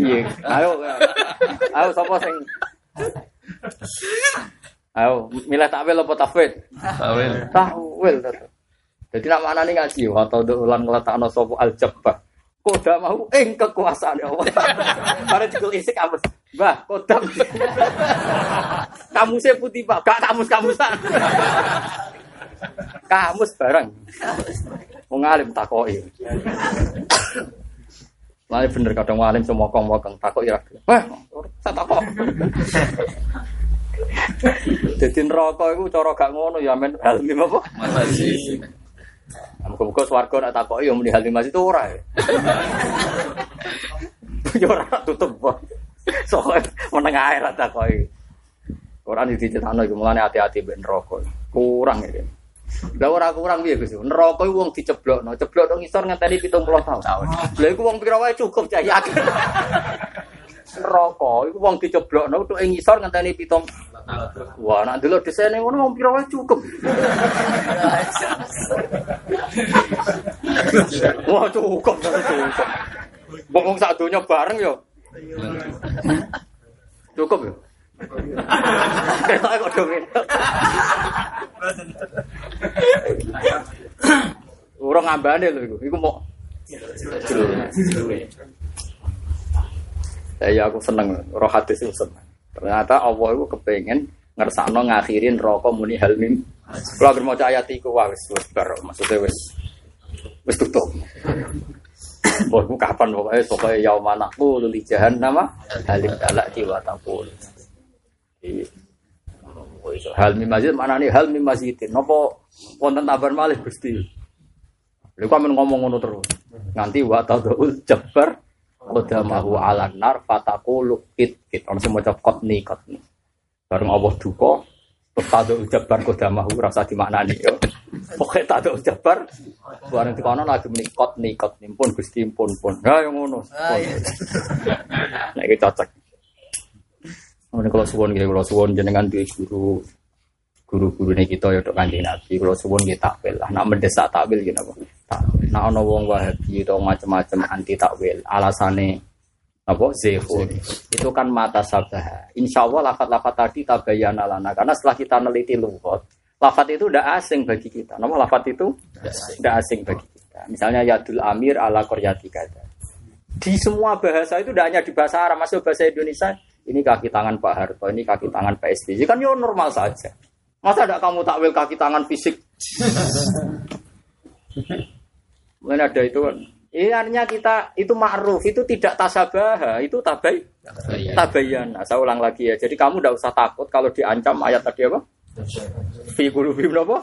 Iya, ayo. Ayo sapa sing Ayo, milih takwil apa tafwid? Tawil. Takwil tetep. Jadi nak mana nih ngaji, wa tad'u lan letakno sapa al-jabbar. Koda mau ing kekuasaan Allah. [LAUGHS] Para judul isik apa? Mbah, kodam. [LAUGHS] Kamusnya putih pak, gak kamus kamusan. [LAUGHS] Kamus bareng. Mau ngalim takoi. Lalu bener kadang ngalim semua kong mokong takoi ya. Wah, saya takok. Jadi neraka itu cara gak ngono ya men halmi apa? Masih. Muga-muga swarga nak takoki ya muni hal mas itu ora. ya. [LAUGHS] Ya ora tutup kok. Soale meneng ae ra takoki. Quran dicetakno iku mulane hati-hati mbek neraka. Kurang iki. Lah ora kurang piye Gus? Neraka iku wong diceblokno, ceblok nang ngisor ngenteni 70 tahun. Lah iku wong pira wae cukup cah yakin. Neraka iku wong diceblokno tok ing ngisor ngenteni 70 Wah, nak dulu desainnya ngono wong pira wae cukup. Wah, cukup, cukup. Wong sak donya bareng yo. Cukup yo. Ketok kok do Urung ngambane lho iku. Iku mau Saya aku seneng roh hadis itu seneng. Ternyata Allah itu kepengen ngersakno ngakhirin rokok muni halmim. Kalau agar mau ayat iku wah wis wis bar maksudnya wis wis tutup. Mbok ku kapan pokoknya pokoknya yauma naqulu li jahannama halim talak jiwa. Wis hal mim masjid mana nih hal mim masjidin. Napa wonten tabar malih Gusti. Lha kok men ngomong ngono terus. Nganti wa tadul jabbar qadamahu ala nar fataqulu kit kit. Ono sing maca qatni qatni. Bareng Allah duka terus tadul jabbar qadamahu rasa dimaknani yo. Pokoke tadul jabbar bareng dikono lagi muni qatni qatni pun Gusti pun pun. Ha yang ngono. Nek iki cocok. Ini kalau suwon kalau suwon jenengan duwe guru guru-guru ini kita ya untuk kanjeng Nabi. Kalau suwon kita takwil lah, nak mendesak takwil gitu apa? Takwil. Nak ono wong wahabi atau macam-macam anti takwil, alasane apa zehur itu kan mata sabah. Insya Allah lafat-lafat tadi tabayana lana karena setelah kita neliti lugat, lafat itu udah asing bagi kita. Nama lafat itu udah asing bagi kita. Misalnya yadul amir ala koryati kata. Di semua bahasa itu tidak hanya di bahasa Arab, masuk bahasa Indonesia. Ini kaki tangan Pak Harto, ini kaki tangan Pak SBY. Kan ya normal saja. Masa tidak kamu takwil kaki tangan fisik? Mungkin ada itu kan. Ini artinya kita itu ma'ruf, itu tidak tasabah, itu tabai, tabayana. Saya ulang lagi ya. Jadi kamu tidak usah takut kalau diancam ayat tadi apa? Fi qulubihim apa?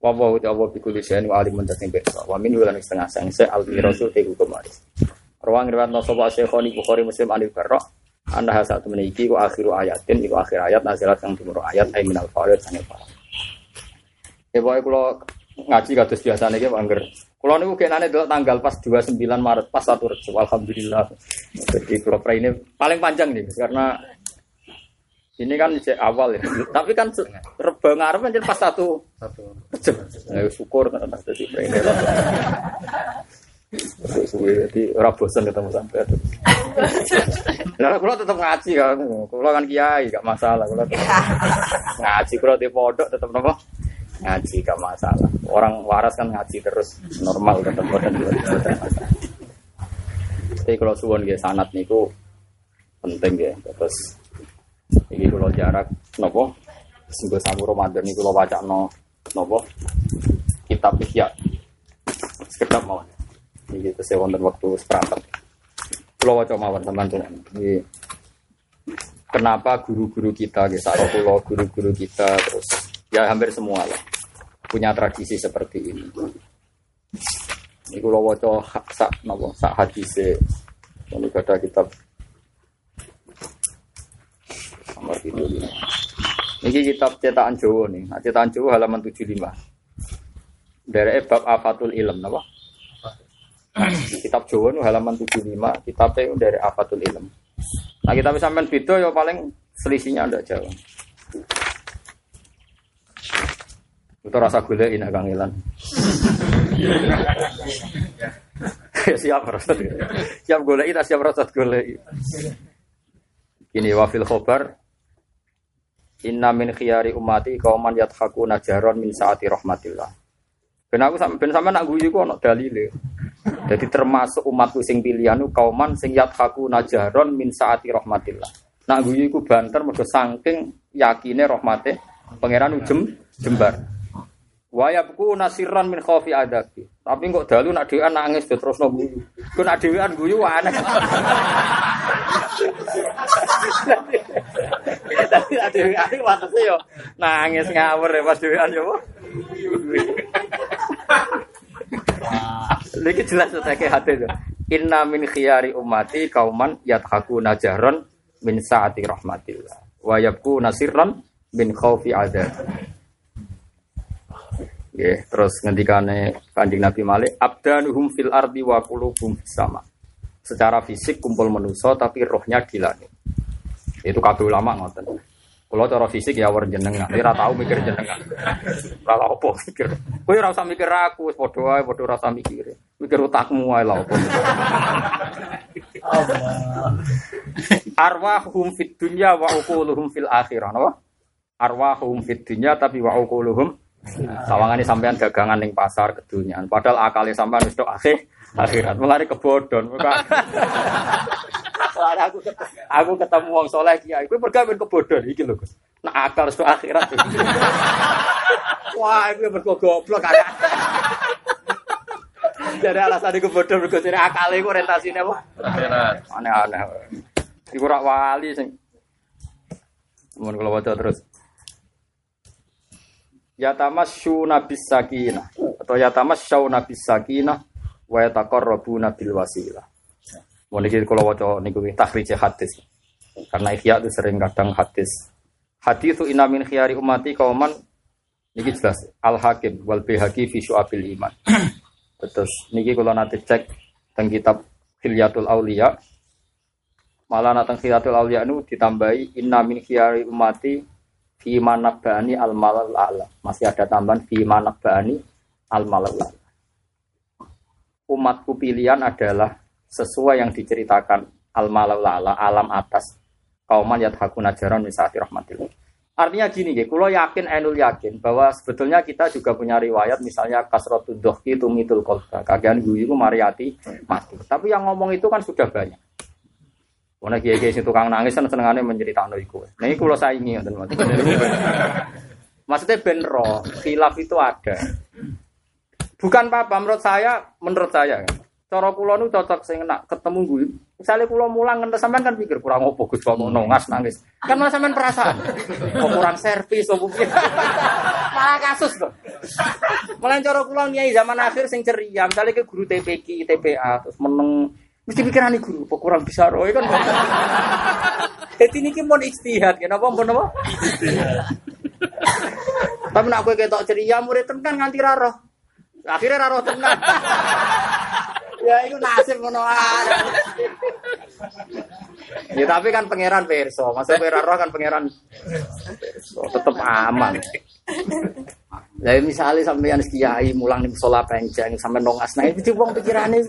Wa wa wa bi kulli shay'in wa alimun tasing pirsa. Wa min wulan setengah sang se al rasul te hukum. Rawang riwayat no sapa Syekhoni Bukhari Muslim anil Barra. Anda satu meniki ku akhiru ayatin iku akhir ayat nazilat yang timur ayat ay minal farid sange parah. Ya pokoke kula ngaji kados biasane iki Pak Angger. Kula niku kenane delok tanggal pas 29 Maret pas satu Rejab alhamdulillah. Jadi kula ini paling panjang nih karena ini kan sejak awal ya. Tapi kan reba ngarep pas satu Rejab. Ya syukur kan dadi ini. Jadi ora bosan ketemu sampai itu. [LAUGHS] Lah kula tetep ngaji kan. Kula kan kiai gak masalah. Kula [LAUGHS] ngaji kula di pondok tetep nopo? Ngaji gak masalah. Orang waras kan ngaji terus normal tetep boten masalah. Tapi kalau suwon nggih sanat niku penting ya. Terus iki kula jarak nopo? Singgo samu Ramadan niku kula wacana nopo? Kitab Ihya. Sekedap mawon. Ini gitu saya wonten waktu seperangkat. Pulau mawon teman-teman. Ini kenapa guru-guru kita, gitu, pulau guru-guru kita terus ya hampir semua lah punya tradisi seperti ini. Ini kalau waca hak sak napa sak hadise ini ada kitab nomor itu. Ini kitab cetakan Jawa nih. Nah, cetakan Jawa halaman 75. Dari bab afatul ilm napa? Kitab Jawa halaman 75, kitabnya dari Afatul Ilm. Nah, kita bisa main video ya paling selisihnya ada jauh. Itu rasa gula ini Kang Ilan. [LAUGHS] siap rasa siap gula itu siap rasa gula Ini wafil khobar Inna min khiyari umati kauman yathakuna jaron min saati rahmatillah. Ben aku sampe ben sampe nak guyu ku ono dalile. Jadi termasuk umatku sing pilihan ku kauman sing yathaku najaron min saati rahmatillah. Nak guyu iku banter mergo saking yakine rahmate pangeran ujem jembar. Wa yabku nasiran min khaufi adabi. Tapi kok dalu nak dhewean nangis do terus no guyu. Ku nak dhewean guyu aneh. Tapi nak dhewean watese yo nangis ngawur ya pas dhewean yo. [LAUGHS] Lagi jelas kayak hati itu. Inna min khiyari ummati kauman yathaku najaron min saati rahmatillah. Wa yabku nasirran min khaufi adab. Ya, terus ngendikane Kanjeng Nabi Malik, abdanuhum fil ardi wa qulubuhum sama. Secara fisik kumpul manusia tapi rohnya di langit. Itu kabeh ulama ngoten. Kalau cara fisik ya war jenengan, ora tau mikir jenengan. Ora tau apa mikir. Kowe ora usah mikir aku, wis padha wae padha ora usah mikir. Mikir utakmu wae lah apa. Arwahum fit dunya wa uquluhum fil akhirah, napa? Arwahum fit dunya tapi wa uquluhum Sawangane sampean dagangan ning pasar kedunyan, padahal akale sampean wis tok akhir akhirat. Mulane kebodhon. Soalnya aku ketemu, aku ketemu wong soleh kiai, kowe men kebodhon iki lho Gus. Nak akal tok akhirat. [LAUGHS] Wah, itu mergo goblok. Jadi alasan iku bodoh mergo jare akale iku orientasine apa? Akhirat. Aneh-aneh. Iku rak wali sing Mun kula waca terus. Yatamassyuna bis sakinah atau yatamassyuna bis sakinah wa yataqarrabuna bil wasilah. Mun iki kula waca niku takhrij hadis. Karena ihya itu sering kadang hadis. Hadis itu inna min khiyari ummati kauman niki jelas Al Hakim wal Bihaqi fi Syu'abil Iman. [CLEARS THROAT] Terus niki kula nanti cek teng kitab Hilyatul Auliya. Malah nateng Hilyatul Auliya nu ditambahi inna min khiyari ummati fi manabani al malal a'la. Masih ada tambahan fi manabani al malal a'la. Umatku pilihan adalah sesuai yang diceritakan al malal a'la, alam atas kauman yadhakuna jaran misati rahmatillah. Artinya gini, ya, kalau yakin, enul yakin bahwa sebetulnya kita juga punya riwayat, misalnya kasrotud dohki tumitul kolba, kagian guyu itu mariati mati. Tapi yang ngomong itu kan sudah banyak. Karena kiai kiai tukang nangis kan senengannya menceritakan itu. Nah ini kalau saya ingin, [LAUGHS] maksudnya ben roh, khilaf itu ada. Bukan apa-apa, menurut saya, menurut saya, cara kula nu cocok sing nak ketemu gue. Misalnya kula mulang ngentes sampean kan pikir kurang opo Gus kok ngono ngas nangis. Kan malah sampean perasaan. Kok kurang servis opo piye. [LAUGHS] Malah kasus tuh. Malah cara kula nyai zaman akhir sing ceria, misalnya ke guru TPK, TPA terus meneng mesti pikirane guru kok kurang bisa roe kan. [LAUGHS] Jadi ini mau ijtihad, kenapa mau apa? Tapi nak kowe ketok ceria murid kan nganti raro. Akhirnya raro tenan. [LAUGHS] ya itu nasib ngono. Ya tapi kan pangeran perso, masa kowe raro kan pangeran perso, tetep aman. Lah misalnya sampeyan kiai mulang ning musola penceng sampe nongas nah itu wong pikirane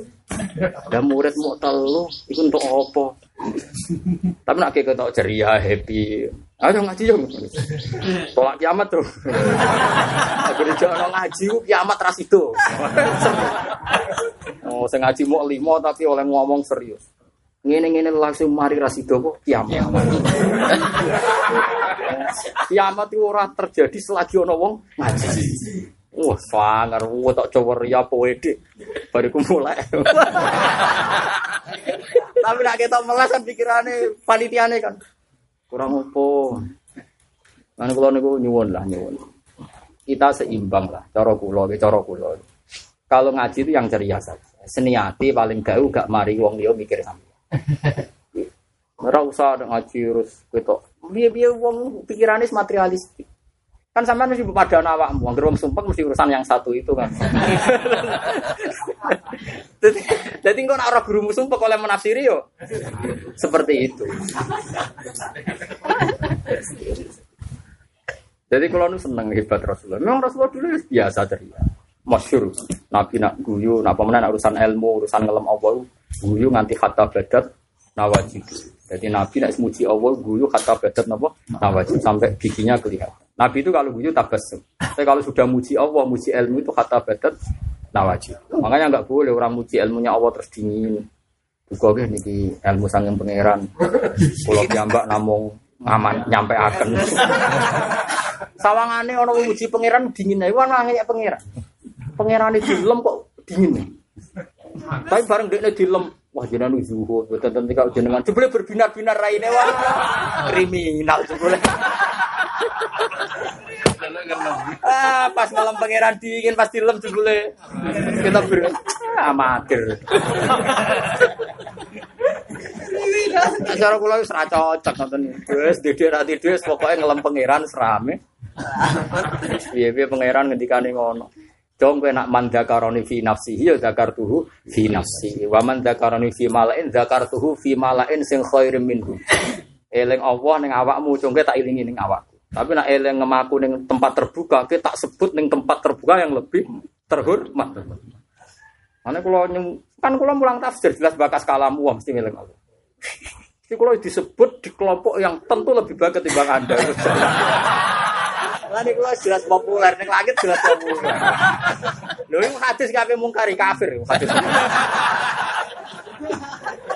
Lah murid mau telu iku untuk apa? [LAUGHS] Tapi nak ketok ceria happy. Ayo ngaji yo. Tolak kiamat tuh. [LAUGHS] Akhirnya jangan ngaji kiamat ras [LAUGHS] itu. Oh, sing ngaji mau limo tapi oleh ngomong serius. Ngene-ngene langsung mari ras itu kok kiamat. kiamat itu ora terjadi selagi ono wong ngaji. Wah, sangar, wah tak coba ria poedik. Bariku mulai. Tapi nak kita melas kan pikirannya panitiane kan. Kurang opo. Mana kalau niku nyuwun lah nyuwun. Kita seimbang lah, cara kula, cara kula. Kalau ngaji itu yang ceria saja. Seniati paling gak gak mari wong liya mikir sampe. [LAUGHS] Ora usah ada ngaji terus ketok. Biar-biar wong pikirannya materialistik. Kan sampean mesti pada awakmu, anggere wong sumpah mesti urusan yang satu itu kan. [LAUGHS] Jadi, jadi engko nek ora gurumu sumpah oleh menafsiri yo seperti itu. Jadi kalau nu seneng hebat Rasulullah. Memang Rasulullah dulu biasa ceria. Masyur. Nabi nak guyu, nak pemenang urusan ilmu, urusan ngelem apa guyu nganti kata badat nawajib. Jadi Nabi nak semuji Allah guyu kata badat napa nawajib sampai giginya kelihatan. Nabi itu kalau guyu tabassum. Tapi kalau sudah muji Allah, muji ilmu itu kata badat nawajib. Makanya nggak boleh orang muji ilmunya Allah terus dingin. Juga gini niki ilmu sanging pangeran. Pulau piyambak namung ngaman nyampe akan. Sawangane orang muji pangeran dingin ae wan ngene pangeran. Pangeran itu dilem kok dingin. Tapi bareng dekne dilem Wah jenengan zuhud, betul tentu kalau jenengan jebule berbinar-binar raine wah kriminal jebule. ah, pas malam pangeran dingin pas dilem jebule. Kita ber amatir. Cara kula wis ra cocok ngoten. Wis dede ra tidur pokoke ngelem pangeran serame. Piye-piye pangeran ngendikane ngono. Dong kowe nak man dzakaroni fi nafsihi ya dzakartuhu fi nafsi. Wa man dzakaroni fi malain dzakartuhu fi malain sing khairim minhu. Eling Allah ning awakmu cung tak ilingi ning awakku. Tapi nak eling ngemaku ning tempat terbuka, kita tak sebut ning tempat terbuka yang lebih terhormat. Mana kalau kan kalau mulang tafsir jelas bakas kalamu mesti milik Allah. Jadi kalau disebut di kelompok yang tentu lebih baik ketimbang Anda. Lani kula jelas populer ning langit jelas populer. [LAUGHS] Lho iku hadis kabeh mungkari kafir hadis.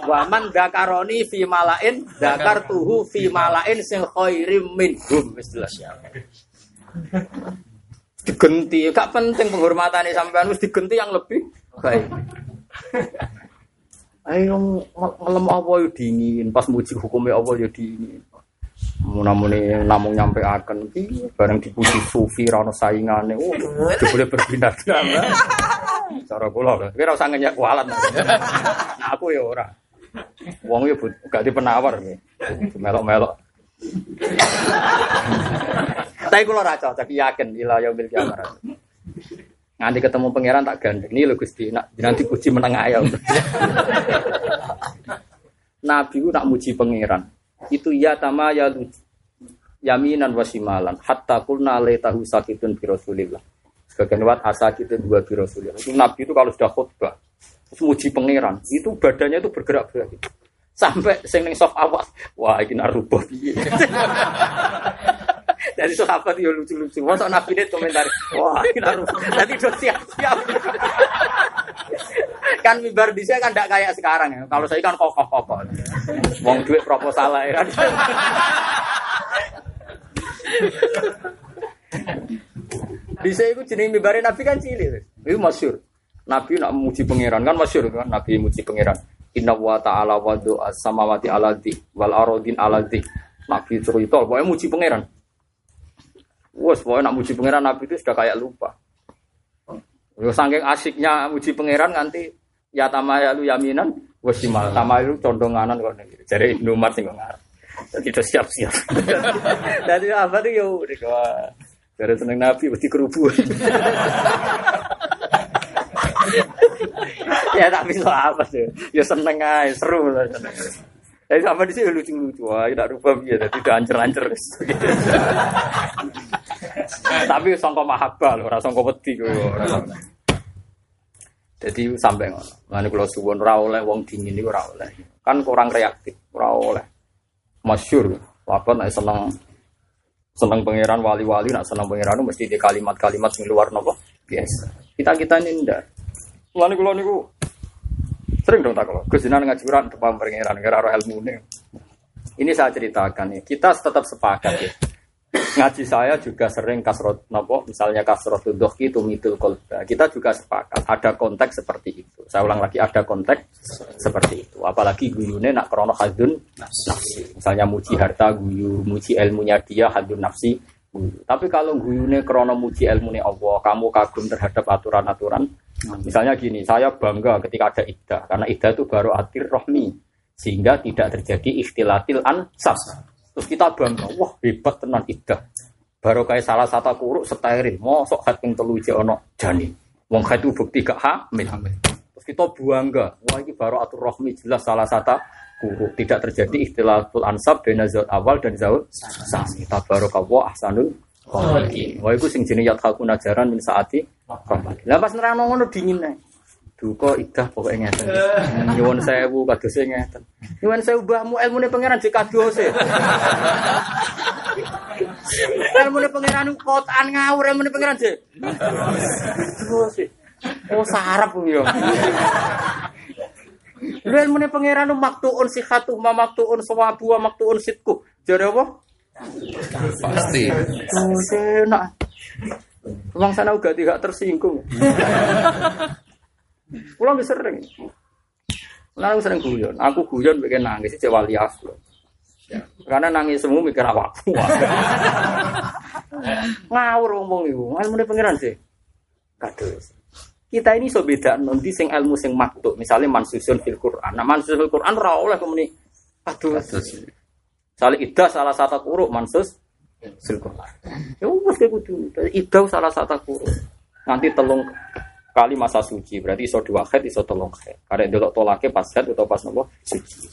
Wa man dakaroni fi malain dakartuhu fi malain sing khairim minhum wis jelas ya. Digenti, gak penting penghormatannya sampean wis digenti yang lebih baik. Ayo ngelem apa yo dingin, pas muji hukumnya apa yo dingin. Munamune namung nyampe akan bareng dipuji sufi ra ono saingane. Oh, boleh berbinat-binat. [LAUGHS] Cara kula lho, kira usah ngenyek kualat. Nah, aku ya ora. Wong yo gak di penawar. Melok-melok. Tapi kula ra cocok yakin ila yaumil kiamah. Nganti ketemu pangeran tak gandeng. Ini lho Gusti, nak nanti puji meneng ayam. Nabi ku nak muji pangeran. Itu ya tama ya yaminan wasimalan hatta kulna tahu sakitun bi Rasulillah. Sebagian wat asakitun dua bi Rasulillah. Itu Nabi itu kalau sudah khutbah terus muji pangeran, itu badannya itu bergerak-gerak gitu. Sampai sing ning soft awas, wah ini narubah piye. [LAUGHS] Jadi sahabat yo lucu-lucu. Masa Nabi ini komentar, wah kita harus nanti udah siap-siap. kan mimbar di saya kan tidak kayak sekarang ya. Kalau saya kan kokoh-kokoh. Wong duit proposal ya kan. di saya itu jenis mimbar Nabi kan cilik. Itu masyur. Nabi nak muji pangeran kan masyur kan. Nabi muji pangeran. Inna wa ta'ala wa do'a samawati aladhi wal arodin aladhi. Nabi cerita, pokoknya muji pangeran. Wes, pokoknya nak muji pangeran Nabi itu sudah kayak lupa. Yo saking asiknya muji pangeran nanti ya tamayalu yaminan wes simal tamayalu condonganan kok Jadi Ibnu Umar sing itu siap-siap. [LAUGHS] Jadi apa tuh yo wah. Dari seneng Nabi mesti kerubu. [LAUGHS] ya tapi so apa sih? Ya seneng aja, seru lah. Jadi sama di sini lucu-lucu, wah tidak rupa dia, tidak ancer-ancer. [LAUGHS] Tapi sangka mahabbah loh, rasa sangka wedi Jadi sampai ngono. Lan kula suwun ora wong dingin iku ora. Kan kurang reaktif, ora oleh. Masyur, apa nek seneng seneng pangeran wali-wali nak seneng pangeran mesti di kalimat-kalimat sing luar nopo biasa. Kita-kita ini ndak. Lan kula niku sering dong tak kalau Gus ngaji Quran depan pangeran gara ilmu ini. Saya ceritakan nih. Kita tetap sepakat ya ngaji saya juga sering kasrot nopo misalnya kasrot dohki tumitul kolba kita juga sepakat ada konteks seperti itu. Saya ulang lagi ada konteks seperti itu. Apalagi guyune nak krono hadun nafsi. Misalnya muji harta guyu muji ilmunya dia hadun nafsi tapi kalau guyune krono muji ilmunya Allah kamu kagum terhadap aturan-aturan misalnya gini saya bangga ketika ada iddah. Karena iddah itu baru atir rohmi. Sehingga tidak terjadi ikhtilatil ansab Terus kita bangga, wah hebat tenan idah. Baru kayak salah satu kuruk steril, sok hat yang telu ono jani. Wong itu bukti gak hamil. Terus kita bangga, wah ini baru atur rohmi jelas salah satu kuruk. Tidak terjadi ikhtilaful ansab bena zat awal dan zat sami. Tabarakawa ahsanul Wah itu sing jenis yat hakun ajaran min saati. Lah pas nerang ngono dingin nih duka idah pokoknya ngeten. Nyuwun sewu kadose ngeten. Nyuwun sewu mbahmu ilmune pangeran jek kadose. ilmune pangeran kotaan ngawur ilmune pangeran jek. Kadose. Oh sarap yo. Lu ilmune pangeran maktuun sihatu ma maktuun sawabu wa maktuun sitku. Jare apa? Pasti. Oh, enak. Wong sana uga tidak tersinggung. Pulang bisa sering. Pulang sering guyon. Aku guyon bikin nangis sih wali aku. Ya. Karena nangis semua mikir awakku. [LAUGHS] Ngawur ngomong ibu. Ilmu ini pengiran sih. Kados. Kita ini so beda nanti sing ilmu sing maktuk. Misalnya mansusun fil Quran. Nah mansusun fil Quran ra oleh kemuni. Aduh. Salah ida salah satu kuruk mansus fil Quran. Ya wis kayak gitu. Ida salah satu kuruk. Nanti telung kali masa suci berarti iso dua head iso tolong head karena delok tolake pas head atau pas nopo suci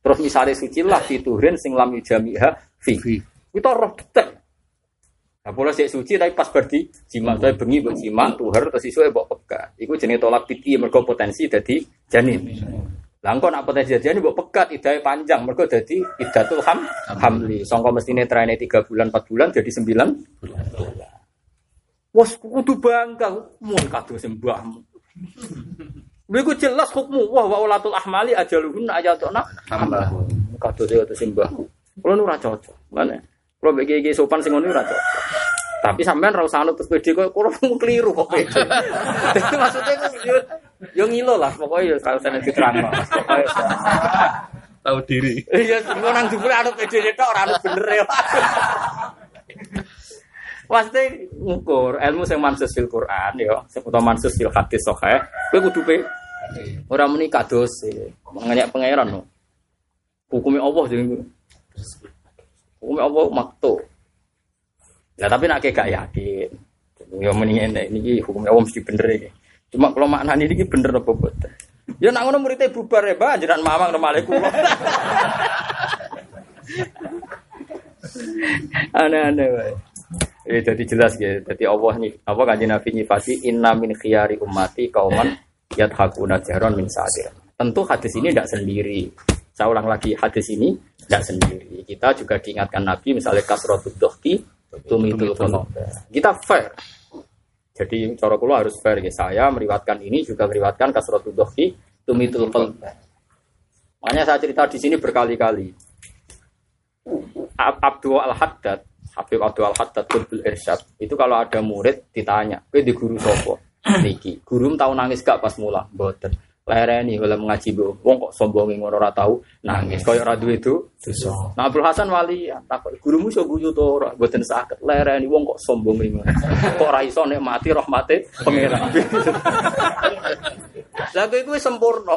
terus misalnya suci lah fiturin sing lam yujamiha fi kita roh detek Nah, boleh sih suci tapi pas berdi jima, tapi bengi buat jima, tuhar terus isu buat peka. Iku jenis tolak titi mergo potensi jadi janin. Lah engko nak potes jadian mbok pegat idahe panjang mergo dadi idatul ham hamli. Sangka mestine traine 3 bulan 4 bulan jadi 9 bulan. Wes kudu bangga mun kados mbahmu. Lha iku jelas hukmu wah wa ulatul ahmali ajaluhun ayatuna Hamba. kados e kados mbahku. Kulo nu ora cocok. Mane kulo iki sopan sing ngono ora cocok. Tapi sampean ra usah anut terus pede kok kulo keliru kok pede. Dadi maksudnya ku yo yo ngilo lah pokoknya yo kalau saya diterang. Tahu diri. Iya, semua nang jebule anut pede tok ora anut bener ya. Pasti ngukur ilmu sing mansus fil Quran ya, sing mansus fil hadis sahih, kowe kudu pe ora muni kados nganyak pangeran no. Hukumnya Allah jadi hukumnya Allah makto. Lah tapi nak kayak yakin. Ya mendingan ini hukumnya Allah mesti bener ini. Cuma kalau makna ini bener apa boten. Ya nak ngono muridnya bubar ya, Pak, jenengan mamang nomale kula. [LAUGHS] Aneh-aneh. Eh jadi jelas ya, jadi Allah nih apa kanjeng Nabi nyifati inna min khiyari ummati kauman yadhakuna jahron min sadir. Tentu hadis ini tidak sendiri. Saya ulang lagi hadis ini tidak sendiri. Kita juga diingatkan Nabi misalnya kasrotud dohki tumitul qulub. Kita fair. Jadi cara kula harus fair ya. Saya meriwatkan ini juga meriwatkan kasrotud dohki tumitul qulub. Makanya saya cerita di sini berkali-kali. Ab- Abdul Al-Haddad, Habib Abdul Al-Haddad Qutbul Irsyad, itu kalau ada murid ditanya, "Kowe di guru sapa?" Niki. Guru tahu nangis gak pas mula? Mboten. Lereni kalau mengaji bu, wong kok sombongin ngono ora tahu nangis. Koyo ora duwe itu. Nah Abdul Hasan wali takut gurumu iso guyu to ora? Mboten saged. Lereni wong kok sombongin ngono. Kok ora iso nek mati rahmate pangeran. Kowe kuwi sempurna.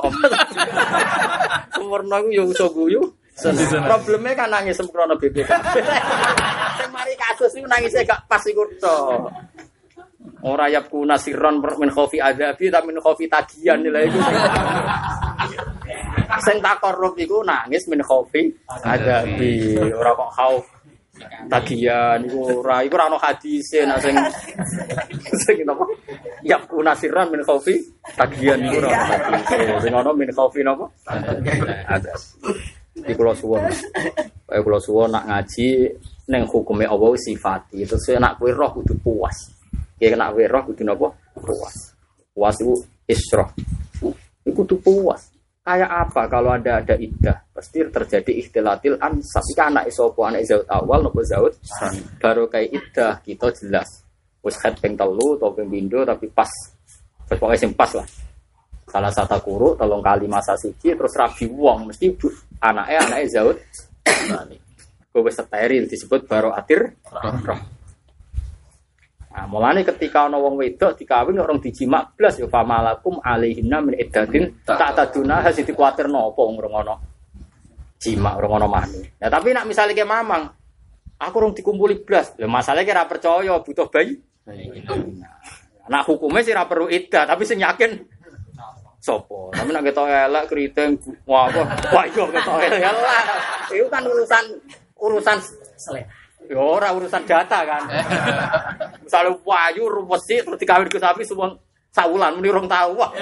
[LAUGHS] sempurna ku yo iso guyu. Problemnya kan nangis sempurna BPK. [LAUGHS] Sing mari kasus iku nangisnya gak pas iku tok. Ora yapku nasiron min khofi adabi tapi min khofi tagihan nilai iku. Sing takorup iku nangis min khofi adabi. Ora kok khauf. Tagihan iku ora iku ora ono hadise nak sing sing napa yapku nasiron min khofi tagihan iku ora ono hadise. Sing ono min khofi napa? Ada di kula suwun kaya kula suwun nak ngaji ning hukume Allah sifati. Terus nak kowe roh kudu puas. Ya nak kowe roh kudu napa puas. Puas itu isroh. Itu kudu puas. Kayak apa kalau ada ada iddah pasti terjadi ikhtilatil ansab. Iki anak sapa anak zaud awal nopo zaud baru kayak iddah kita jelas. Wis head ping telu atau ping pindho tapi pas. Terus pokoknya sing pas lah. Salah satu guru tolong kali masa siji terus rabi wong. Mesti anaknya anaknya zaud. Gue wis steril disebut baro atir. Roh. Nah, mulane ketika ana wong wedok dikawin orang dijimak blas ya famalakum alaihinna min iddatin tak taduna hasil dikuatir nopo ngono jimak orang ngono mani. Nah, tapi nak misalnya kayak mamang aku orang dikumpuli blas, ya masalahnya kira percaya butuh bayi. Nah, hukumnya sih perlu iddah, tapi sing yakin sopo. Tapi nak ketok elek keriting wah apa? Wah iya ketok elek [LAUGHS] ya lah. Itu kan urusan urusan Selera. Ya ora urusan data kan. [LAUGHS] Misalnya wayu rupesi terus dikawin ke sapi semua saulan muni rong tahu wah. [LAUGHS]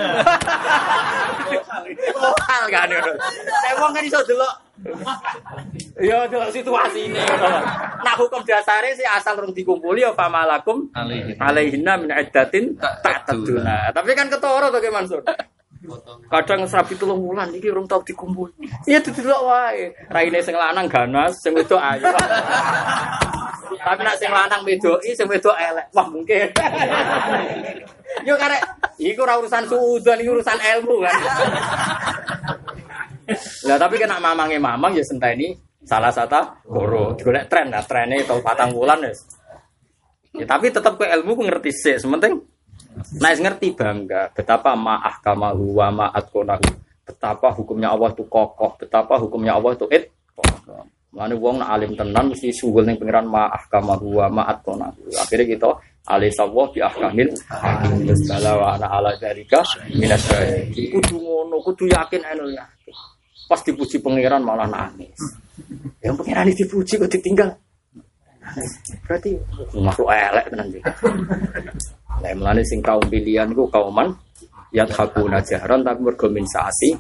Lokal kan ya. Saya wong kan iso delok. Ya delok situasi ini. Nah hukum dasarnya sih asal rong dikumpuli ya famalakum Alaihi. alaihinna min iddatin tak taduna. Tapi kan ketoro to Ki Mansur. Kadang sapi telung wulan iki urung tau dikumpul. Iya didelok wae. Raine sing lanang ganas, sing wedok ayu. Tapi nak sing lanang wedoki, sing wedok elek. Wah, mungkin. Yo karek iku ora urusan suudan, urusan ilmu kan. Lah tapi kena mamange mamang ya senteni salah satu guru. Golek tren lah, trennya tau patang wulan wis. Ya tapi tetap ke ilmu ku ngerti sih, sementing Nah, ngerti bangga betapa ma'ah kamahu wa ma'at konahu. Betapa hukumnya Allah itu kokoh, betapa hukumnya Allah itu it. Mana wong nak alim tenan mesti sugul ning pangeran ma'ah kamahu wa ma'at konahu. Akhirnya kita alih sawah bi ahkamil Bismillah wa ana ala minas syahidin. Kudu ngono, kudu yakin anu ya. Pas dipuji pangeran malah nangis. Yang pangeran dipuji kok ditinggal. Berarti makhluk elek tenan iki. Nah, melani sing kaum pilihan ku kauman yat hakuna jahran tapi mergo min saati.